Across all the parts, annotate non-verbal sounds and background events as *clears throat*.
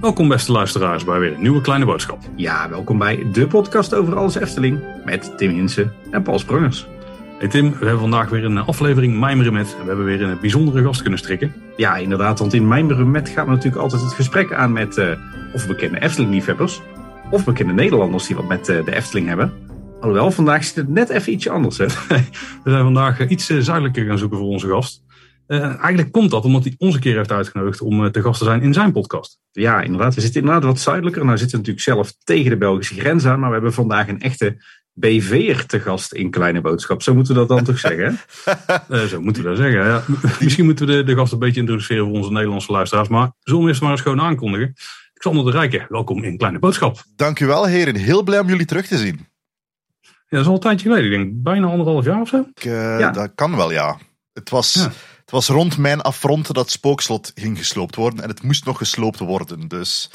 Welkom beste luisteraars bij weer een nieuwe kleine boodschap. Ja, welkom bij de podcast over alles Efteling met Tim Hinsen en Paul Sprungers. Hey Tim, we hebben vandaag weer een aflevering Mijmeren met. En we hebben weer een bijzondere gast kunnen strikken. Ja, inderdaad, want in Mijmeren met gaat natuurlijk altijd het gesprek aan met uh, of bekende Efteling-liefhebbers of bekende Nederlanders die wat met uh, de Efteling hebben. Alhoewel, vandaag zit het net even ietsje anders. Hè? *laughs* we zijn vandaag iets uh, zuidelijker gaan zoeken voor onze gast. Uh, eigenlijk komt dat omdat hij ons een keer heeft uitgenodigd om te gast te zijn in zijn podcast. Ja, inderdaad. We zitten inderdaad wat zuidelijker. Nou zitten we natuurlijk zelf tegen de Belgische grens aan. Maar we hebben vandaag een echte BV'er te gast in Kleine Boodschap. Zo moeten we dat dan toch zeggen? uh, *laughs* zo moeten we dat zeggen. Ja. *laughs* Misschien moeten we de, de gast een beetje introduceren voor onze Nederlandse luisteraars. Maar zullen we eerst maar eens gewoon aankondigen. Xander de Rijken, welkom in Kleine Boodschap. Dank u wel heren. Heel blij om jullie terug te zien. Ja, dat is al een tijdje geleden. Ik denk bijna anderhalf jaar of zo. Ik, ja. Dat kan wel, ja. Het was... Ja. Het was rond mijn affront dat spookslot ging gesloopt worden. En het moest nog gesloopt worden. Dus.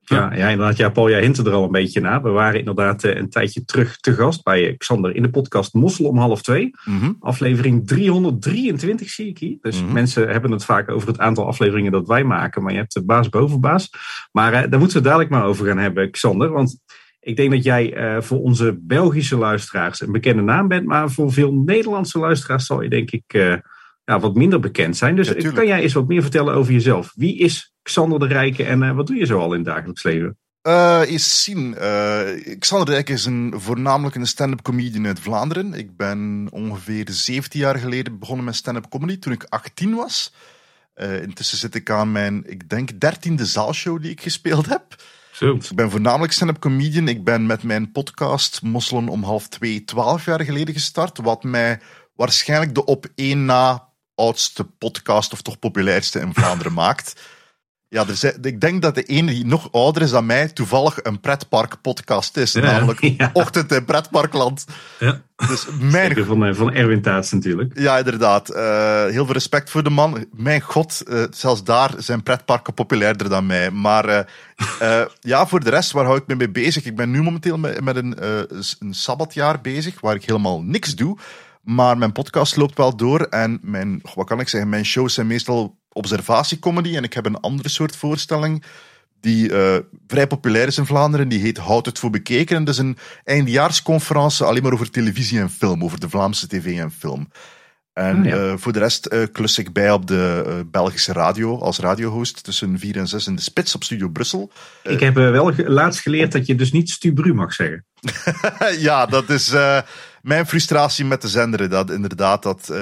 Ja, ja, inderdaad. Ja, Paul, jij hintte er al een beetje naar. We waren inderdaad een tijdje terug te gast bij Xander in de podcast Mossel om half twee. Mm -hmm. Aflevering 323 zie ik hier. Dus mm -hmm. mensen hebben het vaak over het aantal afleveringen dat wij maken. Maar je hebt de baas boven baas. Maar uh, daar moeten we dadelijk maar over gaan hebben, Xander. Want ik denk dat jij uh, voor onze Belgische luisteraars een bekende naam bent. Maar voor veel Nederlandse luisteraars zal je denk ik... Uh, ja, wat minder bekend zijn. Dus ja, kan jij eens wat meer vertellen over jezelf? Wie is Xander de Rijke en uh, wat doe je zo al in het dagelijks leven? Uh, eens zien. Uh, Xander de Rijke is een, voornamelijk een stand-up comedian uit Vlaanderen. Ik ben ongeveer 17 jaar geleden begonnen met stand-up comedy toen ik 18 was. Uh, intussen zit ik aan mijn, ik denk, dertiende zaalshow die ik gespeeld heb. Ik ben voornamelijk stand-up comedian. Ik ben met mijn podcast Mosselen om half twee, twaalf jaar geleden gestart. Wat mij waarschijnlijk de op één na oudste podcast, of toch populairste in Vlaanderen *laughs* maakt. Ja, er zijn, ik denk dat de ene die nog ouder is dan mij toevallig een pretpark-podcast is. Ja, namelijk *laughs* ja. Ochtend in Pretparkland. Ja. Dus mijn... Zeker van, van Erwin Taats natuurlijk. Ja, inderdaad. Uh, heel veel respect voor de man. Mijn god, uh, zelfs daar zijn pretparken populairder dan mij. Maar uh, *laughs* ja, voor de rest, waar hou ik me mee bezig? Ik ben nu momenteel met, met een, een sabbatjaar bezig, waar ik helemaal niks doe. Maar mijn podcast loopt wel door en mijn, wat kan ik zeggen, mijn shows zijn meestal observatiecomedy. En ik heb een andere soort voorstelling die uh, vrij populair is in Vlaanderen. Die heet Houd het voor bekeken. En dat is een eindjaarsconferentie alleen maar over televisie en film, over de Vlaamse tv en film. En Ah, ja. uh, voor de rest uh, klus ik bij op de uh, Belgische radio als radiohost tussen 4 en 6 in de spits op Studio Brussel. Ik heb wel ge laatst geleerd dat je dus niet Stubru mag zeggen. *laughs* ja, dat is mijn frustratie met de zender. Dat inderdaad, dat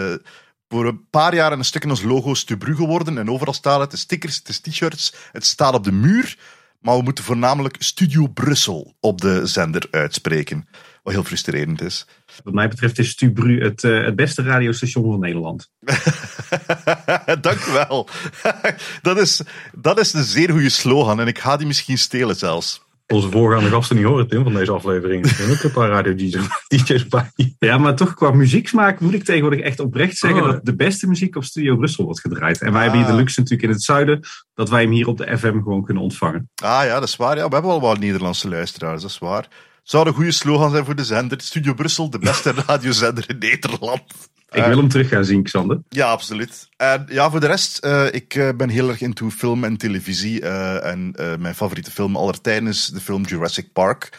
voor een paar jaar een stuk in ons logo Stubru geworden. En overal staat het, de stickers, het is t-shirts, het staat op de muur. Maar we moeten voornamelijk Studio Brussel op de zender uitspreken. Wat heel frustrerend is. Wat mij betreft is Stubru het, uh, het beste radiostation van Nederland. *laughs* Dank u wel. *laughs* dat, is, dat is een zeer goede slogan en ik ga die misschien stelen zelfs. Onze voorgaande gasten niet horen, Tim, van deze aflevering. Er zijn ook een paar radio-dj's bij. *laughs* Ja, maar toch qua muzieksmaak moet ik tegenwoordig echt oprecht zeggen oh, dat de beste muziek op Studio Brussel wordt gedraaid. En wij ah. hebben hier de luxe natuurlijk in het zuiden dat wij hem hier op de FM gewoon kunnen ontvangen. Ah ja, dat is waar. Ja, we hebben al wat Nederlandse luisteraars, dat is waar. Zou een goede slogan zijn voor de zender. Studio Brussel, de beste *laughs* radiozender in Nederland. Ik wil hem terug gaan zien, Xander. Ja, absoluut. En ja, voor de rest, uh, ik uh, ben heel erg into film en televisie. Uh, en mijn favoriete film aller tijden is de film Jurassic Park.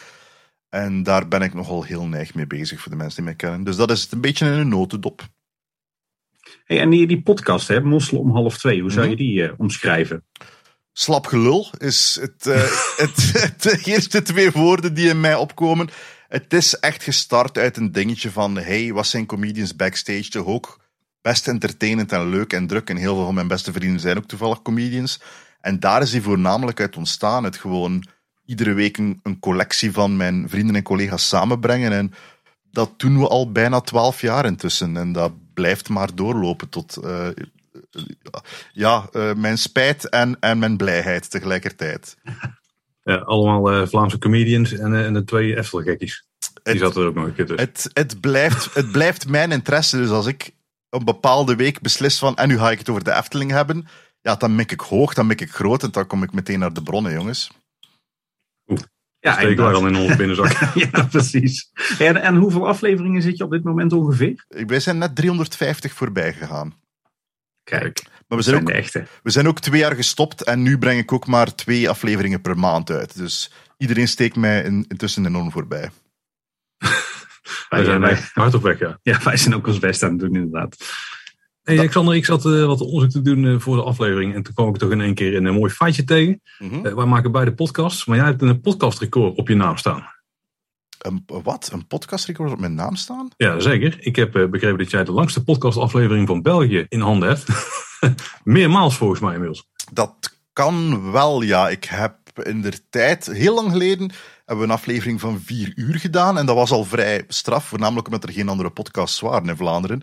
En daar ben ik nogal heel neig mee bezig voor de mensen die mij kennen. Dus dat is het een beetje in een notendop. Hey, en die, die podcast, hè, Mossel om half twee, hoe zou je die omschrijven? Slap gelul is het, *laughs* het, het, de eerste twee woorden die in mij opkomen. Het is echt gestart uit een dingetje van, hey, wat zijn comedians backstage toch ook best entertainend en leuk en druk. En heel veel van mijn beste vrienden zijn ook toevallig comedians. En daar is hij voornamelijk uit ontstaan. Het gewoon iedere week een, een collectie van mijn vrienden en collega's samenbrengen. En dat doen we al bijna twaalf jaar intussen. En dat blijft maar doorlopen tot, uh, ja, uh, mijn spijt en, en mijn blijheid tegelijkertijd. Ja, allemaal uh, Vlaamse comedians en, uh, en de twee Eftelgekkies. Die het, zaten er ook nog een keer tussen. Het, het, blijft, het blijft mijn interesse. Dus als ik een bepaalde week beslis van en nu ga ik het over de Efteling hebben, ja, dan mik ik hoog, dan mik ik groot en dan kom ik meteen naar de bronnen, jongens. Oeh. Ja, steken wij dan in onze binnenzak. *laughs* ja, precies. En, en hoeveel afleveringen zit je op dit moment ongeveer? Wij zijn net 350 voorbij gegaan. Kijk, maar we zijn, ook, we zijn ook twee jaar gestopt en nu breng ik ook maar twee afleveringen per maand uit. Dus iedereen steekt mij in, intussen enorm voorbij. *laughs* wij zijn wij, hard op weg, ja. *laughs* Ja, wij zijn ook ons best aan het doen, inderdaad. Hey, Alexander, ik zat uh, wat onderzoek te doen uh, voor de aflevering. En toen kwam ik toch in één keer een mooi feitje tegen. Mm -hmm. uh, wij maken beide podcasts, maar jij hebt een podcastrecord op je naam staan. Een, wat? Een podcastrecord op mijn naam staan? Ja, zeker. Ik heb begrepen dat jij de langste podcastaflevering van België in handen hebt. *laughs* Meermaals volgens mij inmiddels. Dat kan wel, ja. Ik heb in de tijd, heel lang geleden, hebben we een aflevering van vier uur gedaan. En dat was al vrij straf, voornamelijk omdat er geen andere podcasts waren in Vlaanderen.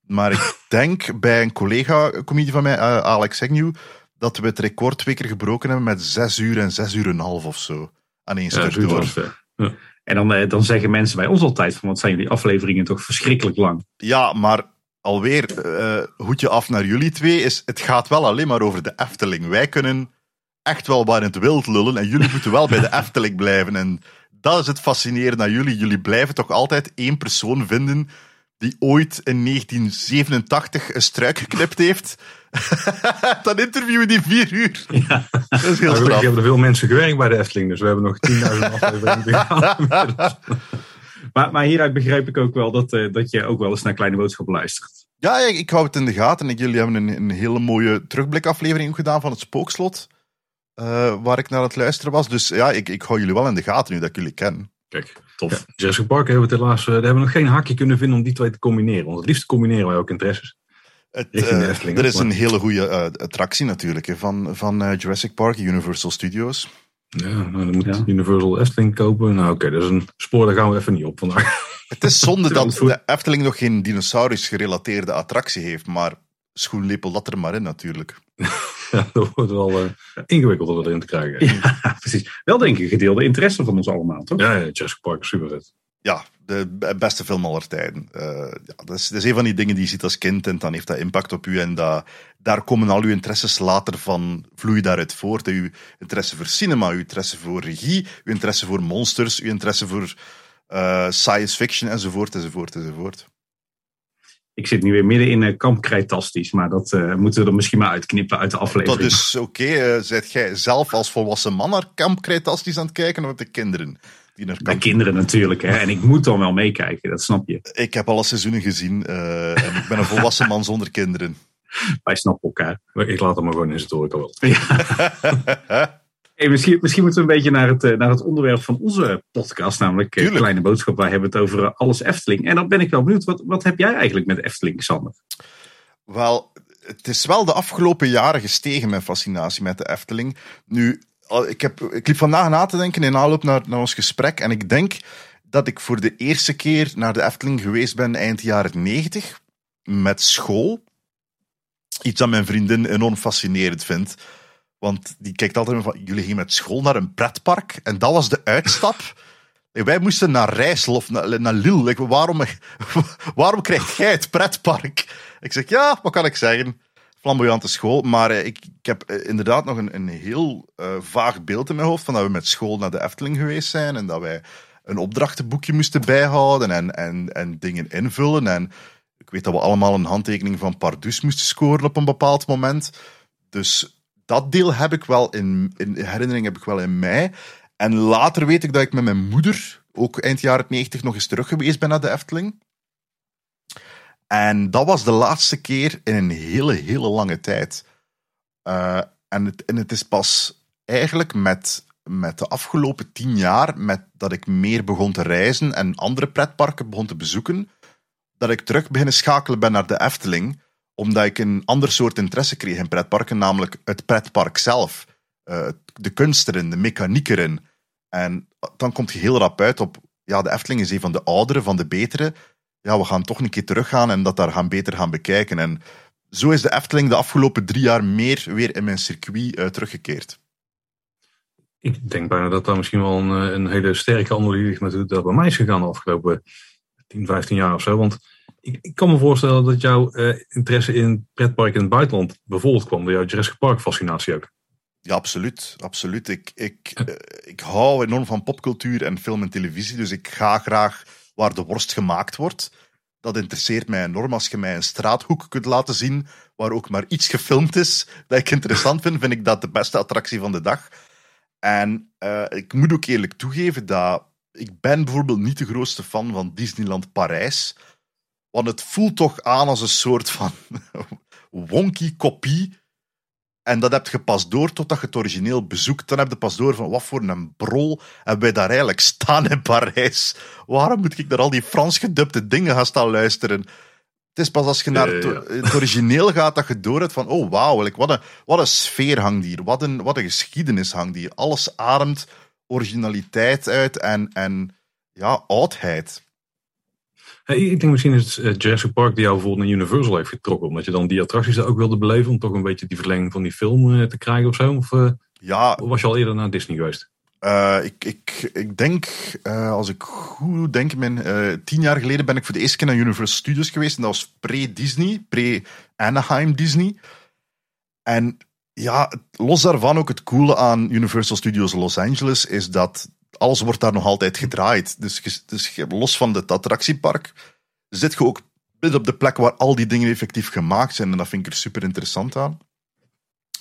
Maar ik *laughs* denk bij een collega-comedie van mij, uh, Alex Agnew, dat we het record twee keer gebroken hebben met zes uur en zes uur en een half of zo. Aan één stuk door. Ja. En dan, uh, dan zeggen mensen bij ons altijd van, wat zijn jullie afleveringen toch verschrikkelijk lang. Ja, maar alweer, uh, hoedje af naar jullie twee, is, het gaat wel alleen maar over de Efteling. Wij kunnen echt wel waar in het wild lullen en jullie moeten wel bij de *laughs* Efteling blijven. En dat is het fascinerende aan jullie. Jullie blijven toch altijd één persoon vinden die ooit in 1987 een struik geknipt heeft. *laughs* dan interviewen die vier uur. Ja. Dat is heel hebben er veel mensen gewerkt bij de Efteling, dus we hebben nog 10.000 *laughs* afleveringen maar, maar hieruit begrijp ik ook wel dat, uh, dat je ook wel eens naar Kleine Boodschappen luistert. Ja, ik, ik hou het in de gaten. En jullie hebben een, een hele mooie terugblikaflevering gedaan van het Spookslot. Uh, waar ik naar het luisteren was. Dus ja, ik, ik hou jullie wel in de gaten nu dat ik jullie ken. Kijk, tof. Ja, Jurassic Park hebben we helaas, uh, daar hebben we nog geen hakje kunnen vinden om die twee te combineren. Want het liefst combineren wij ook interesses. Het, uh, er is een hele goede uh, attractie natuurlijk hè, van, van Jurassic Park, Universal Studios. Ja, nou, dan moet ja. Universal Efteling kopen. Nou oké, okay, dat is een spoor, daar gaan we even niet op vandaag. Het is zonde *laughs* dat de Efteling nog geen dinosaurus gerelateerde attractie heeft, maar schoenlepel dat er maar in natuurlijk. *laughs* ja, dat wordt wel uh, ingewikkeld om erin te krijgen. Ja, precies. Wel denk ik gedeelde interesse van ons allemaal, toch? Ja, ja Jurassic Park is super vet. Ja, de beste film aller tijden. Uh, ja, dat, is, dat is een van die dingen die je ziet als kind en dan heeft dat impact op u. En dat, daar komen al uw interesses later van, vloeien daaruit voort. Uw interesse voor cinema, uw interesse voor regie, uw interesse voor monsters, uw interesse voor uh, science fiction enzovoort, enzovoort, enzovoort. Ik zit nu weer midden in uh, kamp Krijtastisch, maar dat uh, moeten we er misschien maar uitknippen uit de aflevering. Dat is oké. Okay. Zet jij zelf als volwassen man naar kamp Krijtastisch aan het kijken of de kinderen? Die naar. De kinderen natuurlijk, hè. en ik moet dan wel meekijken, dat snap je. Ik heb alle seizoenen gezien en ik ben een volwassen man zonder kinderen. Wij snappen elkaar. Ik laat hem maar gewoon in zijn toren wel. Ja. Hey, misschien, misschien moeten we een beetje naar het, naar het onderwerp van onze podcast, namelijk Tuurlijk. Kleine Boodschap. Wij hebben het over alles Efteling. En dan ben ik wel benieuwd, wat, wat heb jij eigenlijk met Efteling, Sander? Wel, het is wel de afgelopen jaren gestegen, mijn fascinatie met de Efteling. Nu, ik, heb, ik liep vandaag na te denken in aanloop naar, naar ons gesprek. En ik denk dat ik voor de eerste keer naar de Efteling geweest ben eind jaren 90 met school. Iets dat mijn vriendin enorm fascinerend vindt. Want die kijkt altijd van, jullie gingen met school naar een pretpark. En dat was de uitstap. Wij moesten naar Rijssel of naar, naar Lille. waarom, *laughs* waarom krijg jij het pretpark? Ik zeg, ja, wat kan ik zeggen? Flamboyante school. Maar eh, ik, ik, heb eh, inderdaad nog een, een heel uh, vaag beeld in mijn hoofd van dat we met school naar de Efteling geweest zijn. En dat wij een opdrachtenboekje moesten bijhouden en, en, en dingen invullen. En ik weet dat we allemaal een handtekening van Pardus moesten scoren op een bepaald moment. Dus dat deel heb ik wel in, in herinnering heb ik wel in mij. En later weet ik dat ik met mijn moeder, ook eind jaren 90, nog eens terug geweest ben naar de Efteling. En dat was de laatste keer in een hele, hele lange tijd. Uh, en, het, het is pas eigenlijk met, met de afgelopen tien jaar, met dat ik meer begon te reizen en andere pretparken begon te bezoeken, dat ik terug beginnen schakelen ben naar de Efteling omdat ik een ander soort interesse kreeg in pretparken, namelijk het pretpark zelf. Uh, de kunst erin, de mechaniek erin. En dan komt je heel rap uit op, ja, de Efteling is een van de oudere, van de betere. Ja, we gaan toch een keer teruggaan en dat daar gaan beter gaan bekijken. En zo is de Efteling de afgelopen drie jaar meer weer in mijn circuit uh, teruggekeerd. Ik denk bijna dat daar misschien wel een, eh, een hele sterke analyse met dat bij mij is gegaan de afgelopen 10, 15 jaar of zo. Want ik, ik, kan me voorstellen dat jouw uh, interesse in pretparken in het buitenland bijvoorbeeld kwam door jouw Jurassic Park fascinatie ook. Ja, absoluut. absoluut. Ik, ik, eh, ik hou enorm van popcultuur en film en televisie, dus ik ga graag waar de worst gemaakt wordt. Dat interesseert mij enorm. Als je mij een straathoek kunt laten zien waar ook maar iets gefilmd is dat ik interessant vind, vind ik dat de beste attractie van de dag. En uh, ik moet ook eerlijk toegeven dat ik ben bijvoorbeeld niet de grootste fan van Disneyland Parijs. Want het voelt toch aan als een soort van *laughs* wonky kopie en dat heb je pas door totdat je het origineel bezoekt. Dan heb je pas door van wat voor een brol hebben wij daar eigenlijk staan in Parijs. Waarom moet ik naar al die Frans gedubte dingen gaan staan luisteren? Het is pas als je naar het, origineel gaat dat je door hebt van oh wauw, wat, een, wat een sfeer hangt hier. Wat een, wat een geschiedenis hangt hier. Alles ademt originaliteit uit en, en ja, oudheid ik denk misschien is het eh, Jurassic Park die jou bijvoorbeeld naar Universal heeft getrokken. Omdat je dan die attracties ook wilde beleven. Om toch een beetje die verlenging van die film eh, te krijgen of zo. Of uh, ja, was je al eerder naar Disney geweest? ik, ik, ik denk, als ik goed denk, mijn, tien jaar geleden ben ik voor de eerste keer naar Universal Studios geweest. En dat was pre-Disney, pre-Anaheim Disney. En ja, los daarvan ook het coole aan Universal Studios Los Angeles is dat alles wordt daar nog altijd gedraaid. Dus, dus los van het attractiepark zit je ook midden op de plek waar al die dingen effectief gemaakt zijn. En dat vind ik er super interessant aan.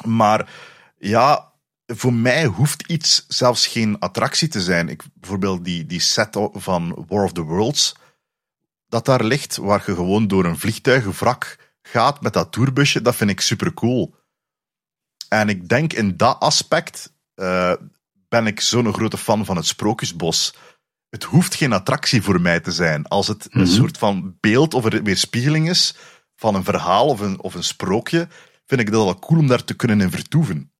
Maar ja, voor mij hoeft iets zelfs geen attractie te zijn. Ik, bijvoorbeeld die, die set van War of the Worlds, dat daar ligt, waar je gewoon door een vliegtuigenwrak gaat met dat tourbusje, dat vind ik super cool. En ik denk in dat aspect uh, ben ik zo'n grote fan van het Sprookjesbos. Het hoeft geen attractie voor mij te zijn. Als het een mhm. soort van beeld of een weerspiegeling is van een verhaal of een, of een sprookje, vind ik dat wel cool om daar te kunnen in vertoeven.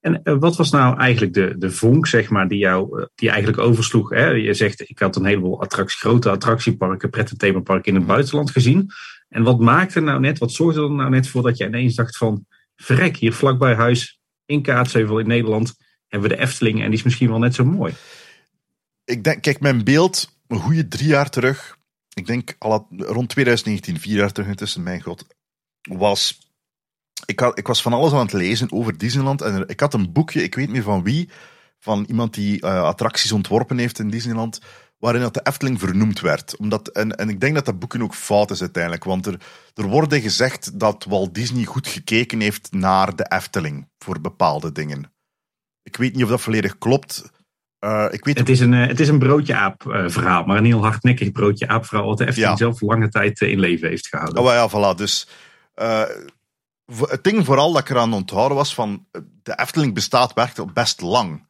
En eh, wat was nou eigenlijk de, de vonk, zeg maar, die jou eh, die eigenlijk oversloeg? Hè? Je zegt, ik had een heleboel attractie, grote attractieparken, themaparken in het buitenland gezien. En wat maakte nou net, wat zorgde er nou net voor dat je ineens dacht van, verrek, hier vlakbij huis in Kaatsheuvel in Nederland hebben we de Efteling en die is misschien wel net zo mooi. Ik denk, kijk, mijn beeld, een goede drie jaar terug, ik denk al rond 2019, vier jaar terug intussen, mijn god, was. Ik, ik was van alles aan het lezen over Disneyland en ik had een boekje, ik weet niet meer van wie, van iemand die uh, attracties ontworpen heeft in Disneyland waarin dat de Efteling vernoemd werd. Omdat, en, en ik denk dat dat boeken ook fout is uiteindelijk. Want er, er wordt gezegd dat Walt Disney goed gekeken heeft naar de Efteling voor bepaalde dingen. Ik weet niet of dat volledig klopt. Uh, ik weet het, is een, eh, het is een broodje aap uh, verhaal, maar een heel hardnekkig broodje aap verhaal. Wat de Efteling zelf lange tijd in leven heeft gehouden. Oh ja, voilà. Dus het ding vooral dat ik eraan onthouden was van de Efteling bestaat werkelijk best lang.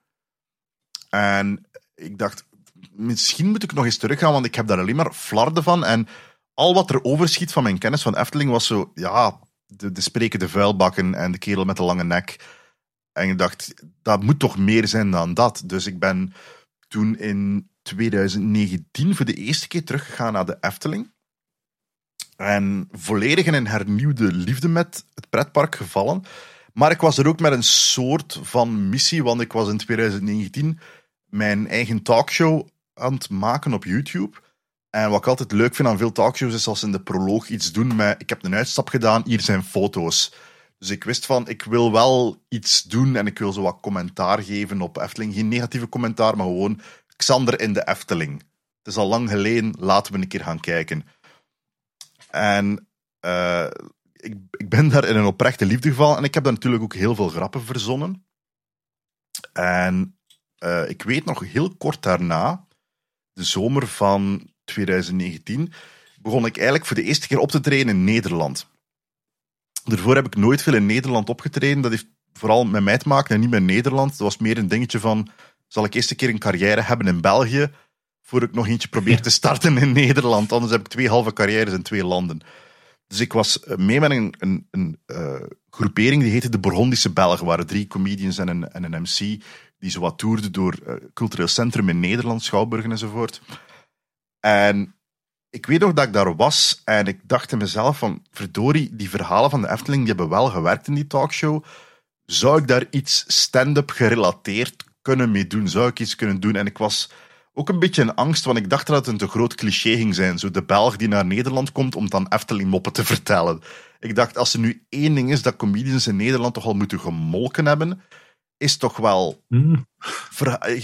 En ik dacht, misschien moet ik nog eens teruggaan, want ik heb daar alleen maar flarden van. En al wat er overschiet van mijn kennis van Efteling was zo, ja, de, de vuilbakken en de kerel met de lange nek. En ik dacht, dat moet toch meer zijn dan dat. Dus ik ben toen in 2019 voor de eerste keer teruggegaan naar de Efteling. En volledig in een hernieuwde liefde met het pretpark gevallen. Maar ik was er ook met een soort van missie, want ik was in 2019 mijn eigen talkshow aan het maken op YouTube. En wat ik altijd leuk vind aan veel talkshows is als ze in de proloog iets doen met ik heb een uitstap gedaan, hier zijn foto's. Dus ik wist van, ik wil wel iets doen en ik wil zo wat commentaar geven op Efteling. Geen negatieve commentaar, maar gewoon Xander in de Efteling. Het is al lang geleden, laten we een keer gaan kijken. En uh, ik, ik ben daar in een oprechte liefde gevallen en ik heb daar natuurlijk ook heel veel grappen verzonnen. En uh, ik weet nog heel kort daarna, de zomer van 2019 begon ik eigenlijk voor de eerste keer op te treden in Nederland. Daarvoor heb ik nooit veel in Nederland opgetreden. Dat heeft vooral met mij te maken en niet met Nederland. Dat was meer een dingetje van, zal ik eerst een keer een carrière hebben in België, voor ik nog eentje probeer te starten in Nederland. Anders heb ik twee halve carrières in twee landen. Dus ik was eh, mee met een, een, een uh, groepering die heette de Burgondische Belgen. Waren drie comedians en een, en een MC die zo wat toerde door uh, cultureel centrum in Nederland, Schouwburgen enzovoort. En ik weet nog dat ik daar was en ik dacht in mezelf van, verdorie, die verhalen van de Efteling, die hebben wel gewerkt in die talkshow. Zou ik daar iets stand-up gerelateerd kunnen mee doen? Zou ik iets kunnen doen? En ik was ook een beetje een angst, want ik dacht dat het een te groot cliché ging zijn. Zo de Belg die naar Nederland komt om dan Efteling-moppen te vertellen. Ik dacht, als er nu één ding is dat comedians in Nederland toch al moeten gemolken hebben, is toch wel... Mm.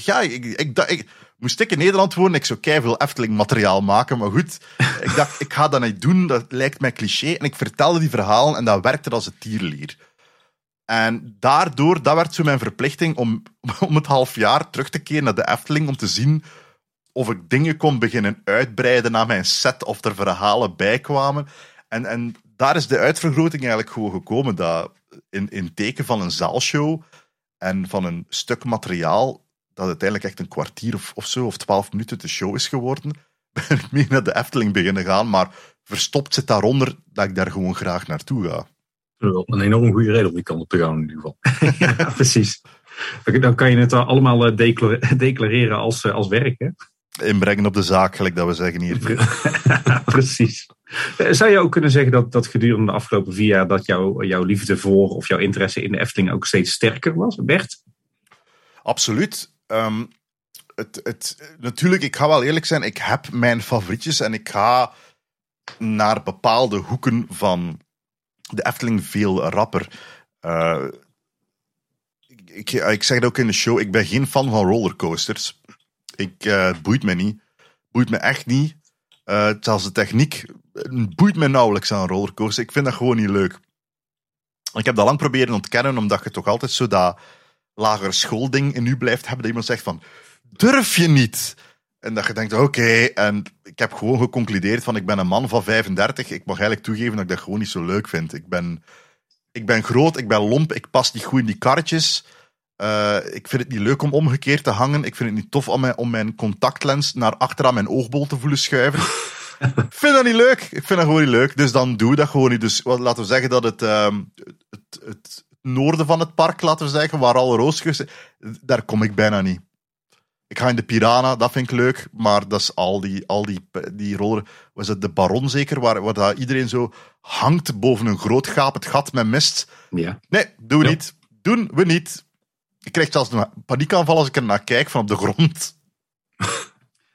Ja, ik, ik, ik, moest ik in Nederland wonen, ik zou veel Efteling-materiaal maken, maar goed, *laughs* ik dacht, ik ga dat niet doen, dat lijkt mij cliché. En ik vertelde die verhalen en dat werkte als een tierlier. En daardoor, dat werd zo mijn verplichting om, *laughs* om het half jaar terug te keren naar de Efteling, om te zien of ik dingen kon beginnen uitbreiden naar mijn set, of er verhalen bij kwamen. En, en daar is de uitvergroting eigenlijk gewoon gekomen, dat in, in teken van een zaalshow en van een stuk materiaal, dat uiteindelijk echt een kwartier of, of zo, of twaalf minuten de show is geworden, *laughs* ben ik mee naar de Efteling beginnen gaan, maar verstopt zit daaronder dat ik daar gewoon graag naartoe ga. Een enorm goede reden om die kant op te gaan in ieder geval. *laughs* ja, precies. Dan kan je het allemaal eh, *laughs* declareren als, eh, als werk, hè? Inbrengen op de zaak, gelijk dat we zeggen hier. precies. Eh, zou je ook kunnen zeggen dat, dat gedurende de afgelopen vier jaar dat jouw jouw liefde voor of jouw interesse in de Efteling ook steeds sterker was, Bert? Absoluut. Um, het, het, natuurlijk, ik ga wel eerlijk zijn, ik heb mijn favorietjes en ik ga naar bepaalde hoeken van de Efteling veel rapper. Uh, ik, ik, zeg het ook in de show, ik ben geen fan van rollercoasters. Ik, uh, het boeit me niet. Boeit me echt niet. Uh, zelfs de techniek boeit me nauwelijks aan rollercoasters. Ik vind dat gewoon niet leuk. Ik heb dat lang proberen ontkennen, omdat je toch altijd zo dat lagere schoolding in u blijft hebben. Dat iemand zegt van, durf je niet? En dat je denkt, oké. En ik heb gewoon geconcludeerd van, ik ben een man van 35. Ik mag eigenlijk toegeven dat ik dat gewoon niet zo leuk vind. Ik ben, ik ben groot, ik ben lomp, ik pas niet goed in die karretjes. Uh, ik vind het niet leuk om omgekeerd te hangen. Ik vind het niet tof om mijn, om mijn contactlens naar achteraan mijn oogbol te voelen schuiven. Ik vind dat niet leuk. Ik vind dat gewoon niet leuk. Dus dan doe dat gewoon niet. Dus laten we zeggen dat het, um, het, het, noorden van het park, laten we zeggen, waar alle rooskussen, daar kom ik bijna niet. Ik ga in de Piranha, dat vind ik leuk, maar dat is al die, al die, die roller. Was het de Baron zeker, waar, waar dat iedereen zo hangt boven een groot gapend gat met mist? Ja. Nee, doen we niet. Doen we niet. Ik krijg zelfs een paniekaanval als ik er naar kijk van op de grond. *laughs*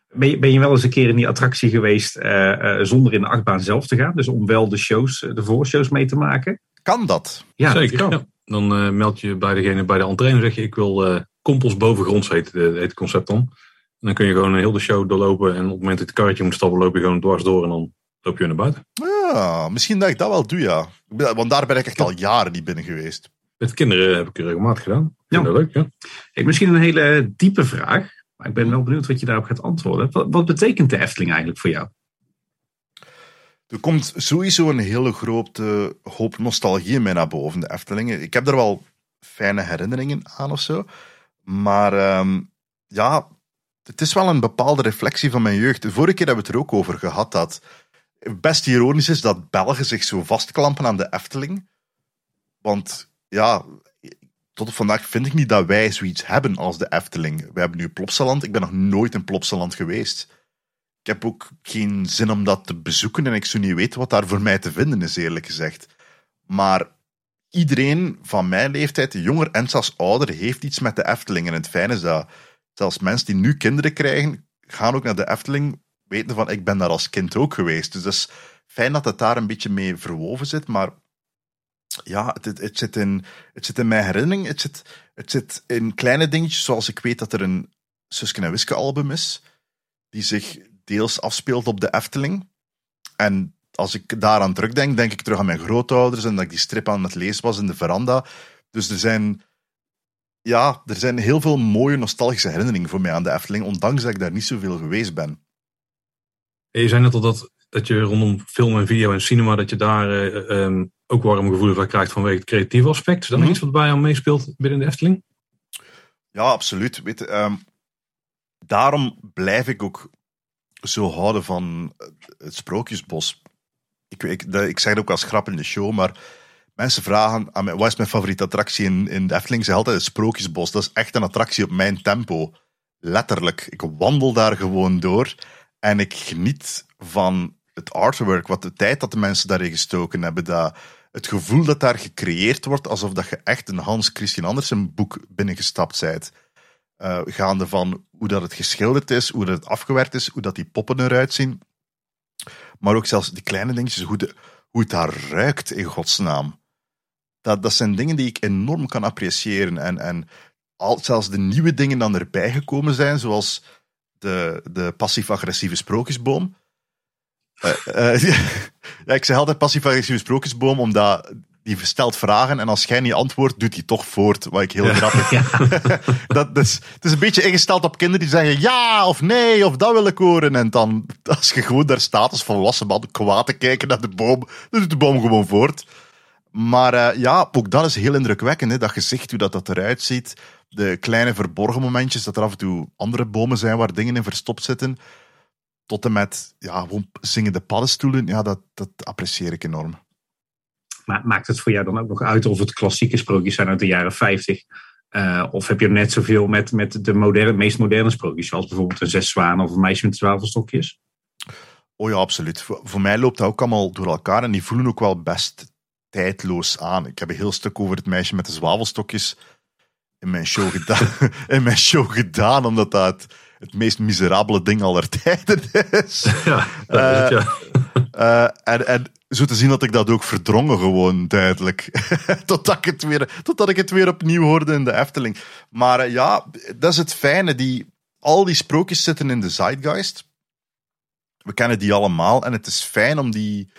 Ben je, ben je wel eens een keer in die attractie geweest uh, uh, zonder in de achtbaan zelf te gaan? Dus om wel de shows, de voorshows mee te maken? Kan dat? Ja, Zeker. kan. Ja. Dan uh, meld je bij degene bij de entree en zeg je: Ik wil Kompels bovengronds heet, heet het concept dan. En dan kun je gewoon een hele show doorlopen. En op het moment dat het karretje moet stappen, loop je gewoon dwars door en dan loop je naar buiten. Ja, misschien dat ik dat wel doe, ja. Want daar ben ik echt al jaren niet binnen geweest. Met kinderen heb ik regelmatig gedaan. Ja. leuk, ja. Hey, misschien een hele diepe vraag. Maar ik ben wel benieuwd wat je daarop gaat antwoorden. Wat, betekent de Efteling eigenlijk voor jou? Er komt sowieso een hele grote hoop nostalgie in mij naar boven, de Eftelingen. Ik heb er wel fijne herinneringen aan of zo. Maar um, ja, het is wel een bepaalde reflectie van mijn jeugd. De vorige keer hebben we het er ook over gehad dat best ironisch is dat Belgen zich zo vastklampen aan de Efteling. Want ja, tot op vandaag vind ik niet dat wij zoiets hebben als de Efteling. We hebben nu Plopsaland. Ik ben nog nooit in Plopsaland geweest. Ik heb ook geen zin om dat te bezoeken en ik zou niet weten wat daar voor mij te vinden is, eerlijk gezegd. Maar iedereen van mijn leeftijd, jonger en zelfs ouder, heeft iets met de Efteling. En het fijne is dat zelfs mensen die nu kinderen krijgen, gaan ook naar de Efteling, weten van ik ben daar als kind ook geweest. Dus het is fijn dat het daar een beetje mee verwoven zit, maar ja, het, het, zit, in, het zit in mijn herinnering. Het zit, het zit in kleine dingetjes, zoals ik weet dat er een Suske en Wiske album is, die zich deels afspeelt op de Efteling. En als ik daaraan terugdenk, denk ik terug aan mijn grootouders en dat ik die strip aan het lezen was in de veranda. Dus er zijn, ja, er zijn heel veel mooie nostalgische herinneringen voor mij aan de Efteling, ondanks dat ik daar niet zoveel geweest ben. je zei net al dat, dat je rondom film en video en cinema, dat je daar uh, um, ook warme gevoelens van krijgt vanwege het creatieve aspect. Is dat mm iets wat bij jou meespeelt binnen de Efteling? Ja, absoluut. Weet, ehm, daarom blijf ik ook zo houden van het Sprookjesbos ik, ik, ik zeg het ook als grap in de show, maar mensen vragen aan mij, wat is mijn favoriete attractie in, in de Efteling? Ze altijd het Sprookjesbos. Dat is echt een attractie op mijn tempo. Letterlijk. Ik wandel daar gewoon door en ik geniet van het artwork, wat de tijd dat de mensen daarin gestoken hebben, dat, het gevoel dat daar gecreëerd wordt, alsof dat je echt een Hans Christian Andersen boek binnengestapt bent. Uh, gaande van hoe dat het geschilderd is, hoe dat het afgewerkt is, hoe dat die poppen eruit zien. Maar ook zelfs die kleine dingetjes, hoe, de, hoe het daar ruikt in godsnaam. Dat, dat zijn dingen die ik enorm kan appreciëren. En, en al, zelfs de nieuwe dingen dan erbij gekomen zijn, zoals de, de passief-agressieve sprookjesboom. *laughs* Uh, uh, ja, ik zeg altijd passief-agressieve sprookjesboom, omdat die stelt vragen en als jij niet antwoordt, doet hij toch voort. Wat ik heel grappig *laughs* ja. *laughs* dat, dus, Het is een beetje ingesteld op kinderen die zeggen ja of nee of dat wil ik horen. En dan, als je gewoon daar staat als volwassen man kwaad te kijken naar de boom, dan doet de boom gewoon voort. Maar uh, ja, ook dat is heel indrukwekkend. Hè? Dat gezicht, hoe dat, dat eruit ziet. De kleine verborgen momentjes, dat er af en toe andere bomen zijn waar dingen in verstopt zitten. Tot en met ja, gewoon zingende paddenstoelen. Ja, dat, dat apprecieer ik enorm. Maar maakt het voor jou dan ook nog uit of het klassieke sprookjes zijn uit de jaren 50? Uh, eh, of heb je net zoveel met, met de moderne, meest moderne sprookjes, zoals bijvoorbeeld een Zes Zwanen of een Meisje met Zwavelstokjes? Oh ja, absoluut. Voor, voor, mij loopt dat ook allemaal door elkaar en die voelen ook wel best tijdloos aan. Ik heb een heel stuk over het meisje met de zwavelstokjes in mijn show gedaan, *laughs* in mijn show gedaan omdat dat het, meest miserabele ding aller *laughs* tijden is. Ja, uh, ja. Uh, en, en zo te zien dat ik dat ook verdrongen gewoon, duidelijk. *laughs* totdat, ik het weer, totdat ik het weer opnieuw hoorde in de Efteling. Maar uh, ja, dat is het fijne. Die, al die sprookjes zitten in de zeitgeist. We kennen die allemaal en het is fijn om die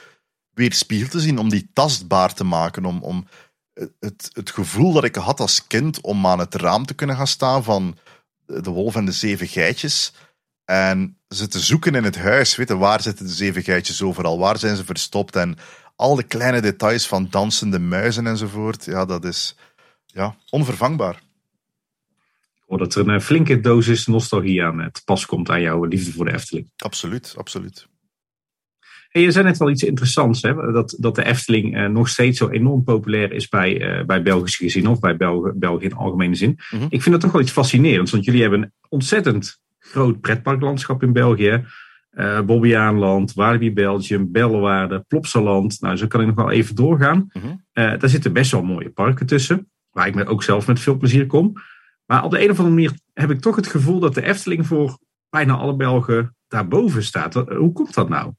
weer spiegel te zien, om die tastbaar te maken, om, om het, het gevoel dat ik had als kind om aan het raam te kunnen gaan staan van de wolf en de zeven geitjes. En ze te zoeken in het huis, weten waar zitten de zeven geitjes overal, waar zijn ze verstopt en al de kleine details van dansende muizen enzovoort. Ja, dat is ja, onvervangbaar. Hoor dat er een flinke dosis nostalgie aan het pas komt aan jouw liefde voor de Efteling. Absoluut, absoluut. Hey, je zei net wel iets interessants, hè? Dat, dat de Efteling eh, nog steeds zo enorm populair is bij, uh, bij Belgische gezinnen of bij België, België in algemene zin. Mhm. Ik vind dat toch wel iets fascinerends, want jullie hebben een ontzettend groot pretparklandschap in België. Uh, Bobbejaanland, Walibi Belgium, Bellewaarde, Plopsaland. Nou, zo kan ik nog wel even doorgaan. Mhm. daar zitten best wel mooie parken tussen, waar ik ook zelf met veel plezier kom. Maar op de een of andere manier heb ik toch het gevoel dat de Efteling voor bijna alle Belgen daarboven staat. Hoe komt dat nou?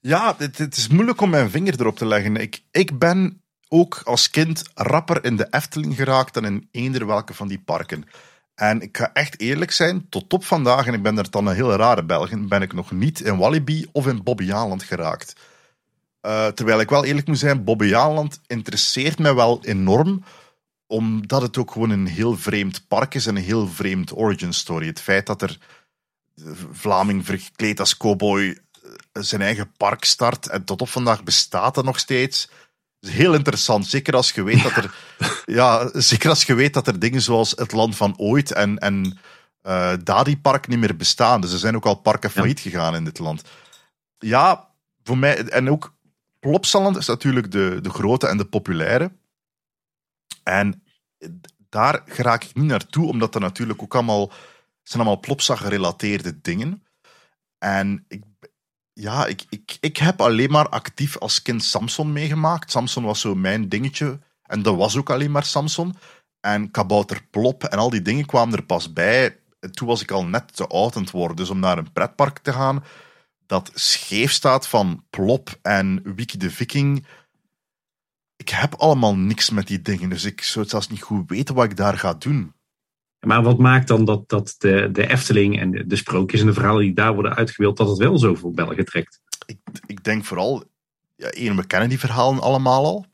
Ja, het, is moeilijk om mijn vinger erop te leggen. Ik, ik ben ook als kind rapper in de Efteling geraakt dan in eender welke van die parken. En ik ga echt eerlijk zijn, tot op vandaag, en ik ben er dan een hele rare Belgen, ben ik nog niet in Walibi of in Bobbejaanland geraakt. Uh, terwijl ik wel eerlijk moet zijn, Bobbejaanland interesseert mij wel enorm, omdat het ook gewoon een heel vreemd park is en een heel vreemd origin story. Het feit dat er Vlaming verkleed als cowboy zijn eigen park start. En tot op vandaag bestaat dat nog steeds. is heel interessant. Zeker als je weet dat er, ja, zeker als je weet dat er dingen zoals het land van ooit en, en uh, Dadi Park niet meer bestaan. Dus er zijn ook al parken failliet gegaan in dit land. Ja, voor mij, en ook Plopsaland is natuurlijk de, de grote en de populaire. En daar raak ik niet naartoe, omdat er natuurlijk ook allemaal zijn allemaal Plopsa gerelateerde dingen. En ik ja, ik, ik, ik heb alleen maar actief als kind Samson meegemaakt. Samson was zo mijn dingetje. En dat was ook alleen maar Samson. En Kabouter Plop en al die dingen kwamen er pas bij. toen was ik al net te oud aan het worden. Dus om naar een pretpark te gaan dat scheef staat van Plop en Wiki de Viking. Ik heb allemaal niks met die dingen. Dus ik zou zelfs niet goed weten wat ik daar ga doen. Maar wat maakt dan dat, dat de, de Efteling en de, de sprookjes en de verhalen die daar worden uitgebeeld, dat het wel zoveel Belgen trekt? Ik, ik denk vooral, ja, we kennen die verhalen allemaal al.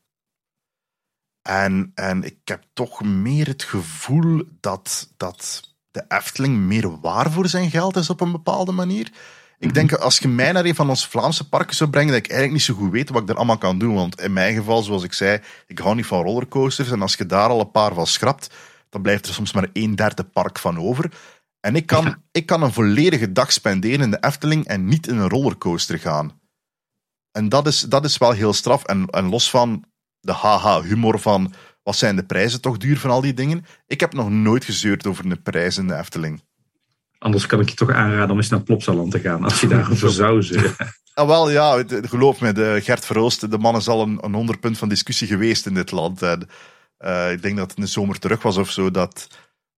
En, en ik heb toch meer het gevoel dat, dat de Efteling meer waar voor zijn geld is op een bepaalde manier. Ik denk, als je mij naar een van onze Vlaamse parken zou brengen, dat ik eigenlijk niet zo goed weet wat ik er allemaal kan doen. Want in mijn geval, zoals ik zei, ik hou niet van rollercoasters. En als je daar al een paar van schrapt, dan blijft er soms maar een derde park van over. En ik kan, ik kan een volledige dag spenderen in de Efteling en niet in een rollercoaster gaan. En dat is, dat is wel heel straf. En, en los van de haha-humor van wat zijn de prijzen toch duur van al die dingen. Ik heb nog nooit gezeurd over de prijzen in de Efteling. Anders kan ik je toch aanraden om eens naar Plopsaland te gaan, als je daar voor zou zitten. Ah, wel, ja, geloof me, de Gert Verhoost, de man is al een, een onderpunt van discussie geweest in dit land. En uh, ik denk dat het in de zomer terug was of zo, dat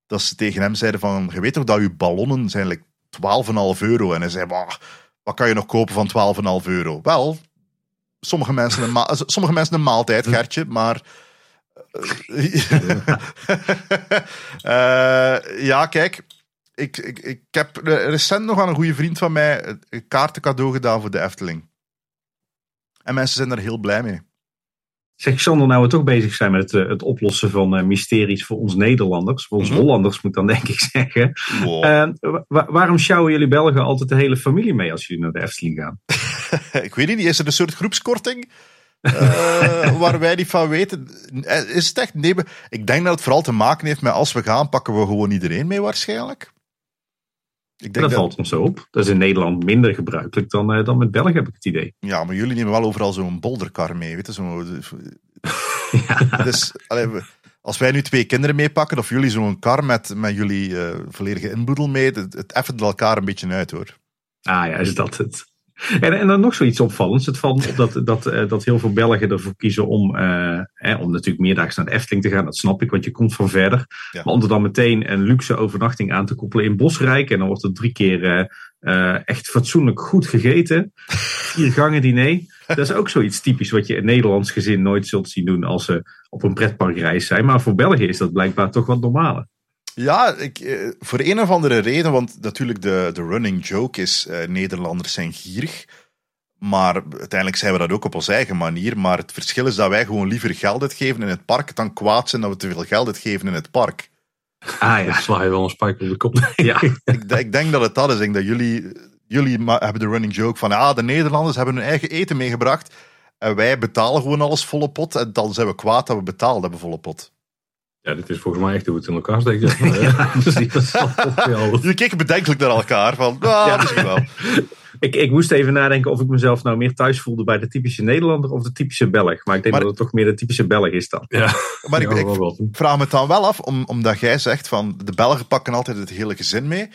dat ze tegen hem zeiden van, je weet toch dat uw ballonnen zijn like 12,5 euro? En hij zei, wat kan je nog kopen van 12,5 euro? Wel, sommige mensen een, *laughs* sommige mensen een maaltijd, Gertje, maar... uh, *laughs* ja, kijk, ik, ik, ik heb recent nog aan een goede vriend van mij een kaarten cadeau gedaan voor de Efteling. En mensen zijn er heel blij mee. Zeg Sander, nou we toch bezig zijn met het, eh, het oplossen van uh, mysteries voor ons Nederlanders, voor ons mhm. Hollanders moet dan denk ik *laughs* zeggen. Uh, waarom sjouwen jullie Belgen altijd de hele familie mee als jullie naar de Efteling gaan? *laughs* ik weet niet, is er een soort groepskorting? uh, *laughs* waar wij niet van weten. Is het echt? Nee, ik denk dat het vooral te maken heeft met als we gaan, pakken we gewoon iedereen mee waarschijnlijk. Ik denk dat, valt ons zo op. Dat is in Nederland minder gebruikelijk dan, uh, dan met België, heb ik het idee. Ja, maar jullie nemen wel overal zo'n bolderkar mee. Weet je, zo, *laughs* ja. Dus als wij nu twee kinderen meepakken, of jullie zo'n kar met, met jullie uh, volledige inboedel mee, het, het effent elkaar een beetje uit hoor. Ah ja, is dat het? *laughs* En, en dan nog zoiets opvallends. Het valt op dat, dat, eh, dat heel veel Belgen ervoor kiezen om, uh, om natuurlijk meerdaags naar de Efteling te gaan. Dat snap ik, want je komt van verder. Maar om er dan meteen een luxe overnachting aan te koppelen in Bosrijk. En dan wordt er drie keer uh, echt fatsoenlijk goed gegeten. *laughs* Vier gangen diner. Dat is ook zoiets typisch wat je in Nederlands gezin nooit zult zien doen als ze op een pretparkreis zijn. Maar voor België is dat blijkbaar toch wat normaler. Ja, ik, eh, voor een of andere reden, want natuurlijk de, de running joke is uh, Nederlanders zijn gierig. Maar uiteindelijk zijn we dat ook op onze eigen manier. Maar het verschil is dat wij gewoon liever geld uitgeven in het park dan kwaad zijn dat we te veel geld uitgeven in het park. Ah ja, sla je wel een spijker op de kop. *laughs* ja. ik, ik, denk dat het dat is. Ik denk dat jullie, jullie hebben de running joke van ah, de Nederlanders hebben hun eigen eten meegebracht. En wij betalen gewoon alles volle pot. En dan zijn we kwaad dat we betaald hebben volle pot. Ja, dit is volgens mij echt hoe het in elkaar steekt. *laughs* ja, *laughs* precies. *laughs* Jullie keken bedenkelijk naar elkaar. Van, ah, ja. misschien wel. ik, ik moest even nadenken of ik mezelf nou meer thuis voelde bij de typische Nederlander of de typische Belg. Maar ik denk dat het toch meer de typische Belg is dan. Ja. Maar ik, ik vraag me het dan wel af, om, omdat jij zegt van de Belgen pakken altijd het hele gezin mee.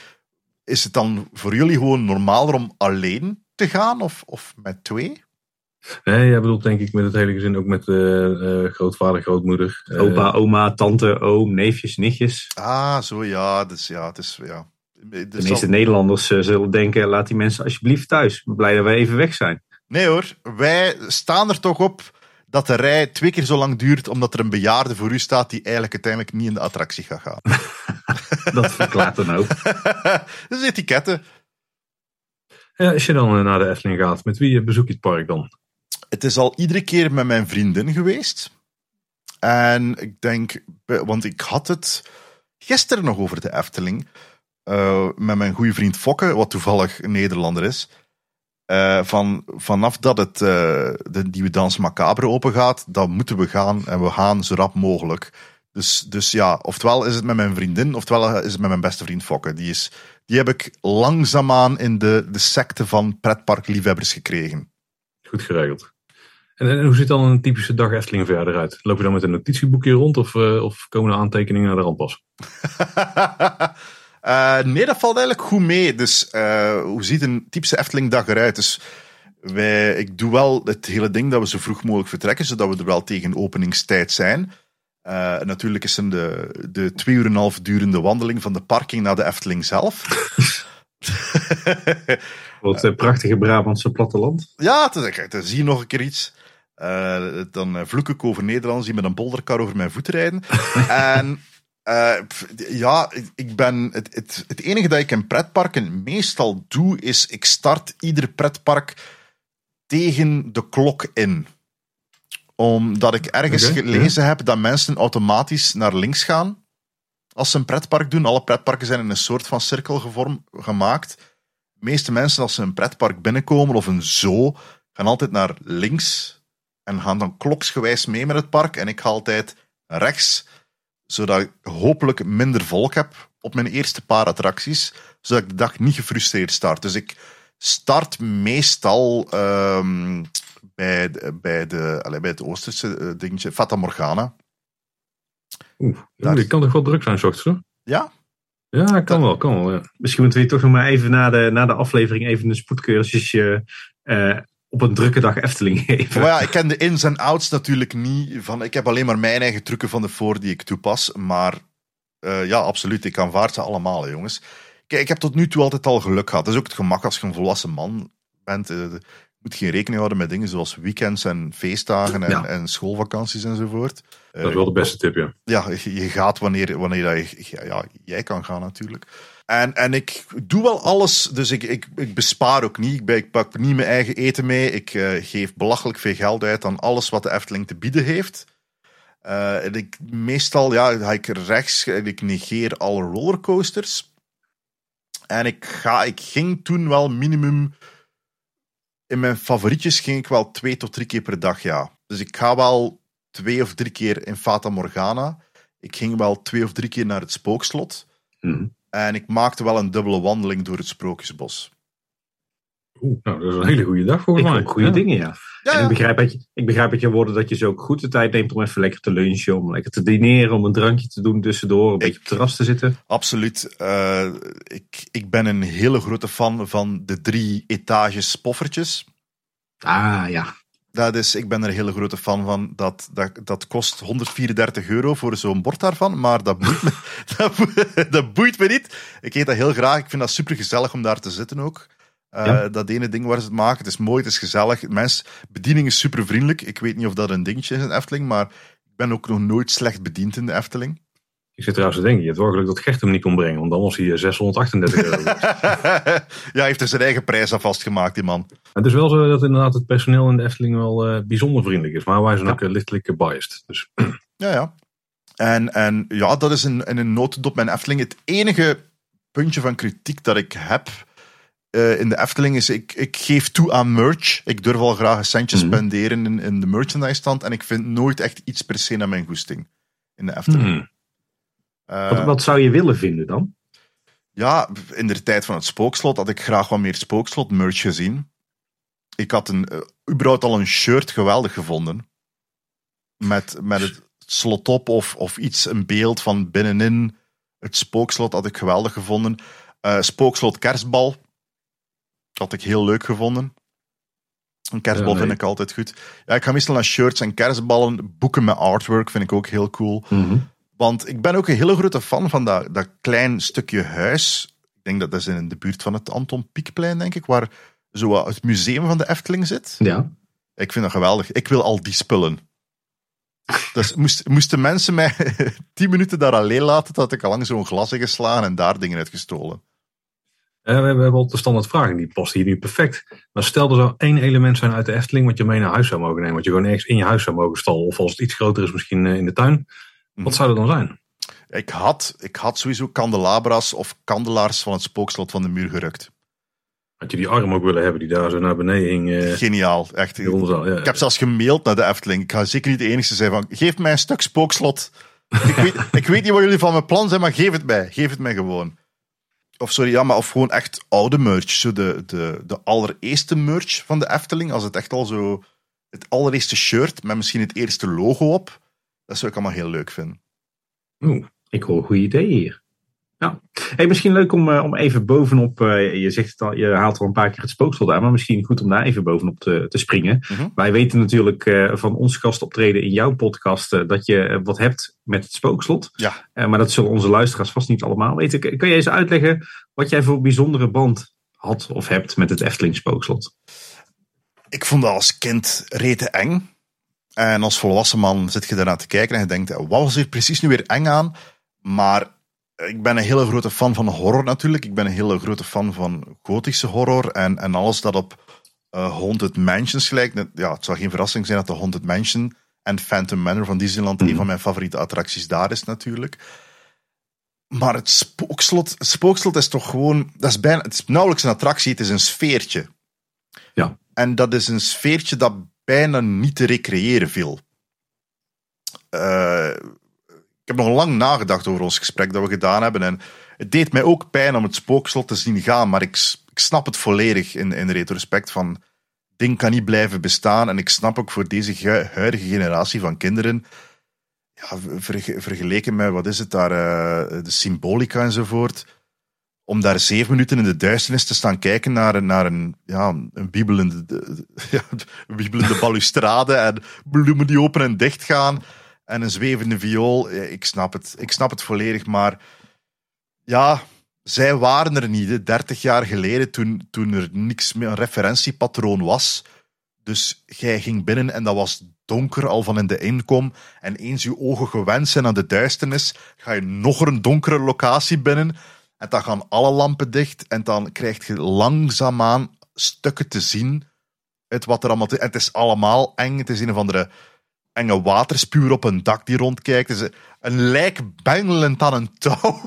Is het dan voor jullie gewoon normaler om alleen te gaan of, of met twee? Nee, jij bedoelt denk ik met het hele gezin ook met uh, grootvader, grootmoeder. Opa, oma, tante, oom, neefjes, nichtjes. Ah, zo ja. Dus ja, het is, ja. De meeste Nederlanders zullen denken, laat die mensen alsjeblieft thuis. Blij dat wij even weg zijn. Nee hoor, wij staan er toch op dat de rij twee keer zo lang duurt omdat er een bejaarde voor u staat die eigenlijk uiteindelijk niet in de attractie gaat gaan. *laughs* dat verklaart dan ook. *laughs* dat is etiketten. Ja, als je dan naar de Efteling gaat, met wie bezoek je het park dan? Het is al iedere keer met mijn vriendin geweest. En ik denk, want ik had het gisteren nog over de Efteling. Uh, met mijn goede vriend Fokke, wat toevallig een Nederlander is. Uh, van, vanaf dat het, uh, de nieuwe Dans Macabre open gaat, dan moeten we gaan. En we gaan zo rap mogelijk. Dus, dus ja, oftewel is het met mijn vriendin, oftewel is het met mijn beste vriend Fokke. Die, is, die heb ik langzaamaan in de, de secte van pretparkliefhebbers gekregen. Goed geregeld. En, hoe ziet dan een typische dag Efteling verder uit? Loop je dan met een notitieboekje rond of, uh, of komen er aantekeningen naar de randpas? uh, *laughs* nee, dat valt eigenlijk goed mee. Dus uh, hoe ziet een typische Efteling dag eruit? Dus wij, ik doe wel het hele ding dat we zo vroeg mogelijk vertrekken, zodat we er wel tegen openingstijd zijn. natuurlijk is er de, de twee uur en een half durende wandeling van de parking naar de Efteling zelf. *laughs* Wat prachtige Brabantse platteland. Ja, dan zie je nog een keer iets. Uh, dan vloek ik over Nederlanders die met een bolderkar over mijn voet rijden. *laughs* en uh, ja, ik ben, het, het, het, enige dat ik in pretparken meestal doe, is ik start ieder pretpark tegen de klok in. Omdat ik ergens gelezen heb dat mensen automatisch naar links gaan als ze een pretpark doen. Alle pretparken zijn in een soort van cirkel gemaakt. De meeste mensen, als ze een pretpark binnenkomen of een zoo, gaan altijd naar links en gaan dan kloksgewijs mee met het park. En ik ga altijd rechts, zodat ik hopelijk minder volk heb op mijn eerste paar attracties, zodat ik de dag niet gefrustreerd start. Dus ik start meestal um, bij, de, bij, de, allez, bij het Oosterse uh, dingetje, Fata Morgana. Oeh, die kan toch wel druk zijn, zocht? Ja? Ja, kan wel, kan wel. Ja. Misschien moeten we toch nog maar even na de, na de aflevering even een spoedcursusje uh, op een drukke dag Efteling geven. Maar ja, ik ken de ins en outs natuurlijk niet. Van, ik heb alleen maar mijn eigen trucken van de voor die ik toepas. Maar Uh, ja, absoluut. Ik aanvaard ze allemaal, jongens. Kijk, ik heb tot nu toe altijd al geluk gehad. Dat is ook het gemak als je een volwassen man bent. Uh, je moet geen rekening houden met dingen zoals weekends en feestdagen en, en schoolvakanties enzovoort. Dat is wel de beste tip, ja. Ja, je gaat wanneer, wanneer je, ja, jij kan gaan natuurlijk. En, en ik doe wel alles, dus ik, ik, ik bespaar ook niet. Ik, ik pak niet mijn eigen eten mee. Ik uh, geef belachelijk veel geld uit aan alles wat de Efteling te bieden heeft. Uh, en ik, meestal ja, ga ik rechts, ik negeer alle rollercoasters. En ik, ga, ik ging toen wel minimum. In mijn favorietjes ging ik wel twee tot drie keer per dag, ja. Dus ik ga wel twee of drie keer in Fata Morgana. Ik ging wel twee of drie keer naar het spookslot. Mm. En ik maakte wel een dubbele wandeling door het Sprookjesbos. Oeh, nou, dat is een hele goede dag voor mij. Goede dingen, ja. ja, Ik, begrijp dat je, ik begrijp uit je woorden dat je zo ook goed de tijd neemt om even lekker te lunchen, om lekker te dineren, om een drankje te doen tussendoor, een beetje op het terras te zitten. Absoluut. Uh, ik, ik ben een hele grote fan van de drie etages poffertjes. Ah, ja. Dat is, ik ben er een hele grote fan van. Dat, dat, dat kost 134 euro voor zo'n bord daarvan, maar dat boeit, me, *laughs* dat, dat, boeit me niet. Ik eet dat heel graag. Ik vind dat super gezellig om daar te zitten ook. Uh, Dat ene ding waar ze het maken, het is mooi, het is gezellig. Mens, bediening is super vriendelijk. Ik weet niet of dat een dingetje is in Efteling, maar ik ben ook nog nooit slecht bediend in de Efteling. Ik zit trouwens te denken, je hebt wel geluk dat Gert hem niet kon brengen, want dan was hij 638 euro. *laughs* ja, hij heeft er zijn eigen prijs aan vastgemaakt, die man. Het is wel zo dat inderdaad het personeel in de Efteling wel uh, bijzonder vriendelijk is, maar wij zijn ook uh, lichtelijk biased. Dus. *clears throat* ja, ja. En, en ja, dat is in, in een notendop mijn Efteling. Het enige puntje van kritiek dat ik heb uh, in de Efteling is, ik, ik geef toe aan merch. Ik durf al graag een centje mm spenderen in, in de merchandise stand en ik vind nooit echt iets per se naar mijn goesting in de Efteling. Mm uh, wat, wat, zou je willen vinden dan? Ja, in de tijd van het spookslot had ik graag wat meer spookslot merch gezien. Ik had een, uh, überhaupt al een shirt geweldig gevonden. Met, met het slot op of, of iets, een beeld van binnenin het spookslot had ik geweldig gevonden. Uh, spookslot kerstbal had ik heel leuk gevonden. Een kerstbal vind ik altijd goed. Ja, ik ga meestal naar shirts en kerstballen. Boeken met artwork vind ik ook heel cool. Mm want ik ben ook een hele grote fan van dat, dat klein stukje huis. Ik denk dat dat is in de buurt van het Anton Pieckplein, denk ik, waar zo het museum van de Efteling zit. Ja. Ik vind dat geweldig. Ik wil al die spullen. Dus moest, moesten mensen mij *laughs* tien minuten daar alleen laten, dat ik al lang zo'n glas geslaan en daar dingen uitgestolen. Uh, we hebben al de standaard vragen, die past hier nu perfect. Maar stel er zou één element zijn uit de Efteling wat je mee naar huis zou mogen nemen. Wat je gewoon ergens in je huis zou mogen stallen. Of als het iets groter is, misschien eh, in de tuin. Wat zou er dan zijn? Ik had, ik had sowieso kandelabra's of kandelaars van het spookslot van de muur gerukt. Had je die arm ook willen hebben die daar zo naar beneden hing? Uh, Geniaal, echt. Ik, ik heb zelfs gemaild naar de Efteling. Ik ga zeker niet de enige zijn van, geef mij een stuk spookslot. ik, weet, *laughs* ik weet niet wat jullie van mijn plan zijn, maar geef het mij. Geef het mij gewoon. Of sorry, ja, maar of gewoon echt oude merch. Zo de, de, de allereerste merch van de Efteling. Als het echt al zo... Het allereerste shirt met misschien het eerste logo op. Dat zou ik allemaal heel leuk vinden. Oeh, ik hoor goede ideeën hier. Ja. Hey, misschien leuk om, uh, om even bovenop, uh, je, zegt het al, je haalt al een paar keer het spookslot aan, maar misschien goed om daar even bovenop te, te springen. Mhm. Wij weten natuurlijk uh, van ons gastoptreden in jouw podcast dat je wat hebt met het spookslot. Ja. maar dat zullen onze luisteraars vast niet allemaal weten. Kan je eens uitleggen wat jij voor bijzondere band had of hebt met het Efteling spookslot? Ik vond dat als kind rete eng. En als volwassen man zit je daarna te kijken en je denkt, wat was hier precies nu weer eng aan? Maar ik ben een hele grote fan van horror natuurlijk. Ik ben een hele grote fan van gotische horror en, en alles dat op uh, Haunted Mansions gelijkt. Ja, het zou geen verrassing zijn dat de Haunted Mansion en Phantom Manor van Disneyland mm een van mijn favoriete attracties daar is natuurlijk. Maar het spookslot, het spookslot is toch gewoon, dat is bijna, het is nauwelijks een attractie, het is een sfeertje. Ja. En dat is een sfeertje dat bijna niet te recreëren viel. Uh, ik heb nog lang nagedacht over ons gesprek dat we gedaan hebben. En het deed mij ook pijn om het spookslot te zien gaan. Maar ik, ik snap het volledig in, in retrospect van... Ding kan niet blijven bestaan. En ik snap ook voor deze huidige generatie van kinderen... Ja, vergeleken met, wat is het daar, uh, de symbolica enzovoort om daar zeven minuten in de duisternis te staan kijken naar, naar een, ja, een wiebelende, *laughs* ja, wiebelende balustrade en bloemen die open en dicht gaan. en een zwevende viool. Ik snap het. Ik snap het volledig. Maar ja, zij waren er niet. 30 jaar geleden, toen, toen er niks meer een referentiepatroon was. Dus jij ging binnen en dat was donker al van in de inkom. En eens je ogen gewend zijn aan de duisternis, ga je nog een donkere locatie binnen. En dan gaan alle lampen dicht. En dan krijg je langzaamaan stukken te zien. Het wat er allemaal te, en het is allemaal eng. Het is een of andere enge waterspuur op een dak die rondkijkt. Het is een lijk bengelend aan een touw.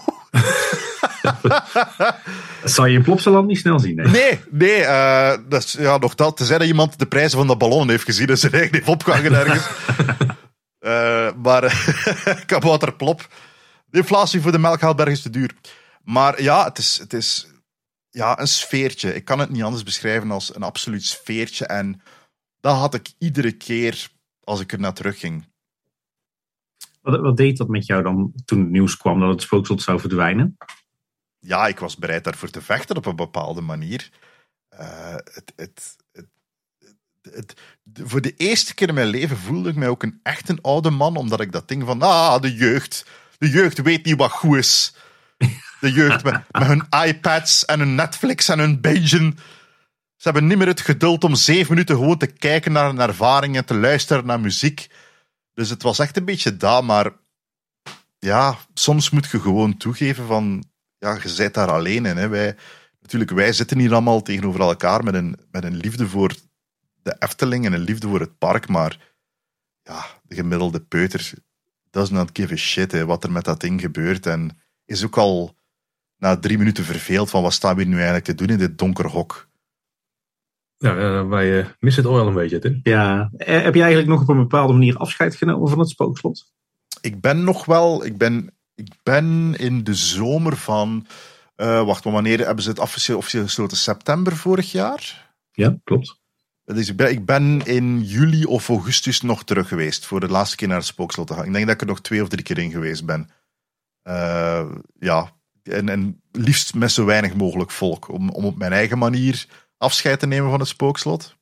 dat *laughs* zou je in Plopsaland niet snel zien. Nee, nee. Uh, dat is, ja, nog dat. Tenzij dat iemand de prijzen van de ballon heeft gezien en zijn eigen *laughs* heeft opgehangen ergens. uh, *laughs* maar kabouter plop. De inflatie voor de melkhaalberg is te duur. Maar ja, het is, het is ja, een sfeertje. Ik kan het niet anders beschrijven als een absoluut sfeertje. En dat had ik iedere keer als ik er naar terugging. Wat, wat deed dat met jou dan toen het nieuws kwam dat het spookslot zou verdwijnen? Ja, ik was bereid daarvoor te vechten op een bepaalde manier. Uh, het, het, het, voor de eerste keer in mijn leven voelde ik mij ook een echt een oude man, omdat ik dat ding van, ah, de jeugd. De jeugd weet niet wat goed is. De jeugd met, hun iPads en hun Netflix en hun bingen. Ze hebben niet meer het geduld om zeven minuten gewoon te kijken naar een ervaring en te luisteren naar muziek. Dus het was echt een beetje dat, maar ja, soms moet je gewoon toegeven van, ja, je zit daar alleen in. Hè. Wij, natuurlijk, wij zitten hier allemaal tegenover elkaar met een, met een liefde voor de Efteling en een liefde voor het park, maar ja, de gemiddelde peuter does not give a shit hè, wat er met dat ding gebeurt. En is ook al na drie minuten verveeld van wat staan we hier nu eigenlijk te doen in dit donker hok. Ja, uh, wij uh, missen het oil een beetje, Tim. Ja. Eh, heb je eigenlijk nog op een bepaalde manier afscheid genomen van het spookslot? Ik ben nog wel... Ik ben, ik ben in de zomer van... wacht, maar wanneer hebben ze het officieel, officieel gesloten? September vorig jaar? Ja, klopt. Dus ik ben, ik ben in juli of augustus nog terug geweest voor de laatste keer naar het spookslot te gaan. Ik denk dat ik er nog twee of drie keer in geweest ben. ja, en, en liefst met zo weinig mogelijk volk. Om, om op mijn eigen manier afscheid te nemen van het spookslot.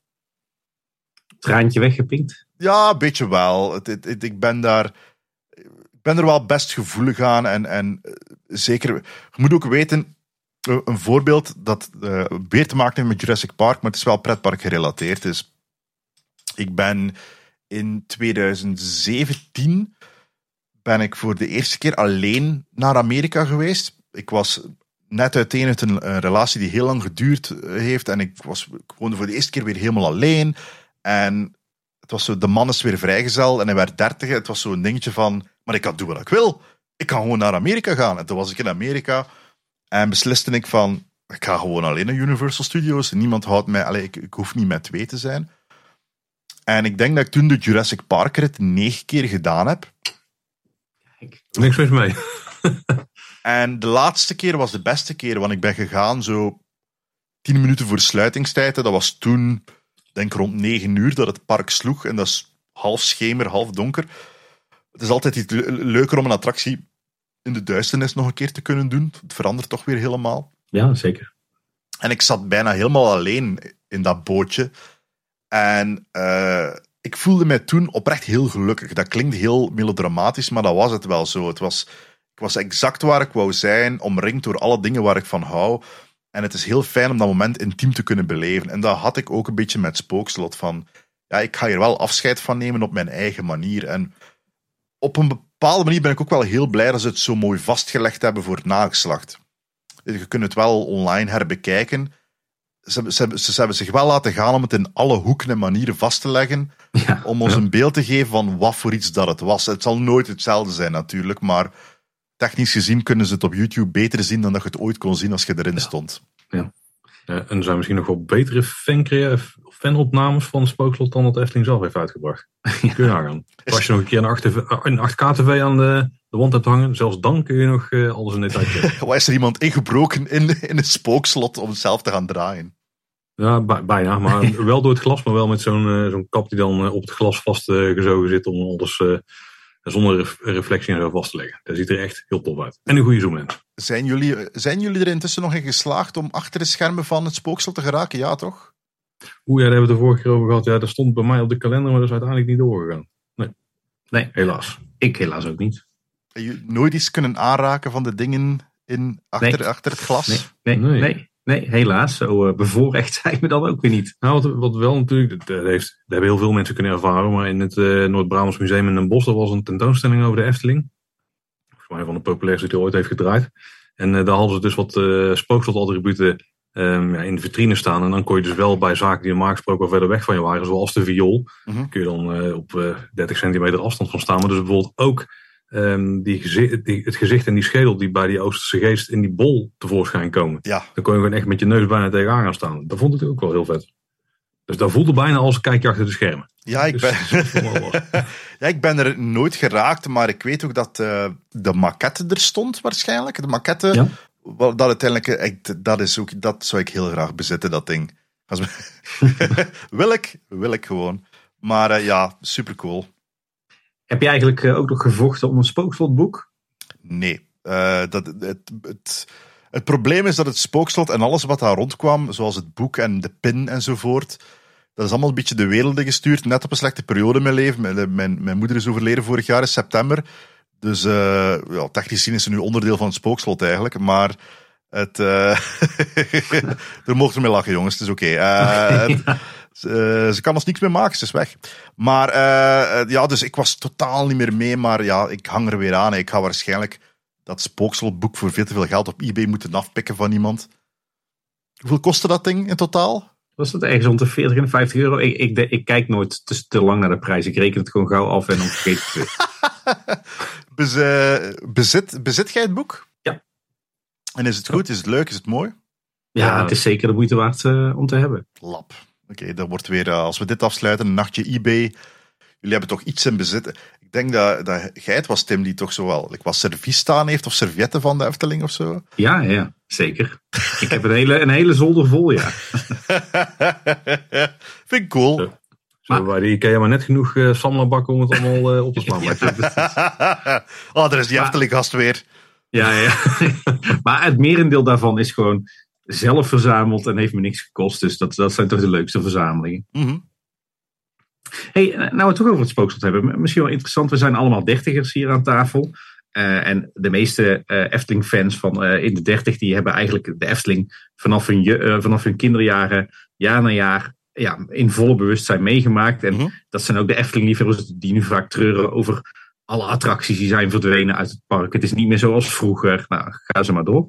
Traantje weggepinkt? Ja, een beetje wel. Het, het, ik ben daar. Ik ben er wel best gevoelig aan. En, en eh, zeker. Je moet ook weten. Eh, een voorbeeld dat uh, weer te maken heeft met Jurassic Park, maar het is wel pretpark gerelateerd. Dus ik ben in 2017 ben ik voor de eerste keer alleen naar Amerika geweest. Ik was net uiteen uit een, relatie die heel lang geduurd eh, heeft. En ik, was, ik woonde voor de eerste keer weer helemaal alleen. En het was zo, de man is weer vrijgezel en hij werd dertig. Het was zo'n dingetje van, maar ik kan doen wat ik wil. Ik kan gewoon naar Amerika gaan. En toen was ik in Amerika en besliste ik van, ik ga gewoon alleen naar Universal Studios. Niemand houdt mij, allez, ik, ik hoef niet met twee te zijn. En ik denk dat ik toen de Jurassic Park rit negen keer gedaan heb. Kijk, niks mis mee. *laughs* En de laatste keer was de beste keer, want ik ben gegaan zo tien minuten voor sluitingstijd. Dat was toen, denk rond negen uur, dat het park sloeg. En dat is half schemer, half donker. Het is altijd iets leuker om een attractie in de duisternis nog een keer te kunnen doen. Het verandert toch weer helemaal. Ja, zeker. En ik zat bijna helemaal alleen in dat bootje. En uh, ik voelde mij toen oprecht heel gelukkig. Dat klinkt heel melodramatisch, maar dat was het wel zo. Het was ik was exact waar ik wou zijn, omringd door alle dingen waar ik van hou. En het is heel fijn om dat moment intiem te kunnen beleven. En dat had ik ook een beetje met Spookslot van... Ja, ik ga hier wel afscheid van nemen op mijn eigen manier. En op een bepaalde manier ben ik ook wel heel blij dat ze het zo mooi vastgelegd hebben voor het nageslacht. Je kunt het wel online herbekijken. Ze, ze, ze, hebben zich wel laten gaan om het in alle hoeken en manieren vast te leggen. om ons een beeld te geven van wat voor iets dat het was. Het zal nooit hetzelfde zijn natuurlijk, maar technisch gezien kunnen ze het op YouTube beter zien dan dat je het ooit kon zien als je erin stond. Ja. ja. en er zijn misschien nog wel betere fanopnames van Spookslot dan dat Efteling zelf heeft uitgebracht. *laughs* Kun je nagaan. Als je nog een keer een 8K-TV aan de, de wand hebt hangen, zelfs dan kun je nog uh, alles in detail kijken. *laughs* Waar is er iemand ingebroken in, in een spookslot om het zelf te gaan draaien? Ja, bijna. Maar *laughs* wel door het glas, maar wel met zo'n uh, zo'n kap die dan uh, op het glas vastgezogen zit om alles zonder reflectie en zo vast te leggen. Dat ziet er echt heel tof uit. En een goede zoomlens. Zijn jullie, zijn jullie er intussen nog in geslaagd om achter de schermen van het spooksel te geraken? Ja, toch? Oeh, ja, daar hebben we het de vorige keer over gehad. Ja, dat stond bij mij op de kalender, maar dat is uiteindelijk niet doorgegaan. Nee. Nee, helaas. Ik helaas ook niet. Heb je nooit eens kunnen aanraken van de dingen in, achter, achter het glas? Nee, nee, nee. nee, helaas. Zo uh, bevoorrecht *laughs* zijn we dan ook weer niet. Nou, wat, wat wel natuurlijk, dat, heeft, dat hebben heel veel mensen kunnen ervaren, maar in het uh, Noord-Brabants Museum in Den Bosch, was een tentoonstelling over de Efteling. Volgens mij van de populairste die ooit heeft gedraaid. En uh, daar hadden ze dus wat uh, spookslot-attributen um, ja, in de vitrine staan. En dan kon je dus wel bij zaken die normaal gesproken verder weg van je waren, zoals de viool, mm -hmm. kun je dan uh, op uh, 30 centimeter afstand van staan. Maar dus bijvoorbeeld ook um, die gezicht, die, het gezicht en die schedel die bij die Oosterse geest in die bol tevoorschijn komen. Ja. Dan kon je gewoon echt met je neus bijna tegenaan gaan staan. Dat vond ik ook wel heel vet. Dus dat voelde bijna als een kijkje achter de schermen. Ja, ik ben, *laughs* ja, ik ben er nooit geraakt, maar ik weet ook dat uh, de maquette er stond waarschijnlijk. De maquette ja dat uiteindelijk, dat, is ook, dat zou ik heel graag bezitten, dat ding. Als *laughs* wil ik, wil ik gewoon. Maar uh, ja, super cool. Heb je eigenlijk uh, ook nog gevochten om een spookslotboek? Nee. Uh, dat, het, het, het probleem is dat het spookslot en alles wat daar rondkwam, zoals het boek en de pin enzovoort, dat is allemaal een beetje de wereld gestuurd. Net op een slechte periode in mijn leven. Mijn, mijn, mijn moeder is overleden vorig jaar in september. Dus uh, ja, technisch gezien is ze nu onderdeel van het spookslot eigenlijk. Maar het, uh, *laughs* er mogen mee lachen, jongens. Het is oké. *laughs* Okay. Uh, ja. ze, kan ons niks meer maken, ze is weg. Maar ja, dus ik was totaal niet meer mee. Maar ja, ik hang er weer aan. Ik ga waarschijnlijk dat spookslotboek voor veel te veel geld op eBay moeten afpikken van iemand. Hoeveel kostte dat ding in totaal? Was dat ergens rond de 40 en 50 euro? Ik, ik, ik kijk nooit te, te, lang naar de prijs. Ik reken het gewoon gauw af en dan vergeet het *laughs* *laughs* Bez, uh, bezit, bezit jij het boek? Ja. En is het goed? Is het leuk? Is het mooi? Ja, ja het is zeker de moeite waard uh, om te hebben. Lap. Oké, okay, dat wordt weer, uh, als we dit afsluiten, een nachtje eBay. Jullie hebben toch iets in bezit. Ik denk dat, dat jij het was, Tim, die toch zo wel like, wat servies staan heeft of servietten van de Efteling of zo. Ja, ja, zeker. ik heb een hele, een hele zolder vol, ja. *laughs* Vind ik cool. Zo. Zo, maar, die Ikea maar net genoeg uh, sammelbakken om het allemaal uh, op te slaan. *laughs* *laughs* oh, daar is die Efteling gast weer. Ja, ja. maar het merendeel daarvan is gewoon zelf verzameld en heeft me niks gekost. Dus dat, dat zijn toch de leukste verzamelingen. Mm -hmm. hey, nou we het toch over het spookslot hebben. Misschien wel interessant, we zijn allemaal dertigers hier aan tafel. Uh, en de meeste uh, Efteling-fans van uh, in de dertig, die hebben eigenlijk de Efteling vanaf hun, vanaf hun kinderjaren, jaar na jaar, ja, in volle bewustzijn meegemaakt. En mm-hmm. dat zijn ook de Efteling-liefhebbers die nu vaak treuren over alle attracties die zijn verdwenen uit het park. Het is niet meer zoals vroeger. Nou, ga ze maar door.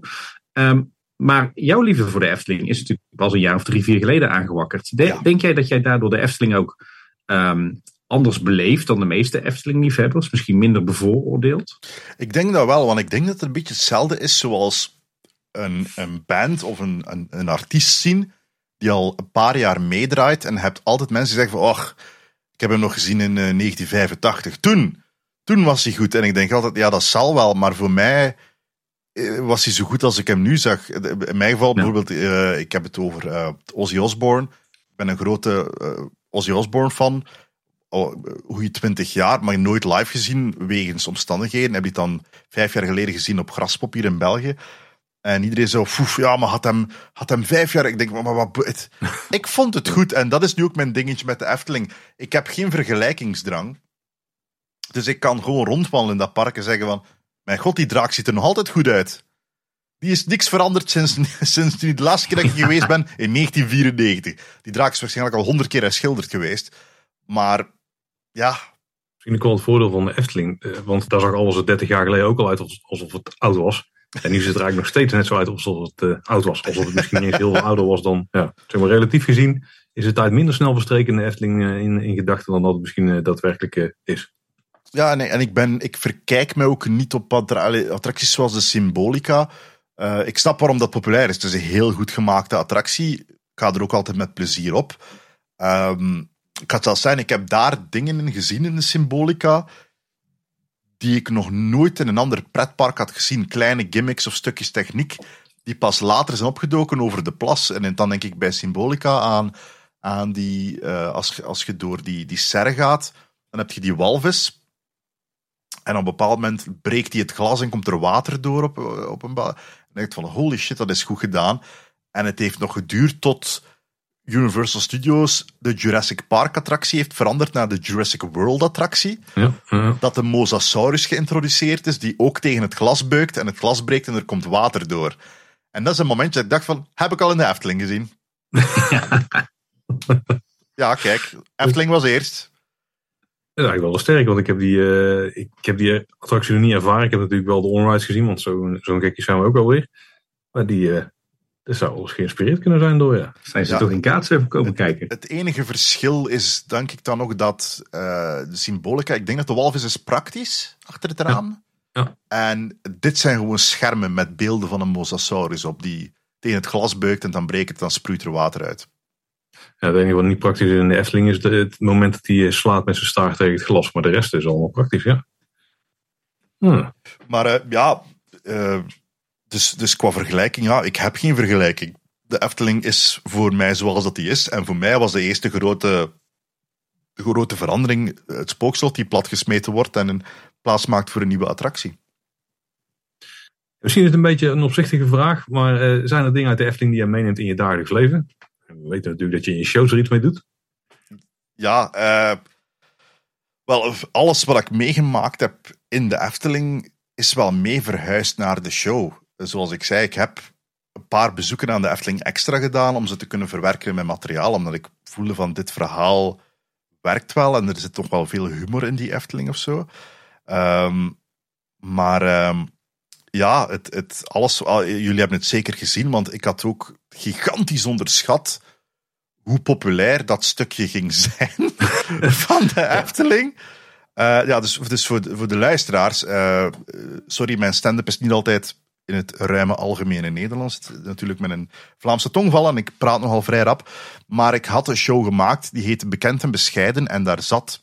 Um, maar jouw liefde voor de Efteling is natuurlijk pas een jaar of drie, vier geleden aangewakkerd. De, ja. Denk jij dat jij daardoor de Efteling ook um, anders beleeft dan de meeste Efteling-liefhebbers? Misschien minder bevooroordeeld? Ik denk dat wel, want ik denk dat het een beetje hetzelfde is zoals een, een band of een, een, een artiest zien die al een paar jaar meedraait en hebt altijd mensen die zeggen van, ach, ik heb hem nog gezien in uh, 1985. Toen, toen was hij goed. En ik denk altijd, ja, dat zal wel, maar voor mij was hij zo goed als ik hem nu zag. In mijn geval, ja. bijvoorbeeld, uh, ik heb het over uh, Ozzy Osbourne. Ik ben een grote uh, Ozzy Osbourne fan. Hoe je twintig jaar, maar nooit live gezien wegens omstandigheden. Heb je het dan vijf jaar geleden gezien op Graspop hier in België. En iedereen zo, foef, ja, maar had hem, had hem vijf jaar. Ik denk, maar, maar wat. Het, *laughs* ik vond het goed. En dat is nu ook mijn dingetje met de Efteling. Ik heb geen vergelijkingsdrang. Dus ik kan gewoon rondwandelen in dat park en zeggen van. Mijn god, die draak ziet er nog altijd goed uit. Die is niks veranderd sinds, *laughs* sinds de laatste keer dat ik geweest ben in 1994. Die draak is waarschijnlijk al honderd keer herschilderd geweest. Maar ja. Misschien ook wel het voordeel van de Efteling. Want daar zag alles er 30 jaar geleden ook al uit alsof het oud was. En nu ziet het er eigenlijk nog steeds net zo uit alsof het uh, oud was. Alsof het misschien niet heel veel ouder was dan. Ja, zeg relatief gezien is de tijd minder snel verstreken in de Efteling uh, in, in gedachten dan dat het misschien daadwerkelijk is. Ja, nee, en ik, ben, ik verkijk me ook niet op attracties zoals de Symbolica. ik snap waarom dat populair is. Het is een heel goed gemaakte attractie. Ik ga er ook altijd met plezier op. Um, ik zelfs zijn, ik heb daar dingen in gezien in de Symbolica die ik nog nooit in een ander pretpark had gezien. Kleine gimmicks of stukjes techniek die pas later zijn opgedoken over de plas. En dan denk ik bij Symbolica aan, aan die, uh, als, als je door die, die serre gaat, dan heb je die walvis. En op een bepaald moment breekt hij het glas en komt er water door op, op een bal. En denk ik van, holy shit, dat is goed gedaan. En het heeft nog geduurd tot Universal Studios de Jurassic Park attractie heeft veranderd naar de Jurassic World attractie. Ja, ja. Dat de Mosasaurus geïntroduceerd is, die ook tegen het glas beukt en het glas breekt en er komt water door. En dat is een momentje dat ik dacht van, heb ik al in de Efteling gezien? *laughs* ja, kijk, Efteling was eerst. Dat is eigenlijk wel sterk, want ik heb die, uh, ik, heb die attractie nog niet ervaren. Ik heb natuurlijk wel de onrides gezien, want zo'n zo'n gekje zijn we ook alweer. Maar die, uh, dat zou eens geïnspireerd kunnen zijn door, ja. Zijn ze toch in kaats even komen kijken? Het enige verschil is, denk ik dan nog, dat uh, de symbolica... Ik denk dat de walvis is praktisch, achter het raam. Ja. En dit zijn gewoon schermen met beelden van een mosasaurus op die tegen het glas beukt en dan breekt het, dan sproeit er water uit. Het enige wat niet praktisch is in de Efteling is het moment dat hij slaat met zijn staart tegen het glas. Maar de rest is allemaal praktisch, ja. Hm. Maar uh, ja, uh, dus, dus qua vergelijking, ja, ik heb geen vergelijking. De Efteling is voor mij zoals dat die is. En voor mij was de eerste grote, grote verandering het spookslot die platgesmeten wordt en een plaats maakt voor een nieuwe attractie. Misschien is het een beetje een opzichtige vraag, maar uh, zijn er dingen uit de Efteling die je meeneemt in je dagelijks leven? We weten natuurlijk dat je in je shows er iets mee doet. Ja, uh, wel, alles wat ik meegemaakt heb in de Efteling is wel mee verhuisd naar de show zoals ik zei, ik heb een paar bezoeken aan de Efteling extra gedaan om ze te kunnen verwerken in mijn materiaal, omdat ik voelde van dit verhaal werkt wel en er zit toch wel veel humor in die Efteling of zo. Um, maar um, ja, het, het, alles, jullie hebben het zeker gezien, want ik had ook gigantisch onderschat hoe populair dat stukje ging zijn *laughs* van de Efteling. Uh, ja, dus, dus voor, de, voor de luisteraars, uh, sorry, mijn stand-up is niet altijd in het ruime algemene Nederlands. Natuurlijk met een Vlaamse tongval en ik praat nogal vrij rap. Maar ik had een show gemaakt die heette Bekend en Bescheiden. En daar zat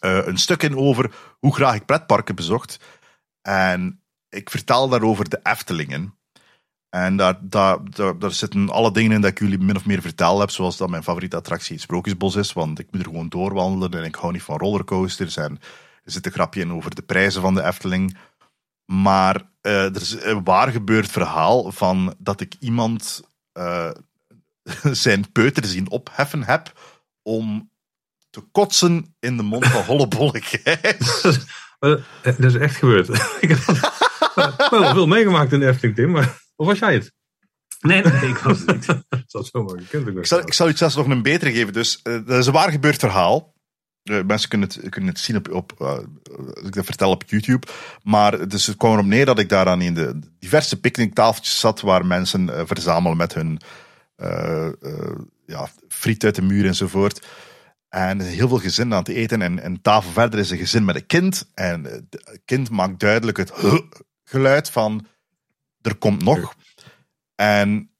uh, een stuk in over hoe graag ik pretparken bezocht. En ik vertel daarover de Eftelingen. En daar, daar, daar, daar, zitten alle dingen in dat ik jullie min of meer verteld heb. Zoals dat mijn favoriete attractie het Sprookjesbos is. Want ik moet er gewoon doorwandelen en ik hou niet van rollercoasters. En er zit een grapje in over de prijzen van de Efteling. Maar uh, er is een waar gebeurd verhaal van dat ik iemand uh, *laughs* zijn peuter zien opheffen heb om te kotsen in de mond van *laughs* Hollebolle Gijs. dat is echt gebeurd. *laughs* ik *laughs* heb wel veel meegemaakt in de Efteling, Tim. Maar, of was jij het? Nee, nee, ik was het niet. *laughs* dat zomaar gekund ik, zal, ik zal u zelfs nog een betere geven. Dus, uh, dat is een waar gebeurd verhaal. Uh, mensen kunnen het, kunnen het zien op, op uh, ik dat vertel op YouTube. Maar dus het kwam erop neer dat ik daar aan in de diverse picknicktafeltjes zat waar mensen uh, verzamelen met hun ja, friet uit de muur enzovoort. En heel veel gezinnen aan het eten. En, en tafel verder is een gezin met een kind. En het kind maakt duidelijk het geluid van er komt nog. En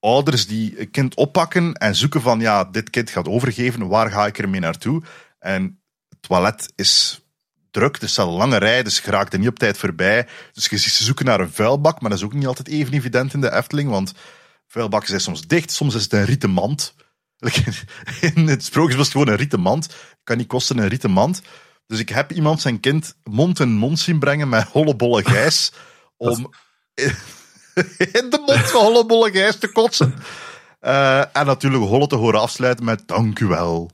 ouders die een kind oppakken en zoeken van ja, dit kind gaat overgeven, waar ga ik ermee naartoe? En het toilet is druk, er staat een lange rij, dus je raakt er niet op tijd voorbij. Dus je ziet ze zoeken naar een vuilbak, maar dat is ook niet altijd even evident in de Efteling, want vuilbakken zijn soms dicht, soms is het een rieten mand. *laughs* In het sprookje was het gewoon een rieten mand. Kan niet kosten een rieten mand. Dus ik heb iemand zijn kind mond in mond zien brengen met hollebolle gijs *laughs* om *laughs* in de mond van hollebolle gijs te kotsen. Uh, en natuurlijk Holle te horen afsluiten met dank u wel.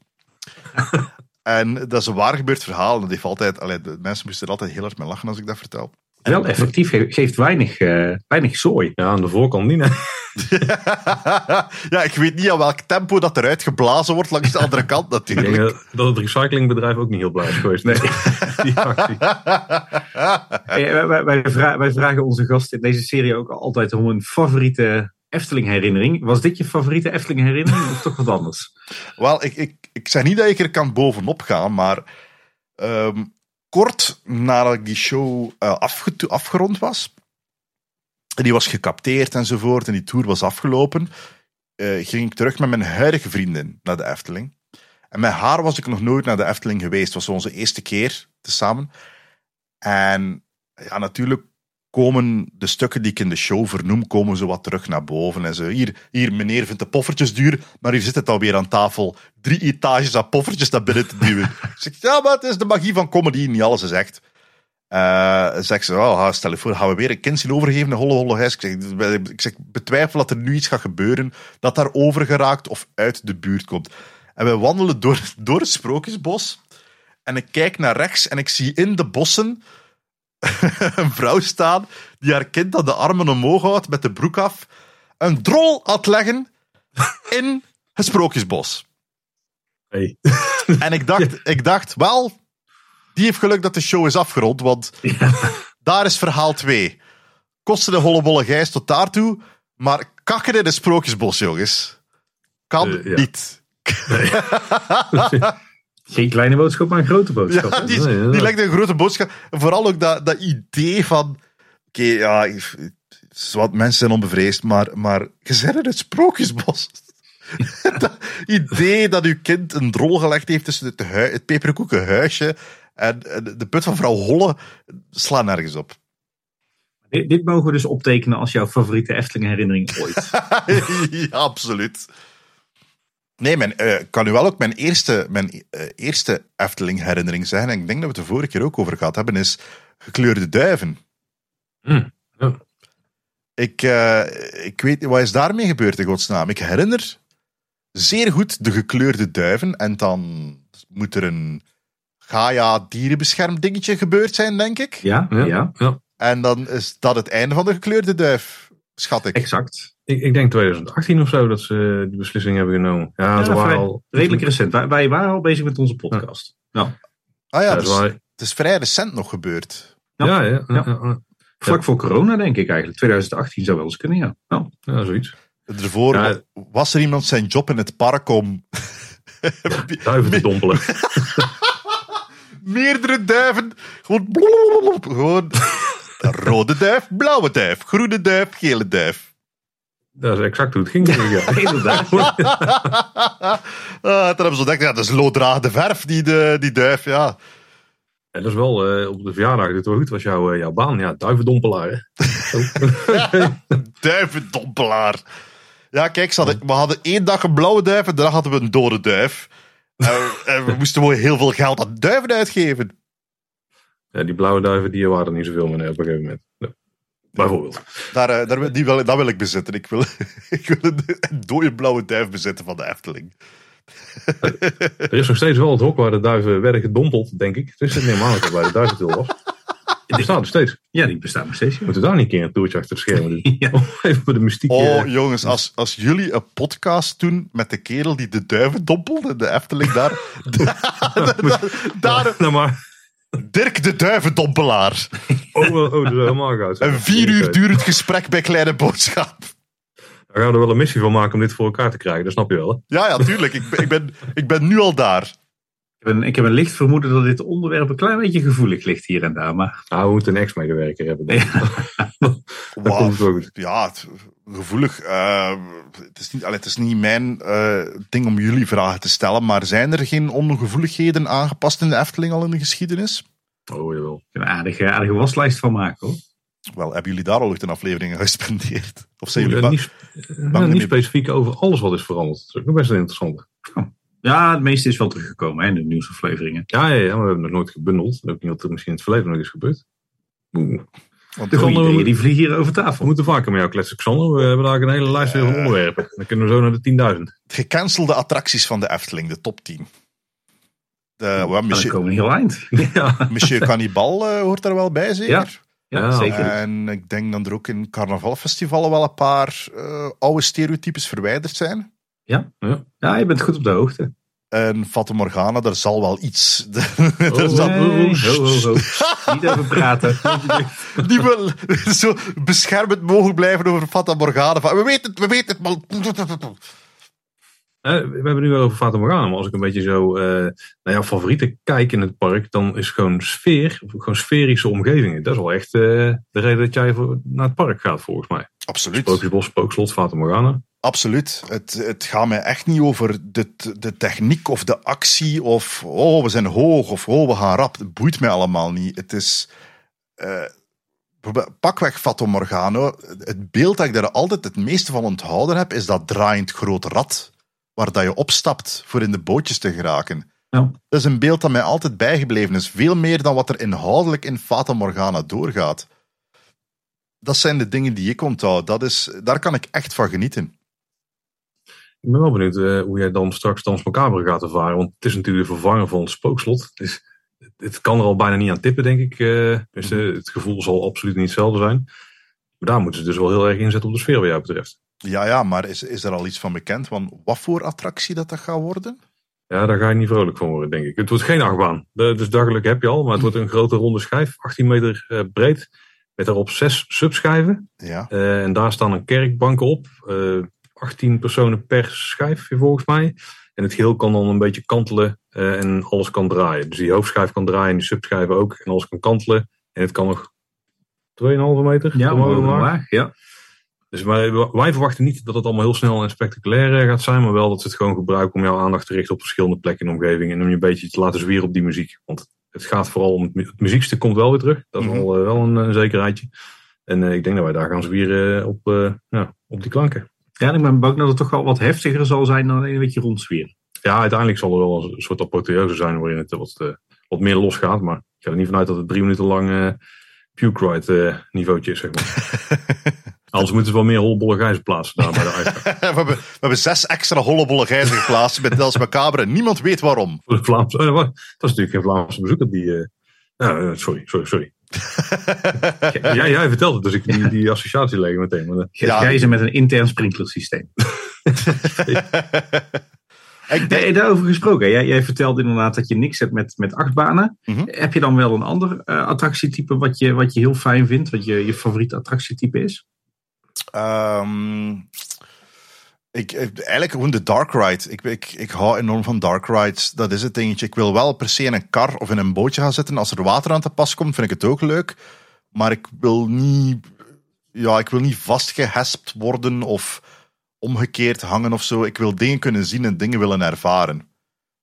*laughs* En dat is een waar gebeurd verhaal. Dat heeft altijd, allee, de mensen moesten er altijd heel hard mee lachen als ik dat vertel. Wel effectief, geeft weinig, uh, weinig zooi. Ja, aan de voorkant niet, *laughs* ja, ik weet niet aan welk tempo dat eruit geblazen wordt langs de andere kant natuurlijk. Dat het recyclingbedrijf ook niet heel blij is geweest. Nee, *laughs* die hey, wij, wij, vragen, wij, vragen onze gasten in deze serie ook altijd om een favoriete Efteling herinnering. Was dit je favoriete Efteling herinnering of toch wat anders? Wel, ik, ik, ik zeg niet dat ik er kan bovenop gaan, maar um, kort nadat ik die show uh, afgerond was, en die was gecapteerd enzovoort, en die tour was afgelopen, uh, ging ik terug met mijn huidige vriendin naar de Efteling. En met haar was ik nog nooit naar de Efteling geweest. Het was onze eerste keer tezamen. En ja, natuurlijk komen de stukken die ik in de show vernoem, komen zo wat terug naar boven. En zo, hier, hier, meneer vindt de poffertjes duur, maar hier zit het alweer aan tafel. Drie etages aan poffertjes naar binnen te duwen. *laughs* ik zeg, ja, maar het is de magie van comedy, niet alles is echt. Uh, zeg ze, oh, stel je voor, gaan we weer een kind zien overgeven in Holle Holle Huis? Ik zeg, ik zeg, betwijfel dat er nu iets gaat gebeuren dat daar over geraakt of uit de buurt komt. En we wandelen door, *laughs* door het sprookjesbos. En ik kijk naar rechts en ik zie in de bossen *laughs* een vrouw staan die haar kind aan de armen omhoog houdt met de broek af. Een drol het leggen in het sprookjesbos. Hey. En ik dacht, ik dacht, wel, die heeft geluk dat de show is afgerond, want *laughs* daar is verhaal 2. Kosten de hollebolle gijs tot daartoe, maar kakken in het sprookjesbos, jongens. Kan uh, niet. Nee. *laughs* Geen kleine boodschap, maar een grote boodschap. Ja, die, die lijkt een grote boodschap. Vooral ook dat, dat idee van... Oké, ja, wat mensen zijn onbevreesd, maar, maar je bent in het sprookjesbos. *laughs* dat idee dat uw kind een drol gelegd heeft tussen het, het peperkoeken huisje en de put van vrouw Holle, slaan nergens op. Dit, dit, mogen we dus optekenen als jouw favoriete Efteling herinnering ooit. *laughs* ja, absoluut. Nee, mijn, uh, kan u wel ook mijn eerste, mijn, uh, eerste Efteling herinnering zijn. En ik denk dat we het de vorige keer ook over gehad hebben, is gekleurde duiven. Mm, ja. ik, uh, ik weet wat is daarmee gebeurd in godsnaam. Ik herinner zeer goed de gekleurde duiven. En dan moet er een Gaia dierenbeschermdingetje gebeurd zijn, denk ik. Ja, ja, ja. En dan is dat het einde van de gekleurde duif, schat ik. Exact. Ik, ik denk 2018 of zo dat ze die beslissing hebben genomen. Ja, ja ze waren al... redelijk recent. Wij, wij, waren al bezig met onze podcast. Ja. Ah ja, dus, het is vrij recent nog gebeurd. Ja, ja. ja, Vlak voor corona denk ik eigenlijk. 2018 zou wel eens kunnen, ja. Ja, zoiets. Ervoor was er iemand zijn job in het park om... duiven te dompelen. *laughs* *laughs* Meerdere duiven. Gewoon... Gewoon... Rode duif, blauwe duif, groene duif, gele duif. Dat is exact hoe het ging. Ja, inderdaad. uh, toen hebben ze ontdekt, ja, dat is looddragende verf, die, de, die duif, ja. En dat is wel, uh, op de verjaardag, dit wel goed was jouw, uh, jouw baan. Ja, duivendompelaar. duivendompelaar. Ja, kijk, we hadden één dag een blauwe duif en daarna hadden we een dode duif. En we moesten gewoon heel veel geld aan duiven uitgeven. Ja, die blauwe duiven die waren er niet zoveel meer op een gegeven moment. Bijvoorbeeld. Daar, uh, daar, die wil, dat wil ik bezitten. Ik wil, *laughs* ik wil een, een dode blauwe duif bezitten van de Efteling. er is nog steeds wel het hok waar de duiven werden gedompeld, denk ik. Het is helemaal niet waar de duiventil was. Die bestaat nog steeds. Ja, die bestaat nog steeds. Ja. Moeten daar niet een keer een toertje achter de schermen doen? *laughs* ja. Even voor de mystiek. Oh, jongens, als, als jullie een podcast doen met de kerel die de duiven dompelde, de Efteling daar. *laughs* *laughs* daar, daar, daar, nou maar. Dirk de Duivendompelaar. Oh, oh, oh dat is helemaal goud. Een vier uur durend gesprek bij Kleine Boodschap. Daar gaan we er wel een missie van maken om dit voor elkaar te krijgen, dat snap je wel. Hè? Ja, ja, tuurlijk. ik, ik, ben, ik ben nu al daar. Ik heb, een, ik heb een licht vermoeden dat dit onderwerp een klein beetje gevoelig ligt hier en daar. Maar... Nou, we moeten een ex-medewerker hebben. Ja. *laughs* dat komt goed. Ja, gevoelig. Uh, het, is niet, allee, het is niet mijn uh, ding om jullie vragen te stellen, maar zijn er geen ongevoeligheden aangepast in de Efteling al in de geschiedenis? Oh, jawel. Een aardige, aardige waslijst van maken hoor. Wel, hebben jullie daar al ooit een aflevering gespendeerd? Of zijn jullie uh, niet, uh, niet specifiek over alles wat is veranderd. Dat is ook best interessant. Oh. Ja, het meeste is wel teruggekomen hè, in de nieuwsafleveringen. Ja, ja, ja, maar we hebben het nog nooit gebundeld. Ook niet wat er misschien in het verleden nog is gebeurd. Oeh. Want de die vliegen hier over tafel. We moeten vaker met jou kletsen, Xander. We hebben daar een hele lijst van uh, onderwerpen. Dan kunnen we zo naar de 10.000. Gecancelde attracties van de Efteling, de top 10. De, well, monsieur, komen heel eind. *laughs* ja. Monsieur Cannibal uh, hoort daar wel bij, zeker? Ja. Ja, zeker. En ik denk dat er ook in carnavalfestivalen wel een paar uh, oude stereotypes verwijderd zijn. Ja? ja, ja, je bent goed op de hoogte. En Fata Morgana, daar zal wel iets. *laughs* Oh, zal... nee. ho, ho, ho. *laughs* Niet over praten. *laughs* Die wil zo beschermend mogen blijven over Fata Morgana. We weten het, we weten het, man. Uh, we hebben nu wel over Fata Morgana, maar als ik een beetje zo uh, naar jouw favorieten kijk in het park, dan is gewoon sfeer, gewoon sferische omgevingen. Dat is wel echt uh, de reden dat jij naar het park gaat, volgens mij. Absoluut. Sprookjesbos, Spookslot, Fata Morgana. Absoluut. Het, het gaat mij echt niet over de, de techniek of de actie of oh, we zijn hoog of oh, we gaan rap. Het boeit mij allemaal niet. Het is... Uh, pakweg Fato Morgano. Het beeld dat ik daar altijd het meeste van onthouden heb, is dat draaiend grote rad waar dat je opstapt voor in de bootjes te geraken. Ja. Dat is een beeld dat mij altijd bijgebleven is. Veel meer dan wat er inhoudelijk in Fata Morgana doorgaat. Dat zijn de dingen die ik onthoud. Dat is, daar kan ik echt van genieten. Ik ben wel benieuwd uh, hoe jij dan straks Dans Macabre gaat ervaren. Want het is natuurlijk de vervanger van het spookslot. Het, het kan er al bijna niet aan tippen, denk ik. Uh, dus, uh, het gevoel zal absoluut niet hetzelfde zijn. Maar daar moeten ze dus wel heel erg inzetten op de sfeer wat jou betreft. Ja, ja, maar is, is er al iets van bekend? Want wat voor attractie dat dat gaat worden? Ja, daar ga je niet vrolijk van worden, denk ik. Het wordt geen achtbaan. Dus dagelijk heb je al, maar het wordt een grote ronde schijf, 18 meter uh, breed. Met daarop zes subschijven. Ja. Uh, en daar staan een kerkbanken op. Uh, 18 personen per schijf, volgens mij. En het geheel kan dan een beetje kantelen en alles kan draaien. Dus die hoofdschijf kan draaien, die subschijven ook. En alles kan kantelen. En het kan nog 2,5 meter ja, omhoog. Ja. Dus wij, wij, verwachten niet dat het allemaal heel snel en spectaculair gaat zijn, maar wel dat ze het gewoon gebruiken om jouw aandacht te richten op verschillende plekken in de omgeving en om je een beetje te laten zwieren op die muziek. Want het gaat vooral om het, het muziekstuk komt wel weer terug. Dat is mm wel, wel een, een, zekerheidje. En uh, ik denk dat wij daar gaan zwieren op, uh, ja, op die klanken. Ja, ik ben bang dat het toch wel wat heftiger zal zijn dan een beetje rondzwieren. Ja, uiteindelijk zal er wel een soort apotheose zijn waarin het wat, uh, wat meer losgaat. Maar ik ga er niet vanuit dat het drie minuten lang uh, puke ride niveautje is, zeg maar. *laughs* Anders moeten we wel meer hollebolle gijzen plaatsen daar bij de *laughs* we, hebben, we hebben zes extra hollebolle gijzen geplaatst met Dels Macabre. Niemand weet waarom. Voor de Vlaamse, oh, dat is natuurlijk geen Vlaamse bezoeker die... Uh, uh, sorry, sorry, sorry. *laughs* ja, jij vertelt het, dus ik die, die associatie leggen meteen. Maar, ja. Gijzen met een intern sprinklersysteem. *laughs* Ik denk... daarover gesproken, jij, jij vertelde inderdaad dat je niks hebt met, met achtbanen. Mm Heb je dan wel een ander uh, attractietype wat je, wat je heel fijn vindt, wat je, je favoriete attractietype is? Um, ik, eigenlijk gewoon de dark ride. Ik, ik, ik hou enorm van dark rides. Dat is het dingetje. Ik wil wel per se in een kar of in een bootje gaan zitten. Als er water aan te pas komt, vind ik het ook leuk. Maar ik wil niet, ja, ik wil niet vastgehespt worden of omgekeerd hangen of zo. Ik wil dingen kunnen zien en dingen willen ervaren.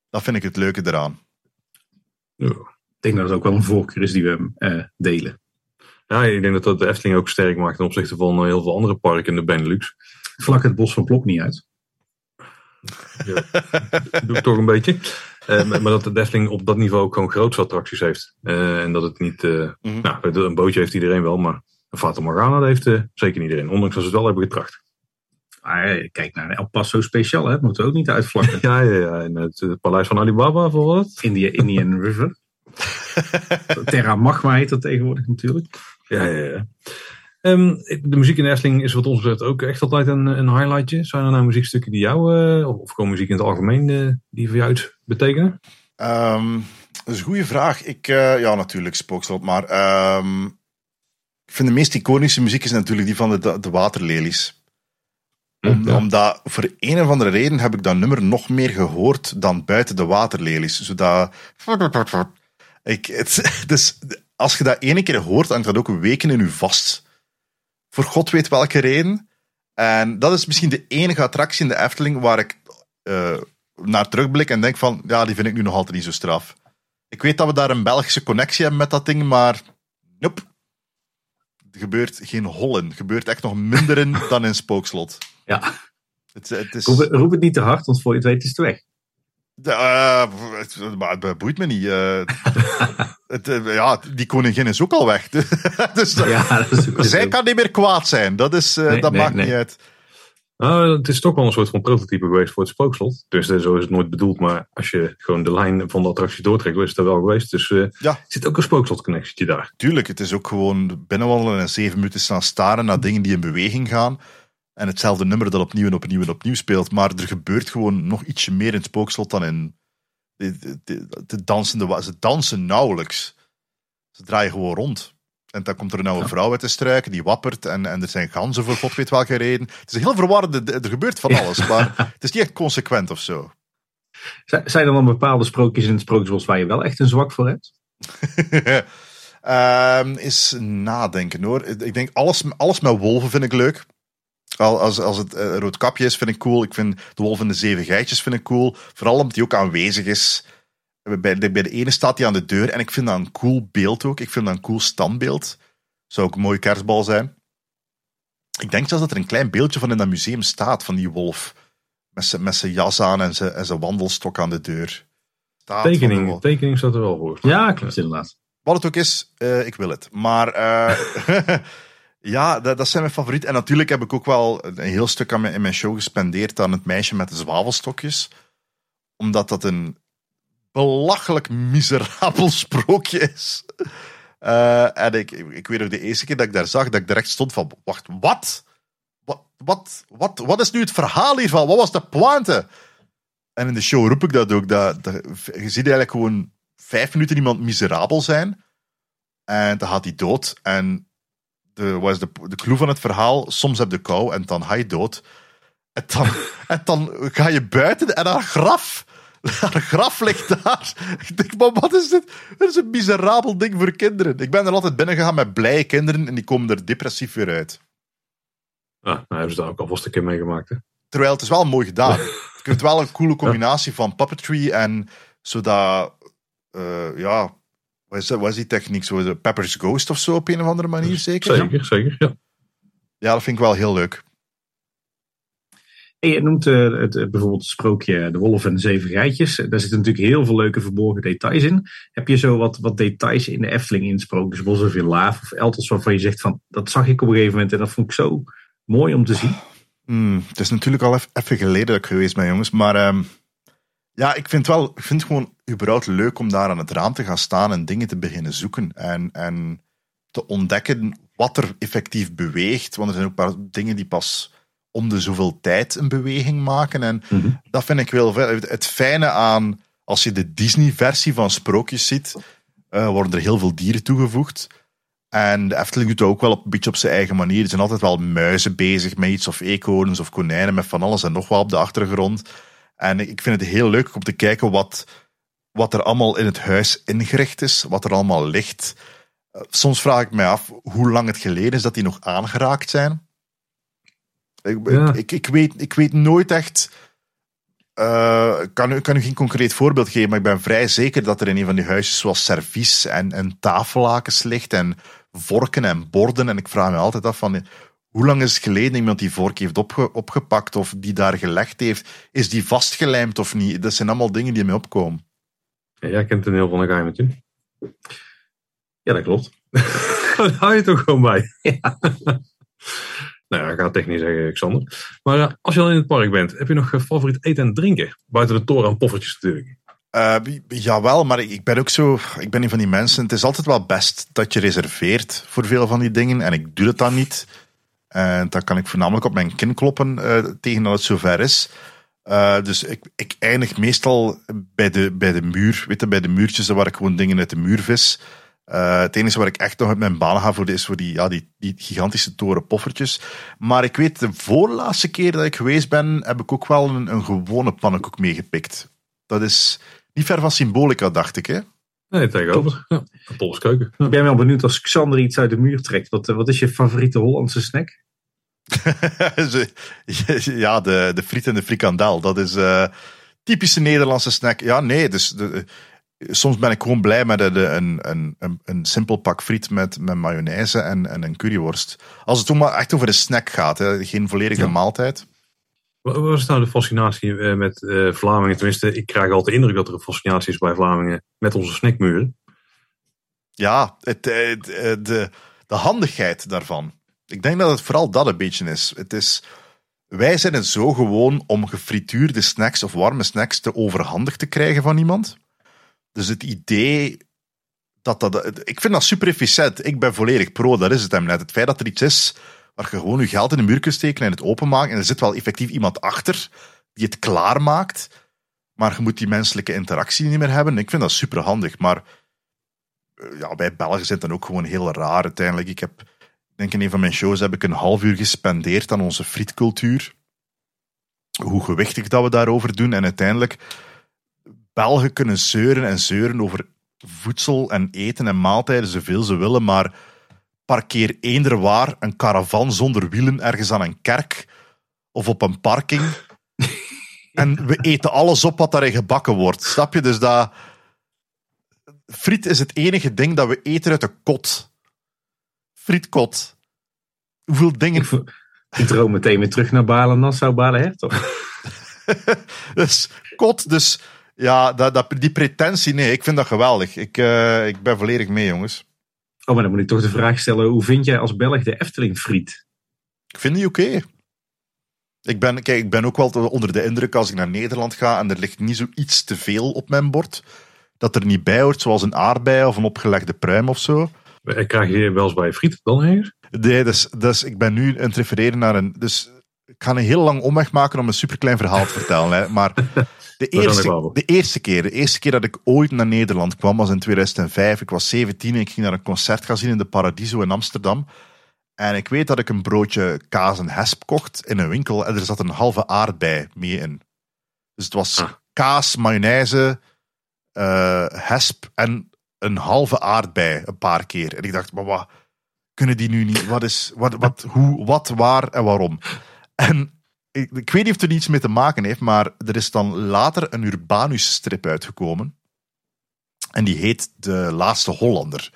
Dat vind ik het leuke eraan. Ja, ik denk dat het ook wel een voorkeur is die we uh, delen. Ja, ik denk dat dat de Efteling ook sterk maakt ten opzichte van eh, heel veel andere parken in de Benelux. Vlak het bos van Plok niet uit. Ja, *laughs* doe ik toch een beetje. Uh, maar dat de Efteling op dat niveau ook gewoon grootste attracties heeft. Uh, en dat het niet... Uh, mm-hmm. Nou, een bootje heeft iedereen wel, maar een Fata Morgana heeft zeker niet iedereen. Ondanks dat ze het wel hebben getracht. Ah, kijk naar El Paso Special, hè. Moeten we ook niet uitvlakken. *laughs* ja, ja, ja. En het, het, paleis van Alibaba, voor wat? India, Indian River. *laughs* Terra Magma heet dat tegenwoordig natuurlijk. Ja, ja, ja. Um, de muziek in de Efteling is wat ons betreft ook echt altijd een, een highlightje. Zijn er nou muziekstukken die jou, uh, of gewoon muziek in het algemeen, uh, die voor jou iets betekenen? Um, dat is een goede vraag. Ik, uh, ja, natuurlijk Spookslot, maar um, ik vind de meest iconische muziek is natuurlijk die van de, de waterlelies. Om, ja. Omdat voor een of andere reden heb ik dat nummer nog meer gehoord dan buiten de waterlelies. Zodat. *laughs* Ik, het, *laughs* dus als je dat ene keer hoort, hangt dat ook weken in je vast. Voor god weet welke reden. En dat is misschien de enige attractie in de Efteling waar ik uh, naar terugblik en denk van, ja, die vind ik nu nog altijd niet zo straf. Ik weet dat we daar een Belgische connectie hebben met dat ding, maar nope. Er gebeurt geen hollen. Er gebeurt echt nog minder in dan in Spookslot. Ja. Het, het is... roep, het, roep, het, niet te hard, want voor je het weet is het weg. Uh, het, het boeit me niet. Uh, *laughs* het, uh, ja, die koningin is ook al weg. *laughs* dus ja, *laughs* zij kan niet meer kwaad zijn. Dat, is, nee, dat nee, maakt nee. niet uit. Nou, het is toch wel een soort van prototype geweest voor het spookslot. Dus zo is het nooit bedoeld. Maar als je gewoon de lijn van de attractie doortrekt, is het er wel geweest. Dus ja. zit ook een spookslot-connectie daar. Tuurlijk, het is ook gewoon binnenwandelen en zeven minuten staan staren naar dingen die in beweging gaan. En hetzelfde nummer dat opnieuw en opnieuw en opnieuw speelt. Maar er gebeurt gewoon nog ietsje meer in het spookslot dan in de, de, de dansende... Ze dansen nauwelijks. Ze draaien gewoon rond. En dan komt er nou een vrouw uit te struiken, die wappert. En, en er zijn ganzen voor god weet welke reden. Het is heel verwarrend, er gebeurt van alles. Maar *laughs* het is niet echt consequent of zo. Zijn er dan bepaalde sprookjes in het Sprookjesbos waar je wel echt een zwak voor hebt? um, *laughs* is nadenken hoor. Ik denk alles, alles met wolven vind ik leuk. Als, als het uh, roodkapje is, vind ik cool. Ik vind de wolf en de zeven geitjes vind ik cool. Vooral omdat hij ook aanwezig is. Bij de, bij de ene staat hij aan de deur en ik vind dat een cool beeld ook. Ik vind dat een cool standbeeld. Zou ook een mooie kerstbal zijn. Ik denk zelfs dat er een klein beeldje van in dat museum staat, van die wolf. Met zijn jas aan en zijn, en zijn wandelstok aan de deur. staat. Tekening, tekening staat er wel voor. Ja, klopt inderdaad. Wat het ook is, uh, ik wil het. Maar uh, *laughs* ja, dat, dat, zijn mijn favorieten. En natuurlijk heb ik ook wel een heel stuk aan mijn, in mijn show gespendeerd aan het meisje met de zwavelstokjes. Omdat dat een belachelijk miserabel *laughs* sprookje is. Uh, en ik, ik weet nog de eerste keer dat ik daar zag, dat ik direct stond van, wacht, wat? Wat, wat, wat, wat is nu het verhaal hiervan? Wat was de pointe? En in de show roep ik dat ook. Dat, je ziet eigenlijk gewoon vijf minuten iemand miserabel zijn. En dan gaat hij dood. En de, wat is de, de clue van het verhaal? Soms heb je kou en dan ga je dood. En dan, *laughs* en dan ga je buiten en haar graf. *laughs* Haar graf ligt daar. Ik denk, maar wat is dit? Het is een miserabel ding voor kinderen. Ik ben er altijd binnen gegaan met blije kinderen en die komen er depressief weer uit. Ja, nou hebben ze daar ook alvast een keer meegemaakt. Hè? Terwijl het is wel mooi gedaan. *laughs* Het wel een coole combinatie van puppetry en zodat, uh, ja, wat is, wat is die techniek? Zo, Pepper's Ghost of zo op een of andere manier, zeker? Zeker, zeker, ja. Ja, dat vind ik wel heel leuk. Hey, je noemt uh, het, bijvoorbeeld het sprookje De Wolf en de Zeven Geitjes. Daar zitten natuurlijk heel veel leuke verborgen details in. Heb je zo wat, wat details in de Efteling in Sprookjesbos of in Laaf of Eltels waarvan je zegt van dat zag ik op een gegeven moment en dat vond ik zo mooi om te zien? Hmm, het is natuurlijk al even geleden dat ik geweest ben, jongens. Maar um, ja, ik vind, wel, ik vind het gewoon überhaupt leuk om daar aan het raam te gaan staan en dingen te beginnen zoeken. En, en te ontdekken wat er effectief beweegt. Want er zijn ook een paar dingen die pas om de zoveel tijd een beweging maken. En Mhm. dat vind ik wel Het fijne aan, als je de Disney-versie van Sprookjes ziet, eh, worden er heel veel dieren toegevoegd. En de Efteling doet dat ook wel op, een beetje op zijn eigen manier. Er zijn altijd wel muizen bezig met iets, of eekhoorns of konijnen, met van alles en nog wat op de achtergrond. En ik vind het heel leuk om te kijken wat, wat er allemaal in het huis ingericht is, wat er allemaal ligt. Eh, Soms vraag ik mij af hoe lang het geleden is dat die nog aangeraakt zijn. Ik, Ja. ik, ik, weet, ik weet nooit echt. eh, Ik kan, u- kan u geen concreet voorbeeld geven, maar ik ben vrij zeker dat er in een van die huisjes zoals servies en, en tafellakens ligt en vorken en borden. En ik vraag me altijd af van hoe lang is het geleden iemand die vork heeft opge- opgepakt of die daar gelegd heeft? Is die vastgelijmd of niet? Dat zijn allemaal dingen die me opkomen. Ja, jij kent een heel van een geheim met je. Ja, dat klopt. *laughs* Daar hou je toch gewoon bij. *laughs* nou ja, ik ga het technisch zeggen, Xander. Maar eh, als je al in het park bent, heb je nog eh, favoriet eten en drinken? Buiten de toren en poffertjes natuurlijk. Eh, jawel, maar ik ben ook zo. Ik ben een van die mensen. Het is altijd wel best dat je reserveert voor veel van die dingen. En ik doe dat dan niet. En dan kan ik voornamelijk op mijn kin kloppen eh, tegen dat het zover is. Eh, dus ik, ik eindig meestal bij de, bij de muur. Weet je, bij de muurtjes waar ik gewoon dingen uit de muur vis. Eh, het enige waar ik echt nog uit mijn baan ga voor is voor die, ja, die, die gigantische toren poffertjes. Maar ik weet, de voorlaatste keer dat ik geweest ben, heb ik ook wel een, een gewone pannenkoek meegepikt. Dat is niet ver van Symbolica, dacht ik. Hè? Nee, tegenover. Ja, een Pols keuken. Ik ben wel benieuwd als Xander iets uit de muur trekt. Wat, eh, wat is je favoriete Hollandse snack? *laughs* *laughs* Ja, de, de friet en de frikandel. Dat is eh typische Nederlandse snack. Ja, nee, dus de, soms ben ik gewoon blij met een, een, een, een, een simpel pak friet met, met mayonaise en, en een curryworst. Als het toen maar echt over de snack gaat, hè, geen volledige Ja. maaltijd. Wat is nou de fascinatie eh, met eh, Vlamingen? Tenminste, ik krijg altijd de indruk dat er een fascinatie is bij Vlamingen met onze snackmuren. Ja, het, eh, het, eh, de, de handigheid daarvan. Ik denk dat het vooral dat een beetje is. Het is. Wij zijn het zo gewoon om gefrituurde snacks of warme snacks te overhandig te krijgen van iemand. Dus het idee dat dat. Ik vind dat super efficiënt. Ik ben volledig pro, dat is het hem net. Het feit dat er iets is waar je gewoon je geld in de muur kunt steken en het openmaken. En er zit wel effectief iemand achter die het klaarmaakt. Maar je moet die menselijke interactie niet meer hebben. Ik vind dat super handig. Maar eh, ja, wij Belgen zijn dan ook gewoon heel raar uiteindelijk. Ik heb, denk in een van mijn shows heb ik een half uur gespendeerd aan onze frietcultuur. Hoe gewichtig dat we daarover doen. En uiteindelijk, Belgen kunnen zeuren en zeuren over voedsel en eten en maaltijden zoveel ze willen, maar parkeer eender waar een caravan zonder wielen ergens aan een kerk of op een parking. *laughs* en we eten alles op wat daarin gebakken wordt. Snap je? Dus dat friet is het enige ding dat we eten uit de kot. Frietkot. Hoeveel dingen. Ik, droom meteen weer terug naar Balen, Nassau, Balen, Hertog. *laughs* Dus kot, dus Ja, dat, dat, die pretentie, nee, ik vind dat geweldig. Ik, uh, ik ben volledig mee, jongens. Oh, maar dan moet ik toch de vraag stellen: hoe vind jij als Belg de Efteling friet? Ik vind die oké. Ik ben, kijk, ik ben ook wel onder de indruk als ik naar Nederland ga en er ligt niet zoiets te veel op mijn bord. Dat er niet bij hoort, zoals een aardbei of een opgelegde pruim of zo. Ik krijg je wel eens bij friet dan ergens? Nee, dus, dus ik ben nu aan het refereren naar een. Dus ik ga een heel lang omweg maken om een superklein verhaal te vertellen. Hè. Maar *laughs* de eerste, de eerste keer, de eerste keer dat ik ooit naar Nederland kwam was in 2005. Ik was 17 en ik ging naar een concert gaan zien in de Paradiso in Amsterdam. En ik weet dat ik een broodje kaas en hesp kocht in een winkel en er zat een halve aardbei mee in. Dus het was ah. kaas, mayonaise, uh, hesp en een halve aardbei een paar keer. En ik dacht, maar wat kunnen die nu niet? Wat is, wat, wat, hoe, wat, waar en waarom? En ik, ik weet niet of het er iets mee te maken heeft, maar er is dan later een Urbanus-strip uitgekomen. En die heet De Laatste Hollander.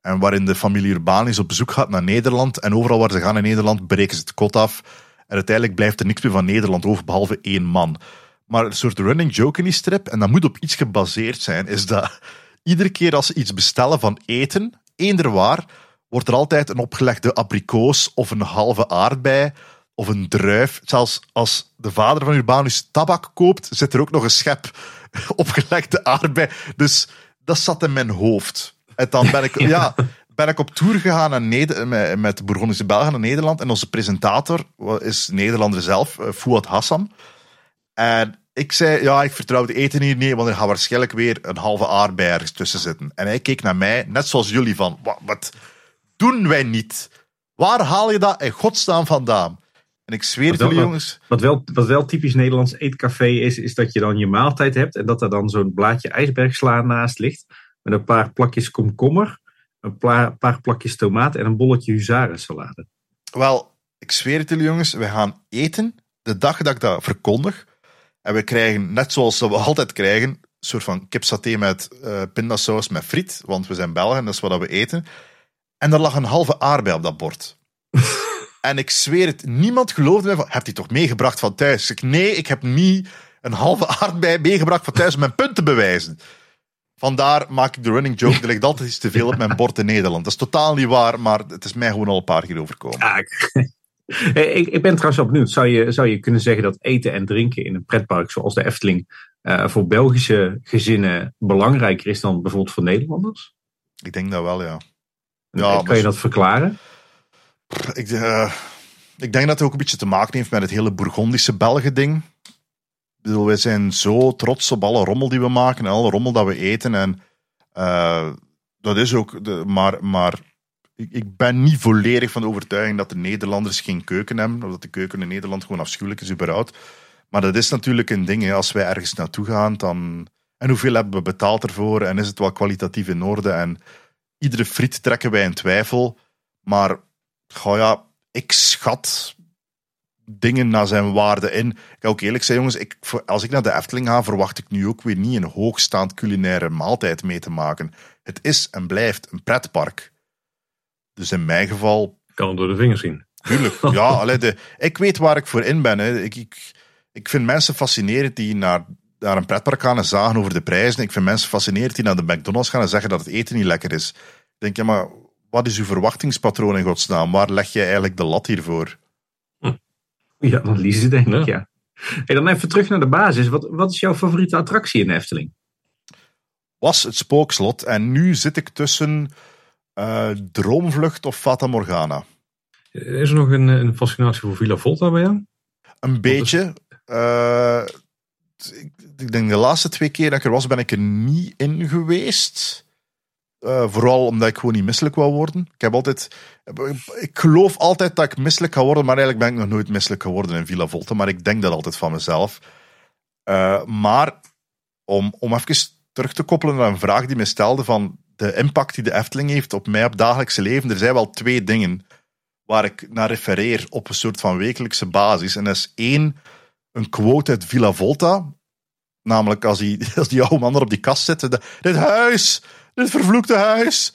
En waarin de familie Urbanus op bezoek gaat naar Nederland. En overal waar ze gaan in Nederland breken ze het kot af. En uiteindelijk blijft er niks meer van Nederland over, behalve één man. Maar een soort running joke in die strip, en dat moet op iets gebaseerd zijn, is dat iedere keer als ze iets bestellen van eten, eender waar, wordt er altijd een opgelegde abrikoos of een halve aardbei of een druif. Zelfs als de vader van Urbanus tabak koopt, zit er ook nog een schep *laughs* opgelegde aardbei. Dus dat zat in mijn hoofd. En dan ben ik, *laughs* ja, ben ik op tour gegaan naar Neder met, Bourgondische Belgen naar Nederland. En onze presentator is Nederlander zelf, uh, Fouad Hassan. En ik zei, ja, ik vertrouw het eten hier niet, want er gaat waarschijnlijk weer een halve aardbei ergens tussen zitten. En hij keek naar mij, net zoals jullie, van, wat, wat doen wij niet? Waar haal je dat in godsnaam vandaan? En ik zweer het jullie, jongens. Wat wel, wat wel typisch Nederlands eetcafé is, is dat je dan je maaltijd hebt en dat er dan zo'n blaadje ijsbergsla naast ligt. Met een paar plakjes komkommer, een paar plakjes tomaat en een bolletje huzarensalade. Wel, ik zweer het jullie, jongens. We gaan eten de dag dat ik dat verkondig. En we krijgen, net zoals we altijd krijgen, een soort van kipsaté met uh, pindasaus met friet. Want we zijn Belgen, dat is wat we eten. En er lag een halve aardbei op dat bord. *laughs* en ik zweer het, niemand geloofde mij van, heb je toch meegebracht van thuis? Ik, nee, ik heb niet een halve *laughs* aardbei meegebracht van thuis om mijn punt te bewijzen. Vandaar maak ik de running joke, er ligt altijd iets te veel op mijn *laughs* bord in Nederland. Dat is totaal niet waar, maar het is mij gewoon al een paar keer overkomen. Ja, ik, ik, ben trouwens wel benieuwd. Zou je, zou je kunnen zeggen dat eten en drinken in een pretpark zoals de Efteling uh, voor Belgische gezinnen belangrijker is dan bijvoorbeeld voor Nederlanders? Ik denk dat wel, ja. ja kan je dat verklaren? Ik, uh, ik denk dat het ook een beetje te maken heeft met het hele Bourgondische Belgen-ding. wij zijn zo trots op alle rommel die we maken en alle rommel dat we eten. En uh, dat is ook, de, maar, maar ik, ik, ben niet volledig van de overtuiging dat de Nederlanders geen keuken hebben. Of dat de keuken in Nederland gewoon afschuwelijk is überhaupt. Maar dat is natuurlijk een ding. Hè. Als wij ergens naartoe gaan, dan... En hoeveel hebben we betaald ervoor? En is het wel kwalitatief in orde? En iedere friet trekken wij in twijfel. Maar, goh ja, ik schat dingen naar zijn waarde in. Ik ga ook eerlijk zijn, jongens. Ik, als ik naar de Efteling ga, verwacht ik nu ook weer niet een hoogstaand culinaire maaltijd mee te maken. Het is en blijft een pretpark. Dus in mijn geval. Ik kan het door de vingers zien. Tuurlijk. *laughs* Ja, allee, de, ik weet waar ik voor in ben. Hè. Ik, ik, ik vind mensen fascinerend die naar, naar een pretpark gaan en zagen over de prijzen. Ik vind mensen fascinerend die naar de McDonald's gaan en zeggen dat het eten niet lekker is. Ik denk, ja, maar wat is uw verwachtingspatroon in godsnaam? Waar leg je eigenlijk de lat hiervoor? Hm. Ja, analyse denk ik, ja. Hey, dan even terug naar de basis. Wat, wat is jouw favoriete attractie in de Efteling? Was het spookslot. En nu zit ik tussen uh, Droomvlucht of Fata Morgana. Is er nog een, een fascinatie voor Villa Volta bij jou? Een beetje. Uh, ik, ik, denk de laatste twee keer dat ik er was, ben ik er niet in geweest. Uh, vooral omdat ik gewoon niet misselijk wou worden. Ik heb altijd. Ik geloof altijd dat ik misselijk ga worden, maar eigenlijk ben ik nog nooit misselijk geworden in Villa Volta. Maar ik denk dat altijd van mezelf. Maar om, om even terug te koppelen naar een vraag die me stelde van de impact die de Efteling heeft op mij op dagelijkse leven. Er zijn wel twee dingen waar ik naar refereer op een soort van wekelijkse basis. En dat is één, een quote uit Villa Volta. Namelijk als die, *laughs* als die oude man er op die kast zit. dit huis, dit vervloekte huis.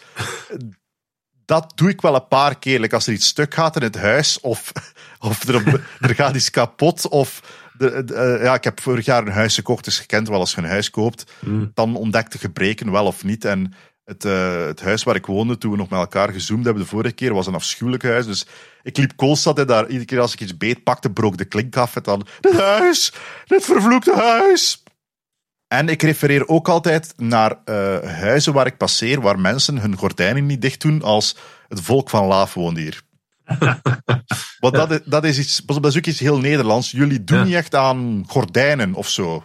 Dat doe ik wel een paar keer. als er iets stuk gaat in het huis, of, *laughs* of er, er gaat iets kapot, of de, uh, ja, ik heb vorig jaar een huis gekocht, dus gekend wel als je een huis koopt. Mm. Dan ontdekte gebreken wel of niet. En het, uh, het huis waar ik woonde toen we nog met elkaar gezoomd hebben de vorige keer was een afschuwelijk huis. Dus ik liep koolstad en daar iedere keer als ik iets beet pakte, brook de klink af. En dan, dit huis, dit vervloekte huis. En ik refereer ook altijd naar uh, huizen waar ik passeer, waar mensen hun gordijnen niet dicht doen als het volk van Laaf woont hier. *laughs* Want dat is, dat is iets, dat is ook iets heel Nederlands. Jullie doen niet echt aan gordijnen of zo.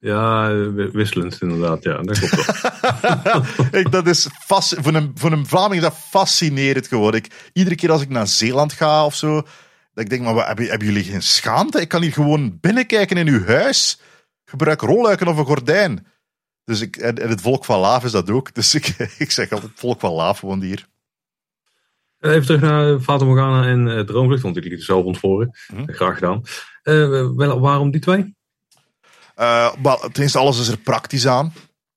Ja, wisselend inderdaad. Ja, dat klopt *laughs* ik, dat is vast, voor, een, voor een Vlaming is dat fascinerend geworden. Ik, iedere keer als ik naar Zeeland ga of zo, dat ik denk, maar wat, hebben, hebben jullie geen schaamte? Ik kan hier gewoon binnenkijken in uw huis. Gebruik rolluiken of een gordijn. Dus ik, en, het volk van Laaf is dat ook. *laughs* Dus ik, ik zeg altijd, het volk van Laaf woont hier. Even terug naar Fata Morgana en uh, Droomvlucht, want ik liet het zelf ontvoeren. Hm. Graag gedaan. Uh, wel, waarom die twee? Uh, ten eerste, alles is er praktisch aan.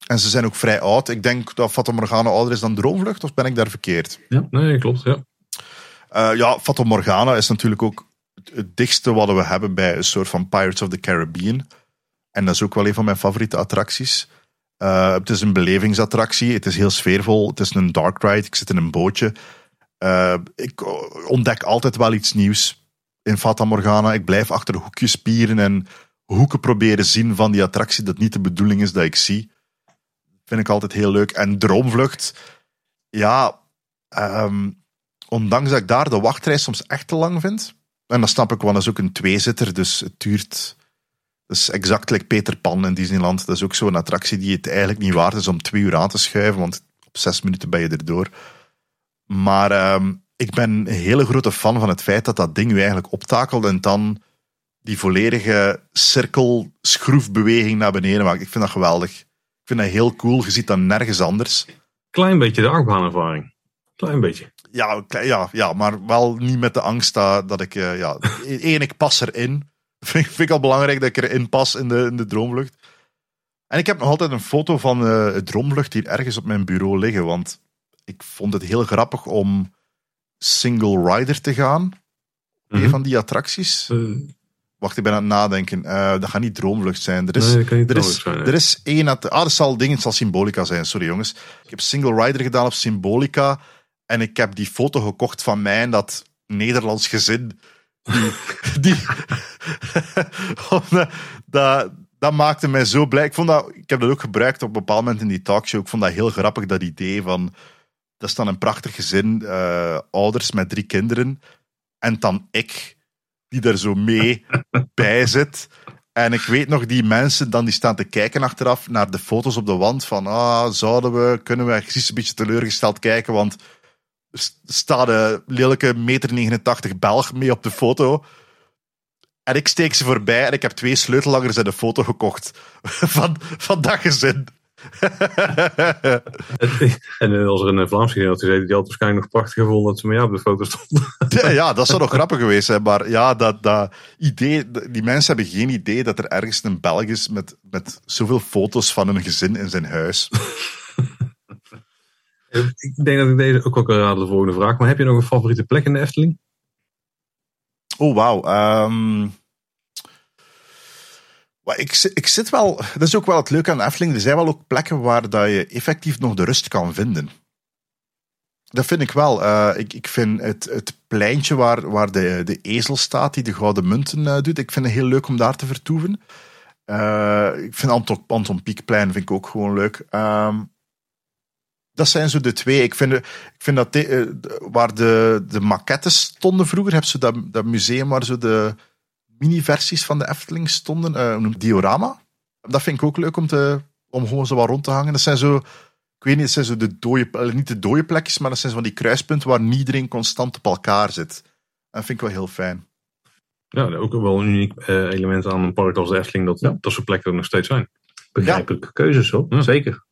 En ze zijn ook vrij oud. Ik denk dat Fata Morgana ouder is dan Droomvlucht, of ben ik daar verkeerd? Ja, nee, klopt, ja. Uh, ja, Fata Morgana is natuurlijk ook het dichtste wat we hebben bij een soort van Pirates of the Caribbean. En dat is ook wel een van mijn favoriete attracties. Uh, het is een belevingsattractie. Het is heel sfeervol. Het is een dark ride. Ik zit in een bootje. Uh, ik ontdek altijd wel iets nieuws in Fata Morgana. Ik blijf achter hoekjes spieren en hoeken proberen zien van die attractie dat niet de bedoeling is dat ik zie. Vind ik altijd heel leuk. En Droomvlucht, ja, um, ondanks dat ik daar de wachtrij soms echt te lang vind. En dat snap ik, want dat is ook een tweezitter, dus het duurt dat is exact Peter Pan in Disneyland. Dat is ook zo'n attractie die het eigenlijk niet waard is om twee uur aan te schuiven, want op zes minuten ben je erdoor. Maar uh, ik ben een hele grote fan van het feit dat dat ding u eigenlijk optakelt en dan die volledige cirkel schroefbeweging naar beneden maakt. Ik vind dat geweldig. Ik vind dat heel cool. Je ziet dat nergens anders. Klein beetje de achtbaanervaring. Klein beetje. Ja, ja, ja, maar wel niet met de angst dat, dat ik... Uh, ja, *laughs* één, ik pas erin. *laughs* Vind, vind ik al belangrijk dat ik erin pas in de, in de droomvlucht. En ik heb nog altijd een foto van uh, het droomvlucht hier ergens op mijn bureau liggen. Want ik vond het heel grappig om single rider te gaan. Mm Een mhm. van die attracties. Uh. Wacht, ik ben aan het nadenken. Uh, dat gaat niet droomvlucht zijn. Er is, nee, er is, zijn, er is één... Ah, dat zal dingen, het zal Symbolica zijn. Sorry jongens. Ik heb single rider gedaan op Symbolica. En ik heb die foto gekocht van mij en dat Nederlands gezin die, *laughs* *laughs* dat, dat maakte mij zo blij. Ik, vond dat, ik heb dat ook gebruikt op een bepaald moment in die talkshow. Ik vond dat heel grappig, dat idee van... Dat is dan een prachtig gezin, uh, ouders met drie kinderen. En dan ik, die er zo mee *laughs* bij zit. En ik weet nog, die mensen dan die staan te kijken achteraf naar de foto's op de wand. Van, ah, zouden we, kunnen we, precies een beetje teleurgesteld kijken, want staat een lelijke meter 89 Belg mee op de foto. En ik steek ze voorbij en ik heb twee sleutellangers en de foto gekocht *laughs* van, van dat gezin. *laughs* en als er een Vlaams gezin had gezeten, die had waarschijnlijk nog prachtig gevonden dat ze met jou op de foto stonden. *laughs* ja, dat zou nog grappig geweest zijn. Maar ja, dat, dat idee, die mensen hebben geen idee dat er ergens een Belg is met, met zoveel foto's van een gezin in zijn huis. *laughs* Ik denk dat ik deze ook wel kan raden, de volgende vraag. Maar heb je nog een favoriete plek in de Efteling? Oh, wauw. Um, ik, ik zit wel... Dat is ook wel het leuke aan de. Er zijn wel ook plekken waar dat je effectief nog de rust kan vinden. Dat vind ik wel. Uh, ik, ik vind het, het pleintje waar, waar de, de ezel staat, die de gouden munten uh, doet, ik vind het heel leuk om daar te vertoeven. Uh, ik vind Anton, Anton vind ik ook gewoon leuk. Um, dat zijn zo de twee. Ik vind, ik vind dat eh, waar de, de maquettes stonden vroeger, heb je dat, dat museum waar zo de mini-versies van de Efteling stonden, uh, diorama. Dat vind ik ook leuk om, te, om gewoon zo wat rond te hangen. Dat zijn zo, ik weet niet, het zijn zo de dode, niet de dode plekjes, maar dat zijn zo van die kruispunten waar niet iedereen constant op elkaar zit. Dat vind ik wel heel fijn. Ja, ook wel een uniek uh, element aan een park als de Efteling, dat, ja. dat soort plekken er nog steeds zijn. Begrijpelijke keuzes hoor, zeker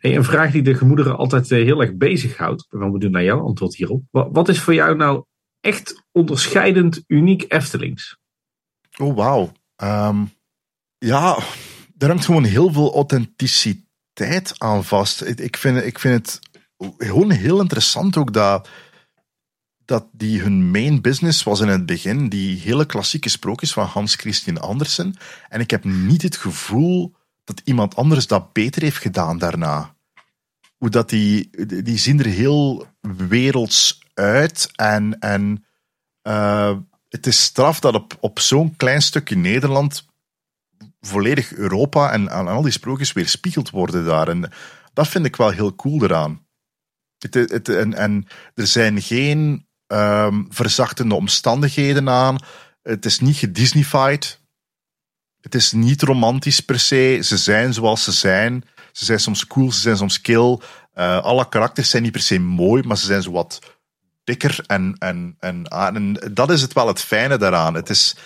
een vraag die de gemoederen altijd eh, heel erg bezighoudt. We gaan we doen naar jouw antwoord hierop. Wat is voor jou nou echt onderscheidend uniek Eftelings? Oh, wauw. Um, ja, er hangt gewoon heel veel authenticiteit aan vast. Ik vind, ik vind het gewoon heel interessant ook dat dat die hun main business was in het begin die hele klassieke sprookjes van Hans Christian Andersen. En ik heb niet het gevoel dat iemand anders dat beter heeft gedaan daarna. Hoe dat die, die zien er heel werelds uit en, en uh, het is straf dat op, zo'n klein stukje Nederland volledig Europa en, en al die sprookjes weer spiegeld worden daar. En dat vind ik wel heel cool eraan. Het, het, en, en er zijn geen um, verzachtende omstandigheden aan. Het is niet gedisneyfied. Het is niet romantisch per se. Ze zijn zoals ze zijn. Ze zijn soms cool, ze zijn soms kill. Uh, alle karakters zijn niet per se mooi, maar ze zijn zo wat dikker. En, en, en, ah, en dat is het wel het fijne daaraan. Het is,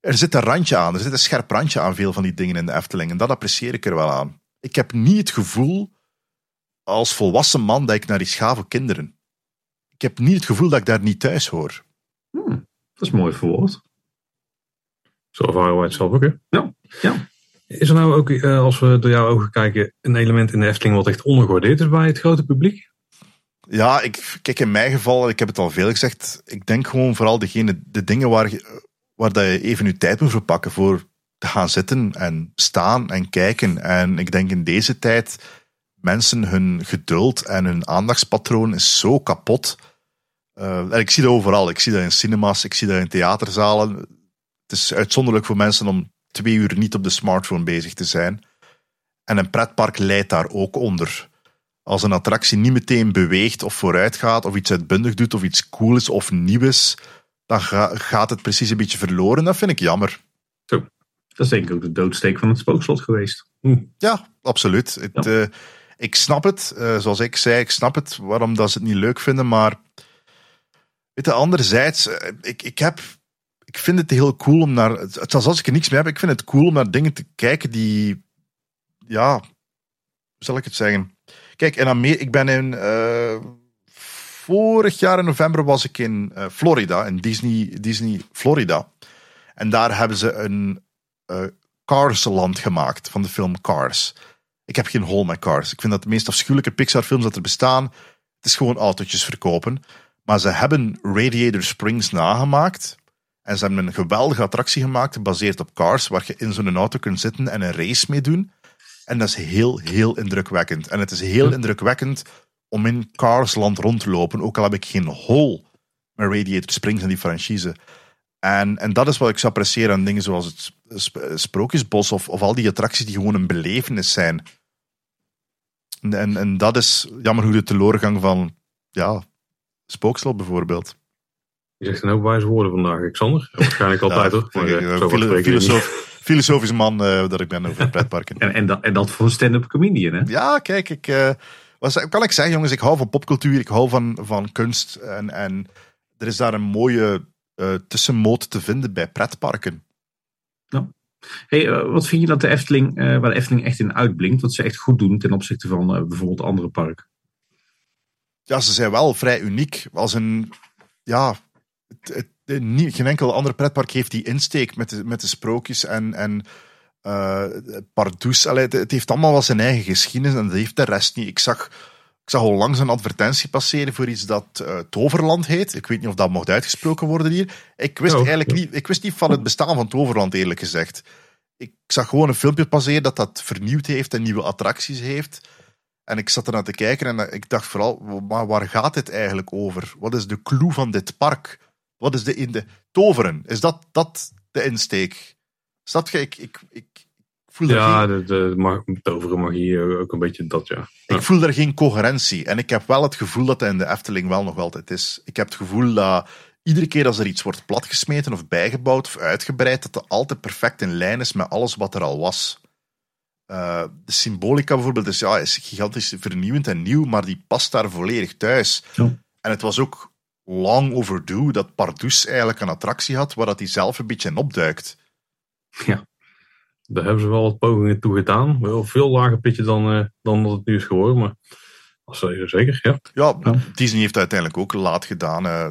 er zit een randje aan, er zit een scherp randje aan veel van die dingen in de Efteling. En dat apprecieer ik er wel aan. Ik heb niet het gevoel als volwassen man dat ik naar die schave kinderen. Ik heb niet het gevoel dat ik daar niet thuis hoor. Hmm, dat is mooi verwoord. Zo ervaren wij het zelf ook, hè? Ja. ja. Is er nou ook, eh, als we door jouw ogen kijken, een element in de Efteling wat echt ondergewaardeerd is bij het grote publiek? Ja, ik, kijk, in mijn geval, ik heb het al veel gezegd, ik denk gewoon vooral degene, de dingen waar, waar dat je even je tijd moet verpakken voor te gaan zitten en staan en kijken. En ik denk in deze tijd mensen hun geduld en hun aandachtspatroon is zo kapot. Uh, en ik zie dat overal. Ik zie dat in cinema's, ik zie dat in theaterzalen. Het is uitzonderlijk voor mensen om twee uur niet op de smartphone bezig te zijn. En een pretpark leidt daar ook onder. Als een attractie niet meteen beweegt of vooruit gaat, of iets uitbundig doet, of iets cool is of nieuw is, dan gaat het precies een beetje verloren. Dat vind ik jammer. Zo. Dat is denk ik ook de doodsteek van het spookslot geweest. Hm. Ja, absoluut. Het, ja. Uh, ik snap het, uh, zoals ik zei, ik snap het waarom dat ze het niet leuk vinden, maar weet je, anderzijds, uh, ik, ik, heb, ik vind het heel cool om naar, het, als ik er niks mee heb, ik vind het cool om naar dingen te kijken die, ja, hoe zal ik het zeggen? Kijk, in Amerika, ik ben in, uh, vorig jaar in november was ik in Florida, in Disney, Disney Florida. En daar hebben ze een Cars land gemaakt van de film Cars. Ik heb geen hol met cars. Ik vind dat de meest afschuwelijke Pixar-films dat er bestaan. Het is gewoon autootjes verkopen. Maar ze hebben Radiator Springs nagemaakt. En ze hebben een geweldige attractie gemaakt, gebaseerd op cars, waar je in zo'n auto kunt zitten en een race mee doen. En dat is heel, heel indrukwekkend. En het is heel indrukwekkend om in Carsland rond te lopen, ook al heb ik geen hol met Radiator Springs en die franchise. En, en dat is wat ik zou appreciëren aan dingen zoals het Sprookjesbos of, of al die attracties die gewoon een belevenis zijn. En, en dat is jammer hoe de teleurgang van ja, Spookslot bijvoorbeeld. Je zegt een hoop wijze woorden vandaag, Alexander. *laughs* Waarschijnlijk altijd hoor. Maar, uh, filosoof, filosofisch man uh, dat ik ben over pretparken. *laughs* en, en, dat, en dat voor een stand-up comedian, hè? Ja, kijk, ik, uh, wat kan ik zeggen, jongens? Ik hou van popcultuur, ik hou van, van kunst. En, en er is daar een mooie uh, tussenmoot te vinden bij pretparken. Ja. Hey, uh, wat vind je dat de Efteling, uh, waar de Efteling echt in uitblinkt, wat ze echt goed doen ten opzichte van bijvoorbeeld andere parken? Ja, ze zijn wel vrij uniek. Als een, ja, het, het, niet, geen enkel ander pretpark heeft die insteek met de, met de sprookjes en, en uh, Pardoes. Allee, het, het, heeft allemaal wel zijn eigen geschiedenis en dat heeft de rest niet. Ik zag ik zag al langs een advertentie passeren voor iets dat uh, Toverland heet. Ik weet niet of dat mocht uitgesproken worden hier. Ik wist eigenlijk niet, ik wist niet van het bestaan van Toverland, eerlijk gezegd. Ik zag gewoon een filmpje passeren dat dat vernieuwd heeft en nieuwe attracties heeft. En ik zat ernaar te kijken en ik dacht vooral, maar waar gaat dit eigenlijk over? Wat is de clue van dit park? Wat is de in de toveren? Is dat, dat de insteek? Snap je? Ik, ik, ik, ja, de, de, mag, toveren magie ook een beetje dat, ja. Ik voel daar geen coherentie. En ik heb wel het gevoel dat dat in de Efteling wel nog altijd is. Ik heb het gevoel dat iedere keer als er iets wordt platgesmeten of bijgebouwd of uitgebreid, dat het altijd perfect in lijn is met alles wat er al was. Uh, de symbolica bijvoorbeeld is, ja, is gigantisch vernieuwend en nieuw, maar die past daar volledig thuis. Ja. En het was ook long overdue dat Pardoes eigenlijk een attractie had waar dat hij zelf een beetje in opduikt. Ja. Daar hebben ze wel wat pogingen toe gedaan. Wel veel lager pitje dan, uh, dan dat het nu is geworden. Maar dat is zeker, ja. Ja, Disney heeft uiteindelijk ook laat gedaan. Uh,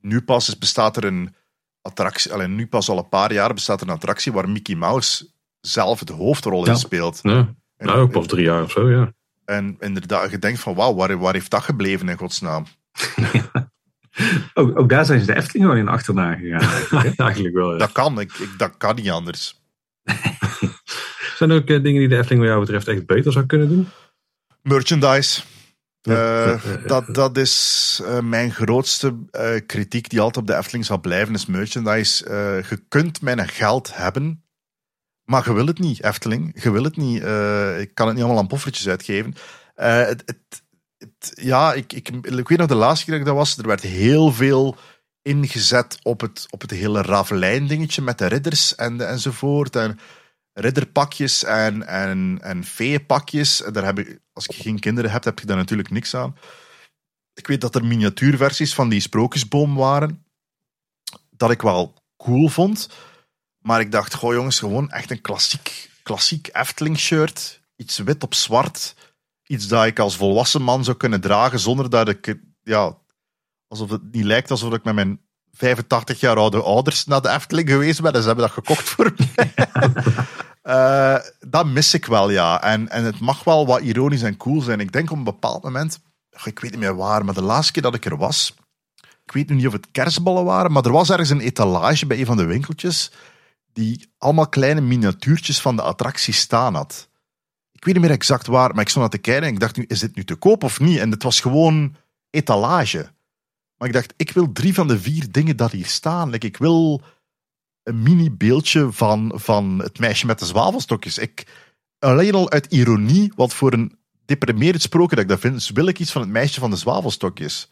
nu pas bestaat er een attractie, alleen nu pas al een paar jaar bestaat er een attractie waar Mickey Mouse zelf de hoofdrol in speelt. Ja, en, nou, ook pas drie jaar of zo, ja. En inderdaad, je denkt van wauw, waar, waar heeft dat gebleven in godsnaam? *laughs* ook, ook, daar zijn ze de Efteling gewoon in achterna gegaan. Eigenlijk, *laughs* eigenlijk wel, ja. Dat kan, ik, ik, dat kan niet anders. *laughs* zijn er ook uh, dingen die de Efteling wat jou betreft echt beter zou kunnen doen? Merchandise. Uh, dat, dat is uh, mijn grootste uh, kritiek die altijd op de Efteling zal blijven, is merchandise. je kunt mijn geld hebben, maar je wil het niet, Efteling. Je wil het niet. ik kan het niet allemaal aan poffertjes uitgeven. Het, het, ja, ik, ik, ik weet nog de laatste keer dat ik dat was, er werd heel veel ingezet op het, op het hele Ravelijn dingetje met de ridders en, enzovoort. En ridderpakjes en, en, en feeënpakjes. Daar heb ik, als je geen kinderen hebt, heb je daar natuurlijk niks aan. Ik weet dat er miniatuurversies van die sprookjesboom waren. Dat ik wel cool vond. Maar ik dacht, goh jongens, gewoon echt een klassiek, klassiek Efteling shirt. Iets wit op zwart. Iets dat ik als volwassen man zou kunnen dragen zonder dat ik, ja, alsof het niet lijkt alsof ik met mijn 85 jaar oude ouders naar de Efteling geweest ben. En ze hebben dat gekocht voor mij. uh, *laughs* dat mis ik wel, ja. En, en het mag wel wat ironisch en cool zijn. Ik denk op een bepaald moment, ik weet niet meer waar, maar de laatste keer dat ik er was, ik weet nu niet of het kerstballen waren, maar er was ergens een etalage bij een van de winkeltjes die allemaal kleine miniatuurtjes van de attractie staan had. Ik weet niet meer exact waar, maar ik stond aan te kijken en ik dacht nu, is dit nu te koop of niet? En het was gewoon etalage. Maar ik dacht, ik wil drie van de vier dingen dat hier staan. Ik wil een mini beeldje van, van het meisje met de zwavelstokjes. Ik, alleen al uit ironie, wat voor een deprimerend sprookje dat ik dat vind, dus wil ik iets van het meisje van de zwavelstokjes.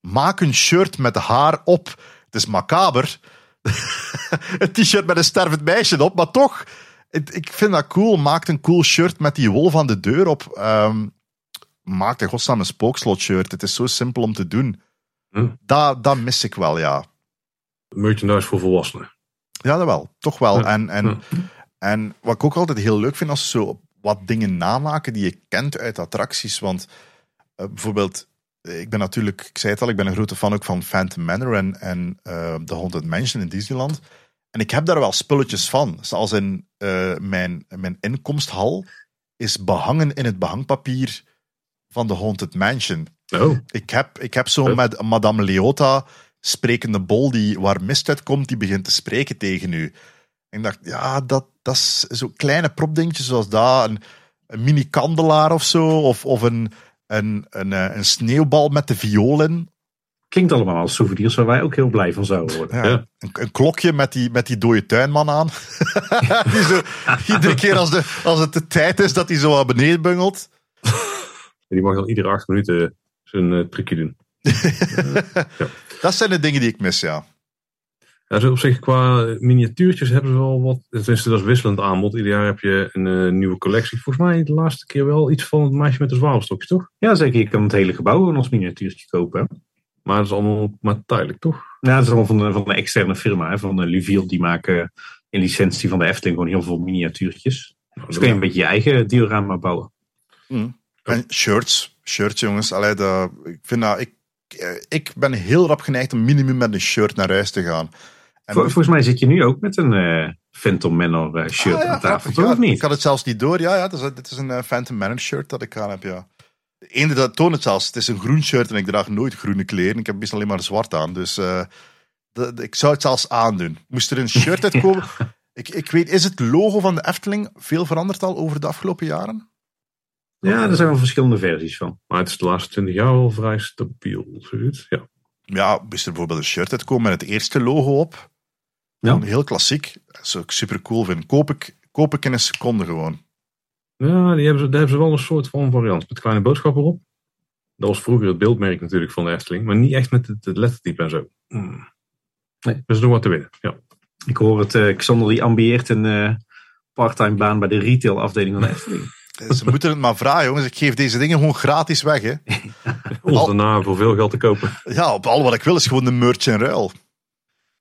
Maak een shirt met haar op. Het is macaber. *laughs* een t-shirt met een stervend meisje op, maar toch, ik vind dat cool. Maak een cool shirt met die wolf aan de deur op. Um, maak de godsnaam een spookslot shirt. Het is zo simpel om te doen. Hm? Dat, dat mis ik wel, ja. Merchandise voor volwassenen. Ja, dat wel. Toch wel. En, en, en wat ik ook altijd heel leuk vind, als ze zo wat dingen namaken die je kent uit attracties. Want uh, bijvoorbeeld, ik ben natuurlijk, ik zei het al, ik ben een grote fan ook van Phantom Manor en, en uh, The Haunted Mansion in Disneyland. En ik heb daar wel spulletjes van. Zoals in uh, mijn, mijn inkomsthal is behangen in het behangpapier van The Haunted Mansion. Oh. Ik heb, ik heb zo oh. met Madame Leota sprekende bol die, waar mist uitkomt, die begint te spreken tegen u. En ik dacht, ja, dat, dat is zo kleine propdingetjes zoals dat. Een, een mini-kandelaar of zo. Of, of een, een, een, eh, een sneeuwbal met de violen. Klinkt allemaal als souvenirs waar wij ook heel blij van zouden worden. Ja, Een, een, klokje met die, met die dode tuinman aan. *laughs* die zo, iedere keer als, de, als het de tijd is dat hij zo naar beneden bungelt. *laughs* Die mag dan iedere acht minuten zijn uh, trucje doen. *laughs* ja. Dat zijn de dingen die ik mis, ja. Ja, zo op zich qua miniatuurtjes hebben ze wel wat. Tenminste, dat is wisselend aanbod. Ieder jaar heb je een uh, nieuwe collectie. Volgens mij de laatste keer wel iets van het meisje met de zwavelstokjes, toch? Ja, zeker. Je kan het hele gebouw als miniatuurtje kopen. Maar dat is allemaal maar tijdelijk, toch? Ja, dat is allemaal van de, van een externe firma, hè, van de Luviel. Die maken in licentie van de Efteling gewoon heel veel miniatuurtjes. Nou, dus kun je een beetje je eigen diorama bouwen. Mm. En shirts. Shirts, jongens. Allee, de, ik vind dat... Ik eh, ik ben heel rap geneigd om minimum met een shirt naar huis te gaan. En volgens mij zit je nu ook met een uh, Phantom Manor shirt ah, aan tafel, toch? Ja, niet? Ik had het zelfs niet door. Ja, ja dit, is, dit is een Phantom Manor shirt dat ik aan heb, ja. Dat toont het zelfs. Het is een groen shirt en ik draag nooit groene kleren. Ik heb meestal alleen maar zwart aan. Dus de, ik zou het zelfs aandoen. Moest er een shirt uitkomen... *laughs* ik, ik weet, is het logo van de Efteling veel veranderd al over de afgelopen jaren? Ja, er zijn wel verschillende versies van. Maar het is de laatste twintig jaar wel vrij stabiel. Zoiets. Ja. ja, is er bijvoorbeeld een shirt uitkomen met het eerste logo op. Ja. Heel klassiek. Dat is ook super cool vind. Koop ik, koop ik in een seconde gewoon. Ja, die hebben ze, daar hebben ze wel een soort van variant. Met kleine boodschappen erop. Dat was vroeger het beeldmerk natuurlijk van de Efteling. Maar niet echt met het, het lettertype en zo. Hmm. Nee. Dus nog wat te winnen. Ja. Ik hoor het, uh, Xander die ambieert een uh, parttime baan bij de retail afdeling van de Efteling. *laughs* Ze moeten het maar vragen, jongens. Ik geef deze dingen gewoon gratis weg. Hè. Om daarna voor veel geld te kopen. Ja, op al wat ik wil is gewoon de merch en ruil.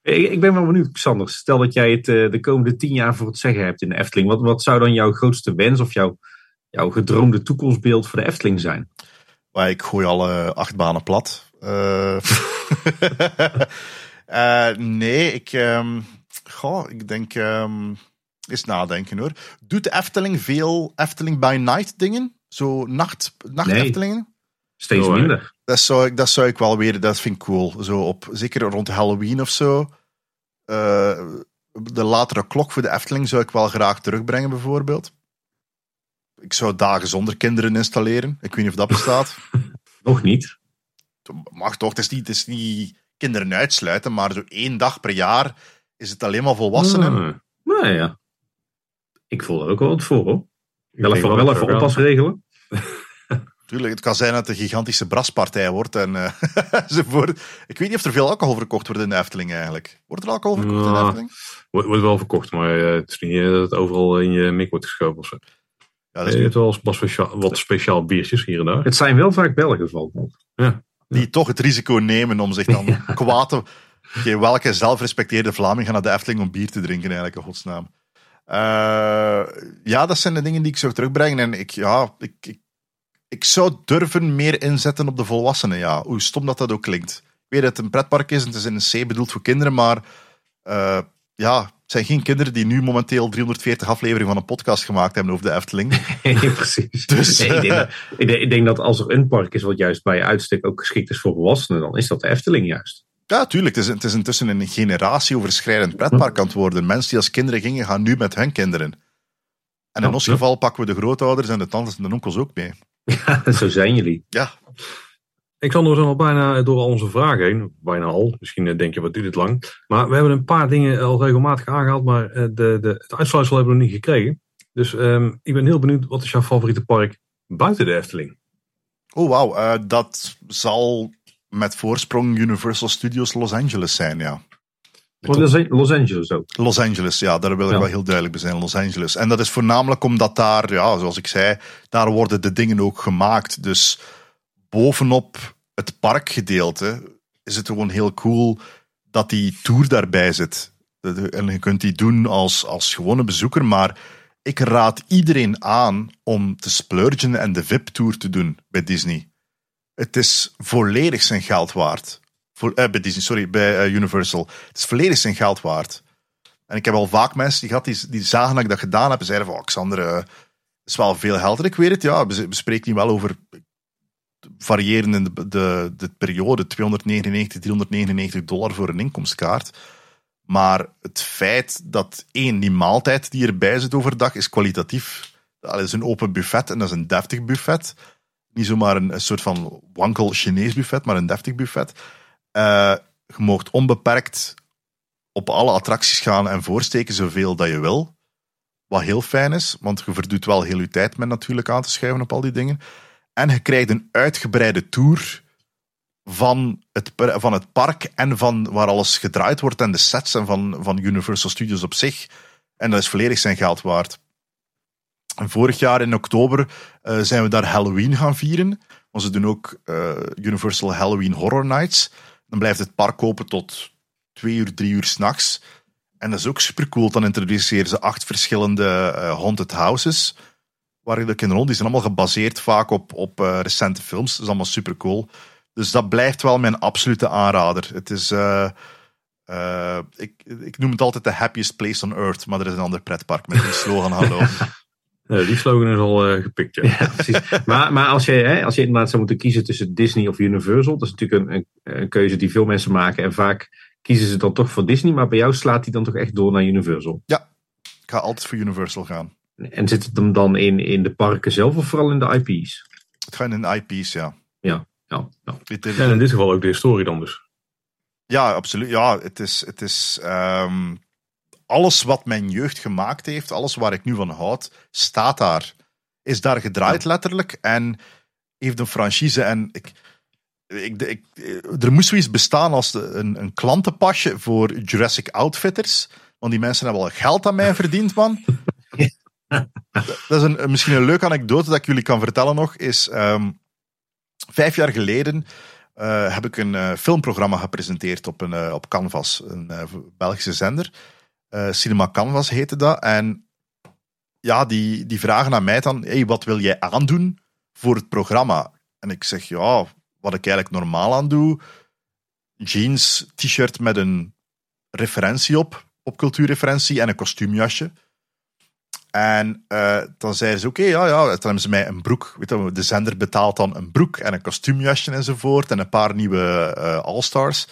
Ik, ik ben wel benieuwd, Xander. Stel dat jij het eh, de komende tien jaar voor het zeggen hebt in de Efteling. Wat, wat zou dan jouw grootste wens of jouw, jouw gedroomde toekomstbeeld voor de Efteling zijn? Maar ik gooi alle acht banen plat. Uh, uh, *laughs* nee, ik, um, goh, ik denk... Um, is nadenken hoor. Doet de Efteling veel Efteling by night dingen? Zo nacht, nacht Eftelingen? Steeds minder. Dat zou, ik, dat zou ik wel weer, dat vind ik cool. Zo op, zeker rond Halloween of zo. Uh, de latere klok voor de Efteling zou ik wel graag terugbrengen, bijvoorbeeld. Ik zou dagen zonder kinderen installeren. Ik weet niet of dat bestaat. *laughs* Nog niet. Mag toch, het is niet, het is niet kinderen uitsluiten, maar zo één dag per jaar is het alleen maar volwassenen. Ah, nou ja. Ik voel er ook wel wat voor hoor. Wel even, wel even oppas regelen. Tuurlijk, het kan zijn dat het een gigantische braspartij wordt. En, *laughs* uh, Ik weet niet of er veel alcohol verkocht wordt in de Efteling eigenlijk. Wordt er alcohol verkocht in de Efteling? Wordt, wordt wel verkocht, maar uh, het is niet dat het overal in je mik wordt geschoven of zo. Ja, dat is niet... wel wat speciaal, wat speciaal biertjes hier en daar. Het zijn wel vaak Belgen, valt Ja. Die toch het risico nemen om zich dan *laughs* ja. kwaad te... Okay, welke zelfrespecteerde Vlaming gaan naar de Efteling om bier te drinken eigenlijk, in godsnaam. Uh, ja, dat zijn de dingen die ik zou terugbrengen. En ik, ja, ik, ik, ik, zou durven meer inzetten op de volwassenen. Ja, hoe stom dat dat ook klinkt. Ik weet dat het een pretpark is en het is in een C bedoeld voor kinderen, maar uh, ja, het zijn geen kinderen die nu momenteel 340 afleveringen van een podcast gemaakt hebben over de Efteling. *laughs* Nee, precies. Dus, nee, ik, denk dat, ik, denk dat, als er een park is wat juist bij uitstek ook geschikt is voor volwassenen, dan is dat de Efteling juist. Ja, tuurlijk. Het is, het is intussen een generatieoverschrijdend pretpark aan het worden. Mensen die als kinderen gingen, gaan nu met hun kinderen. En in ons geval pakken we de grootouders en de tantes en de onkels ook mee. *laughs* Ja, zo zijn jullie. Ja. Ik zal er al bijna door al onze vragen heen. Bijna al. Misschien denk je, wat duurt het lang. Maar we hebben een paar dingen al regelmatig aangehaald. Maar de, de, het uitsluitsel hebben we nog niet gekregen. Dus um, ik ben heel benieuwd. Wat is jouw favoriete park buiten de Efteling? Oh, wauw. Uh, dat zal met voorsprong Universal Studios Los Angeles zijn, ja. Los Angeles ook. Los Angeles, ja, daar wil ik wel heel duidelijk bij zijn. Los Angeles. En dat is voornamelijk omdat daar, ja, zoals ik zei, daar worden de dingen ook gemaakt. Dus bovenop het parkgedeelte is het gewoon heel cool dat die tour daarbij zit. En je kunt die doen als, als gewone bezoeker, maar ik raad iedereen aan om te splurgen en de VIP-tour te doen bij Disney. Het is volledig zijn geld waard. Voor, eh, bij Disney, sorry, bij uh, Universal. Het is volledig zijn geld waard. En ik heb al vaak mensen die, gehad, die, die zagen dat ik dat gedaan heb en zeiden van, oh, Xander, uh, is wel veel geld. En ik weet het, ja, we, spreken niet wel over variërende de, de, de periode, 299, 399 dollar voor een inkomstkaart. Maar het feit dat één, die maaltijd die erbij zit overdag, is kwalitatief. Dat is een open buffet en dat is een deftig buffet. Niet zomaar een, een soort van wankel Chinees buffet, maar een deftig buffet. Uh, je mocht onbeperkt op alle attracties gaan en voorsteken zoveel dat je wil. Wat heel fijn is, want je verdoet wel heel je tijd met natuurlijk aan te schuiven op al die dingen. En je krijgt een uitgebreide tour van het, van het park en van waar alles gedraaid wordt en de sets en van, van Universal Studios op zich. En dat is volledig zijn geld waard. Vorig jaar in oktober uh, zijn we daar Halloween gaan vieren. Want ze doen ook uh, Universal Halloween Horror Nights. Dan blijft het park open tot twee uur, drie uur s'nachts. En dat is ook super cool. Dan introduceren ze acht verschillende uh, haunted houses. Waar ik de kinderen die zijn allemaal gebaseerd vaak op, op uh, recente films. Dat is allemaal super cool. Dus dat blijft wel mijn absolute aanrader. Het is, uh, ik, ik noem het altijd the happiest place on earth, maar er is een ander pretpark met die slogan hallo. *laughs* die slogan is al gepikt, ja. ja precies. maar, maar als je, hè, als je inderdaad zou moeten kiezen tussen Disney of Universal, dat is natuurlijk een, een, een, keuze die veel mensen maken. En vaak kiezen ze dan toch voor Disney, maar bij jou slaat die dan toch echt door naar Universal? Ja, ik ga altijd voor Universal gaan. En zit het hem dan in, in de parken zelf of vooral in de IP's? Het gaat in de IP's, ja. Ja, ja, ja. En in dit geval ook de historie dan dus. Ja, absoluut. Ja, het is, het is um, alles wat mijn jeugd gemaakt heeft, alles waar ik nu van houd, staat daar. Is daar gedraaid letterlijk en heeft een franchise. En ik, ik, ik, er moest zoiets bestaan als een, een klantenpasje voor Jurassic Outfitters. Want die mensen hebben al geld aan mij verdiend, man. *laughs* dat is een, misschien een leuke anekdote dat ik jullie kan vertellen nog. Is um, vijf jaar geleden uh, heb ik een uh, filmprogramma gepresenteerd op, een, uh, op Canvas, een Belgische zender. Cinema Canvas heette dat. En ja, die, die vragen aan mij dan: hey, wat wil jij aandoen voor het programma? En ik zeg: ja, wat ik eigenlijk normaal aan doe. Jeans, t-shirt met een referentie op, op cultuurreferentie en een kostuumjasje. En uh, dan zeiden ze, oké, ja, ja. Dan hebben ze mij een broek. Weet je, de zender betaalt dan een broek en een kostuumjasje enzovoort. En een paar nieuwe uh, All-Stars.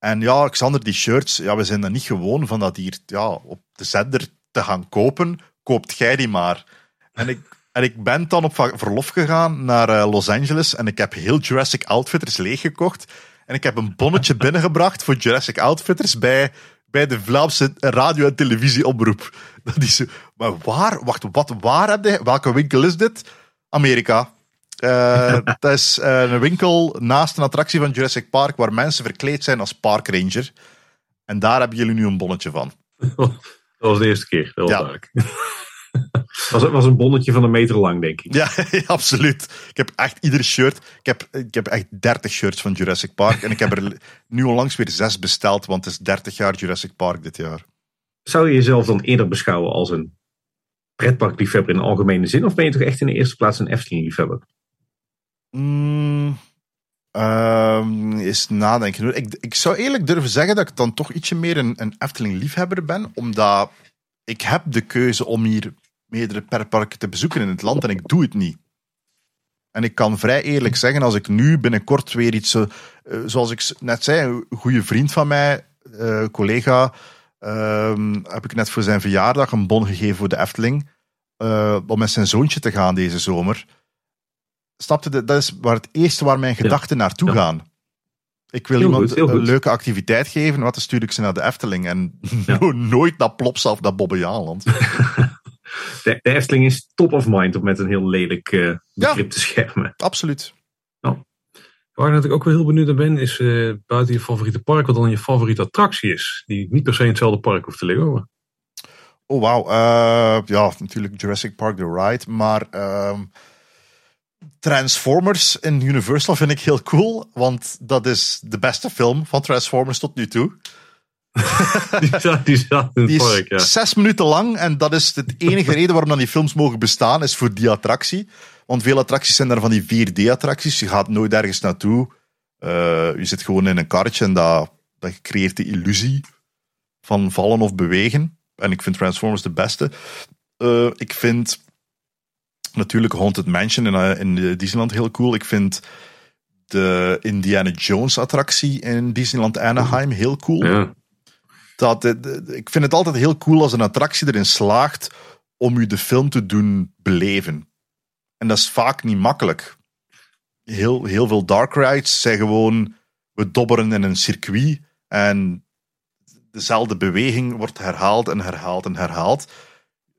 En ja, Xander, die shirts, ja, we zijn er niet gewoon van dat hier ja, op de zender te gaan kopen. Koopt jij die maar. En ik, en ik ben dan op verlof gegaan naar uh, Los Angeles. En ik heb heel Jurassic Outfitters leeggekocht. En ik heb een bonnetje *laughs* binnengebracht voor Jurassic Outfitters bij bij de Vlaamse radio- en televisieomroep. Dat is maar waar? Wacht, wat, waar heb je, welke winkel is dit? Amerika. *laughs* Uh, dat is uh, een winkel naast een attractie van Jurassic Park waar mensen verkleed zijn als Park Ranger. En daar hebben jullie nu een bonnetje van. *laughs* Dat was de eerste keer, dat *laughs* was ja. was, was een bonnetje van een meter lang, denk ik. Ja, absoluut. Ik heb echt ieder shirt. Ik heb, ik heb echt 30 shirts van Jurassic Park. En ik heb er nu onlangs weer zes besteld, want het is 30 jaar Jurassic Park dit jaar. Zou je jezelf dan eerder beschouwen als een pretparkliefhebber in de algemene zin? Of ben je toch echt in de eerste plaats een Efteling-liefhebber? Mm, um, eens nadenken. Ik, ik zou eerlijk durven zeggen dat ik dan toch ietsje meer een, een Efteling-liefhebber ben, omdat ik heb de keuze om hier meerdere pretparken te bezoeken in het land en ik doe het niet. En ik kan vrij eerlijk zeggen, als ik nu binnenkort weer iets, uh, zoals ik net zei, een goede vriend van mij, uh, collega, uh, heb ik net voor zijn verjaardag een bon gegeven voor de Efteling, uh, om met zijn zoontje te gaan deze zomer. Snapte, dat is waar het eerste waar mijn gedachten ja. naartoe ja. gaan. Ik wil heel iemand goed, een leuke activiteit geven, wat dan stuur ik ze naar de Efteling. En *laughs* ja. nooit naar Plopsa of naar Bobbejaanland. *laughs* de, de, Efteling is top of mind om met een heel lelijk uh, begrip te schermen. Absoluut. Ja. Waar ik natuurlijk ook wel heel benieuwd naar ben, is uh, buiten je favoriete park, wat dan je favoriete attractie is. Die niet per se in hetzelfde park hoeft te liggen. Oh, wauw. Uh, ja, natuurlijk Jurassic Park The Ride. Maar ehm, Transformers in Universal vind ik heel cool, want dat is de beste film van Transformers tot nu toe. *laughs* die zat, die zat in het park, ja. zes minuten lang en dat is de enige reden waarom dan die films mogen bestaan, is voor die attractie. Want veel attracties zijn daar van die 4D-attracties. Je gaat nooit ergens naartoe. Uh, je zit gewoon in een karretje en dat, dat creëert de illusie van vallen of bewegen. En ik vind Transformers de beste. Uh, ik vind natuurlijk Haunted Mansion in, uh, in Disneyland heel cool. Ik vind de Indiana Jones attractie in Disneyland Anaheim heel cool. Ja. Dat, ik vind het altijd heel cool als een attractie erin slaagt om u de film te doen beleven. En dat is vaak niet makkelijk. Heel, heel veel dark rides zijn gewoon, we dobberen in een circuit en dezelfde beweging wordt herhaald en herhaald en herhaald.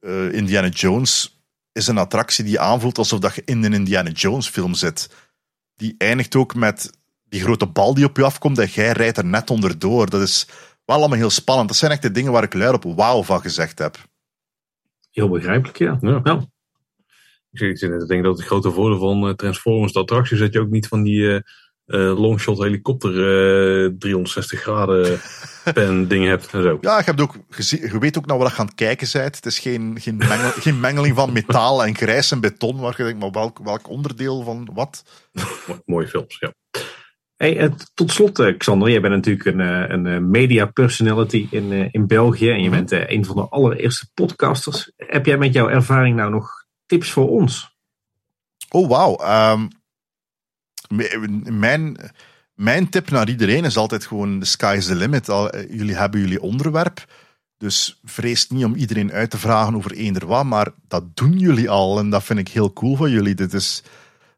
Uh, Indiana Jones is een attractie die aanvoelt alsof dat je in een Indiana Jones film zit. Die eindigt ook met die grote bal die op je afkomt en jij rijdt er net onderdoor. Dat is wel allemaal heel spannend. Dat zijn echt de dingen waar ik luid op wauw van gezegd heb. Heel begrijpelijk, ja. ja. ja. Ik denk dat het grote voordeel van uh, Transformers, de attractie, is dat je ook niet van die uh, uh, longshot helikopter 360 graden *laughs* pen ding hebt en zo. Ja, je, hebt ook je weet ook naar wat je aan het kijken bent. Het is geen, geen, mengel, geen mengeling van metaal en grijs en beton, waar je denkt, maar welk, welk onderdeel van wat? Mooie films, ja. Hey, tot slot, Xander, jij bent natuurlijk een, een media personality in, in België en je mhm. bent een van de allereerste podcasters. Heb jij met jouw ervaring nou nog tips voor ons? Oh, wauw. Um, mijn, mijn tip naar iedereen is altijd gewoon: the sky is the limit. Jullie hebben jullie onderwerp. Dus vrees niet om iedereen uit te vragen over eender wat, maar dat doen jullie al. En dat vind ik heel cool van jullie. Dit is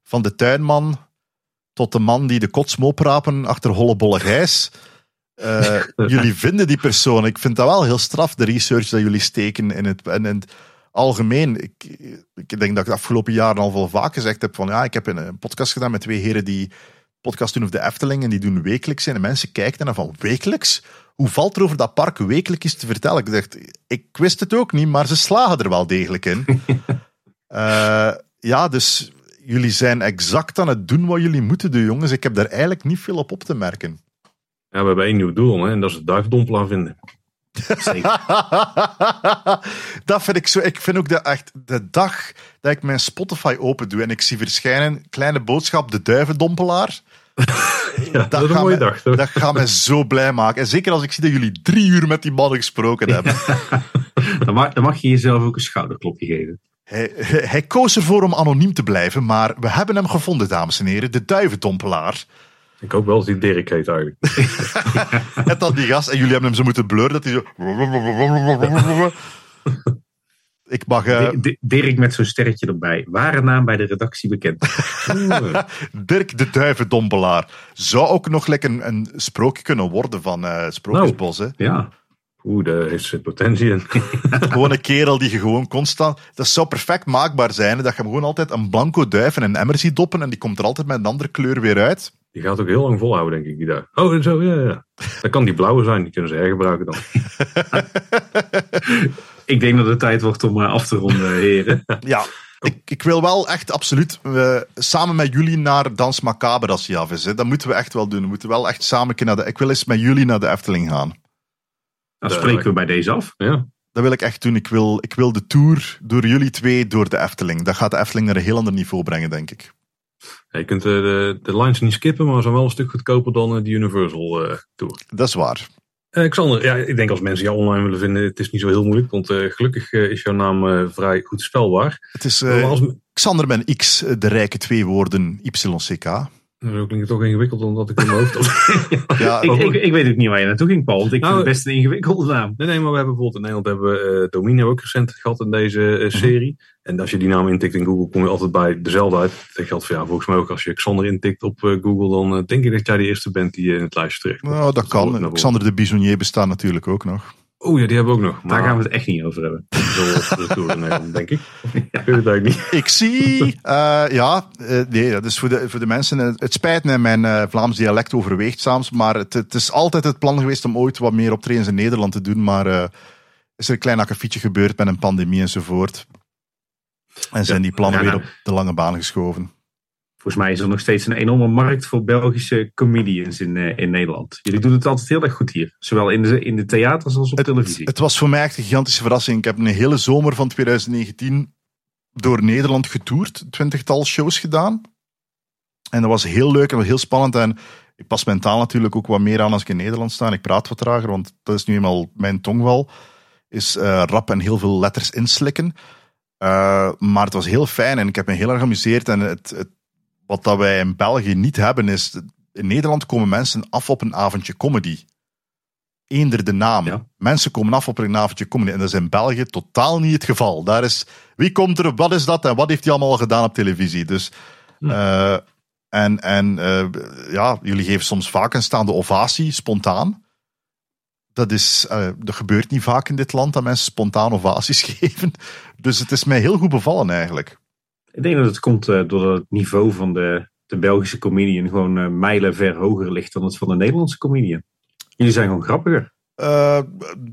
van de tuinman tot de man die de kotsmoprapen achter hollebolle gijs. Uh, *laughs* jullie vinden die persoon. Ik vind dat wel heel straf, de research dat jullie steken in het. En, en algemeen, ik, ik denk dat ik de afgelopen jaren al wel vaak gezegd heb van ja, ik heb een, podcast gedaan met twee heren die podcast doen over de Efteling en die doen wekelijks en de mensen kijken en van wekelijks? Hoe valt er over dat park wekelijks te vertellen? Ik dacht, ik wist het ook niet, maar ze slagen er wel degelijk in. uh, *laughs* ja, dus jullie zijn exact aan het doen wat jullie moeten doen, jongens. Ik heb daar eigenlijk niet veel op op te merken. Ja, we hebben één nieuw doel hè, en dat is het duifdompelaar vinden. *laughs* dat vind ik zo. Ik vind ook de, echt de dag dat ik mijn Spotify open doe en ik zie verschijnen kleine boodschap de duivendompelaar. *laughs* ja, dat, is een mooie dag. Toch? Dat gaat mij zo blij maken. En zeker als ik zie dat jullie drie uur met die man gesproken hebben. *laughs* dan, mag, dan mag je jezelf ook een schouderklopje geven. Hij, hij, koos ervoor om anoniem te blijven, maar we hebben hem gevonden, dames en heren. De duivendompelaar. Ik hoop wel dat hij Dirk heet eigenlijk. *laughs* en dan die gast, en jullie hebben hem zo moeten blurren, dat hij zo... *laughs* Ik mag... Uh... Dirk met zo'n sterretje erbij. Ware naam bij de redactie bekend. *laughs* Dirk de Duivendompelaar. Zou ook nog lekker een, een sprookje kunnen worden van uh, Sprookjesbos. Nou, ja. Oeh, daar heeft potentie in. *laughs* gewoon een kerel die je gewoon constant... Dat zou perfect maakbaar zijn. Dat je hem gewoon altijd een blanco duif in een emmer ziet doppen en die komt er altijd met een andere kleur weer uit. Die gaat ook heel lang volhouden, denk ik. Die daar. Oh, zo, ja, ja. Dat kan die blauwe zijn. Die kunnen ze hergebruiken dan. *laughs* ik denk dat het tijd wordt om eh, af te ronden, heren. *laughs* Ja, ik, ik, wil wel echt absoluut uh, samen met jullie naar Dans Macabre als hij af is. Hè. Dat moeten we echt wel doen. We moeten wel echt samen naar de... Ik wil eens met jullie naar de Efteling gaan. Dan spreken we bij deze af. Ja. Dat wil ik echt doen. Ik wil, ik wil de tour door jullie twee door de Efteling. Dat gaat de Efteling naar een heel ander niveau brengen, denk ik. je kunt de, de, de lines niet skippen, maar ze zijn wel een stuk goedkoper dan eh, de Universal uh, Tour. Dat is waar. Uh, Xander, ja, ik denk als mensen jou online willen vinden, het is niet zo heel moeilijk, want gelukkig is jouw naam vrij goed spelbaar. Het is als... Xander met X, de rijke twee woorden YCK. Nou, dat klinkt toch ingewikkelder dan dat ik in mijn hoofd had. *laughs* ja, ik, ik, ik, weet ook niet waar je naartoe ging, Paul. Want ik nou, vind het best een ingewikkelde naam. Nee, nee, maar we hebben bijvoorbeeld in Nederland hebben we uh, Domine ook recent gehad in deze uh, serie. En als je die naam intikt in Google, kom je altijd bij dezelfde uit. Dat geldt voor ja, volgens mij ook als je Xander intikt op uh, Google, dan denk ik dat jij de eerste bent die in het lijstje terecht Nou, dat kan. Xander de Bisonnier bestaat natuurlijk ook nog. Oh ja, die hebben we ook nog. Maar... Daar gaan we het echt niet over hebben. *laughs* Zo de Tour in Nederland, denk ik. *laughs* Ja. Ik weet het niet. Ik zie, uh, ja, uh, nee, dus voor de, voor de mensen, het spijt me, mijn uh, Vlaams dialect overweegt soms, maar het, het, is altijd het plan geweest om ooit wat meer optredens in Nederland te doen, maar is er een klein akkefietje gebeurd met een pandemie enzovoort. En zijn die plannen weer op de lange baan geschoven. Volgens mij is er nog steeds een enorme markt voor Belgische comedians in, uh, in Nederland. Jullie doen het altijd heel erg goed hier. Zowel in de, in de theaters als op televisie. Het was voor mij echt een gigantische verrassing. Ik heb een hele zomer van 2019 door Nederland getoerd. Twintigtal shows gedaan. En dat was heel leuk en heel spannend. En ik pas mentaal natuurlijk ook wat meer aan als ik in Nederland sta. Ik praat wat trager, want dat is nu eenmaal mijn tongval. Is uh, rap en heel veel letters inslikken. Uh, maar het was heel fijn en ik heb me heel erg geamuseerd. En het, het wat dat wij in België niet hebben is, in Nederland komen mensen af op een avondje comedy. Eender de naam. Mensen komen af op een avondje comedy. En dat is in België totaal niet het geval. Daar is, wie komt er, wat is dat en wat heeft hij allemaal gedaan op televisie? Dus, hm. uh, en, en uh, ja, jullie geven soms vaak een staande ovatie, spontaan. Dat, is, uh, dat gebeurt niet vaak in dit land, dat mensen spontaan ovaties *laughs* geven. Dus het is mij heel goed bevallen eigenlijk. Ik denk dat het komt uh, doordat het niveau van de, de Belgische comedian gewoon uh, mijlen ver hoger ligt dan het van de Nederlandse comedian. Jullie zijn gewoon grappiger. Uh,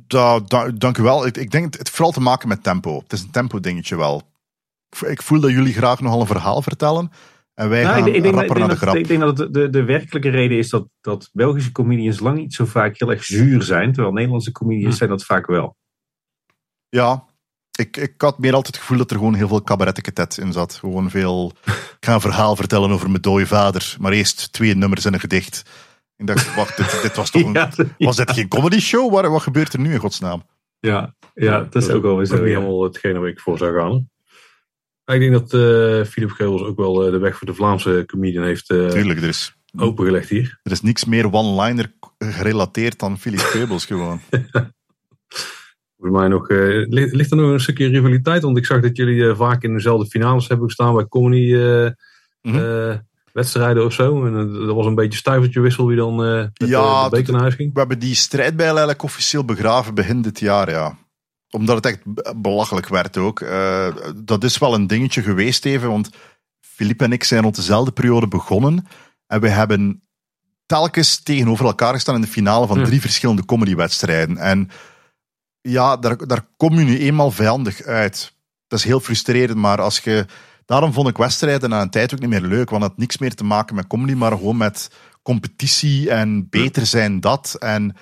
da, da, dank u wel. Ik, ik denk het, het vooral te maken met tempo. Het is een tempo dingetje wel. Ik voel dat jullie graag nogal een verhaal vertellen. En wij nou, gaan ik, ik denk, rapper naar de grap. Ik denk dat de, de werkelijke reden is dat, dat Belgische comedians lang niet zo vaak heel erg zuur zijn. Terwijl Nederlandse comedians hm. zijn dat vaak wel. Ja, ik, ik had meer altijd het gevoel dat er gewoon heel veel cabaretiketet in zat. Gewoon veel. Ik ga een verhaal vertellen over mijn dode vader, maar eerst twee nummers en een gedicht. Ik dacht, wacht, dit, dit was toch *laughs* een. Was dit geen comedy show? Wat, wat gebeurt er nu in godsnaam? Ja, ja dat is ook eens. niet helemaal hetgene waar ik voor zou gaan. Ik denk dat uh, Philip Geubels ook wel uh, de weg voor de Vlaamse comedian heeft uh, Tuurlijk, er is, opengelegd hier. Er is niks meer one-liner gerelateerd dan Philip Geubels gewoon. *laughs* Volgens mij nog, uh, ligt er nog een stukje rivaliteit? Want ik zag dat jullie uh, vaak in dezelfde finales hebben gestaan bij comedy uh, mm wedstrijden of zo. En dat was een beetje stuivertje wissel wie dan met ja, de beker naar huis ging. We hebben die strijdbijl eigenlijk officieel begraven begin dit jaar, ja. Omdat het echt belachelijk werd ook. dat is wel een dingetje geweest even, want Filip en ik zijn rond dezelfde periode begonnen. En we hebben telkens tegenover elkaar gestaan in de finale van drie verschillende comedywedstrijden. En ja, daar, daar kom je nu eenmaal vijandig uit. Dat is heel frustrerend, maar als je... Daarom vond ik wedstrijden na een tijd ook niet meer leuk, want het had niks meer te maken met comedy, maar gewoon met competitie en beter zijn dat. En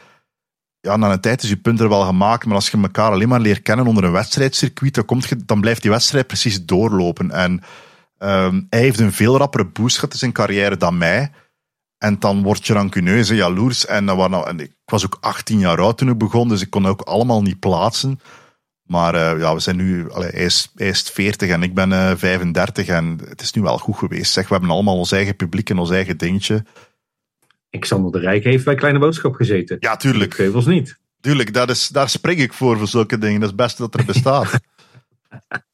ja, na een tijd is je punt er wel gemaakt, maar als je elkaar alleen maar leert kennen onder een wedstrijdcircuit, dan, komt je, dan blijft die wedstrijd precies doorlopen. En um, hij heeft een veel rappere boost gehad in zijn carrière dan mij. En dan word je rancuneus en jaloers. En, en ik was ook 18 jaar oud toen ik begon, dus ik kon ook allemaal niet plaatsen. Maar uh, ja, we zijn nu, allee, hij, is, hij is 40 en ik ben uh, 35 en het is nu wel goed geweest. Zeg, we hebben allemaal ons eigen publiek en ons eigen dingetje. Xander de Rijk heeft bij Kleine Boodschap gezeten. Ja, tuurlijk. Geuvels niet. Tuurlijk, dat is, daar spring ik voor, voor zulke dingen. Dat is het beste dat er bestaat. *laughs*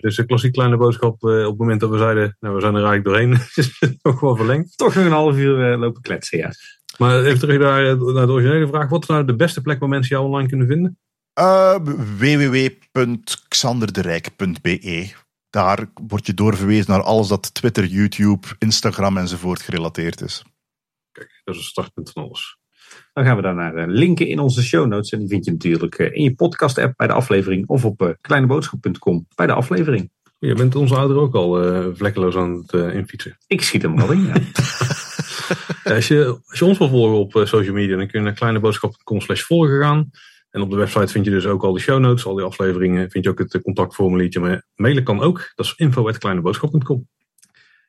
Dus een klassiek kleine boodschap uh, op het moment dat we zeiden, nou we zijn er eigenlijk doorheen, *laughs* is het toch wel verlengd. Toch nog een half uur uh, lopen kletsen, ja. Maar even terug naar, naar de originele vraag. Wat is nou de beste plek waar mensen jou online kunnen vinden? Uh, www.xanderderijk.be Daar word je doorverwezen naar alles dat Twitter, YouTube, Instagram enzovoort gerelateerd is. Kijk, dat is het startpunt van alles. Dan gaan we daar naar linken in onze show notes. En die vind je natuurlijk in je podcast app bij de aflevering. Of op kleineboodschap.com bij de aflevering. Je bent onze ouder ook al uh, vlekkeloos aan het uh, infietsen. Ik schiet hem wel in, ja. *laughs* *laughs* ja, als, je, als je ons wil volgen op uh, social media, dan kun je naar kleineboodschap.com slash volgen gaan. En op de website vind je dus ook al de show notes, al die afleveringen. Vind je ook het contactformuliertje. Maar mailen kan ook. Dat is info.kleineboodschap.com.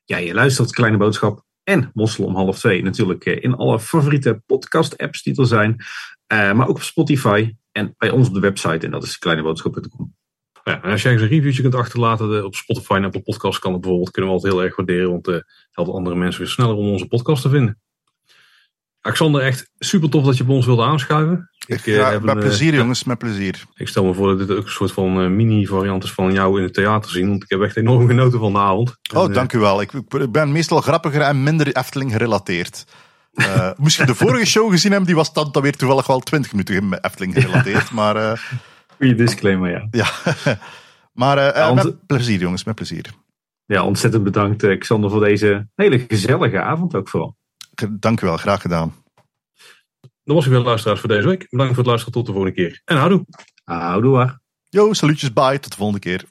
Ja, je luistert Kleine Boodschap en Mossel om half twee. Natuurlijk in alle favoriete podcast-apps die er zijn. Uh, maar ook op Spotify en bij ons op de website. En dat is kleineboodschap.com. Ja, en als jij eens een reviewtje kunt achterlaten op Spotify en Apple Podcast kan het bijvoorbeeld, kunnen we altijd heel erg waarderen. Want het helpt andere mensen weer sneller om onze podcast te vinden. Alexander, echt super tof dat je bij ons wilde aanschuiven. Ik, ja, heb met een, plezier jongens, met plezier. Ik stel me voor dat dit ook een soort van uh, mini-variant is van jou in het theater zien. Want ik heb echt enorm *laughs* genoten van de avond. Oh, en, dank u wel. Ik, ik, ben meestal grappiger en minder Efteling gerelateerd. Uh, *laughs* moest je de vorige show gezien hebben, die was dan, dan weer toevallig wel 20 minuten Efteling gerelateerd. *laughs* maar, uh, Goeie disclaimer, ja. Ja, maar ja, met plezier jongens, met plezier. Ja, ontzettend bedankt Xander voor deze hele gezellige avond ook vooral. Dank u wel, graag gedaan. Dat was ik weer luisteraars voor deze week. Bedankt voor het luisteren. Tot de volgende keer. En houdoe. Houdoe. Yo, salutjes, bye. Tot de volgende keer.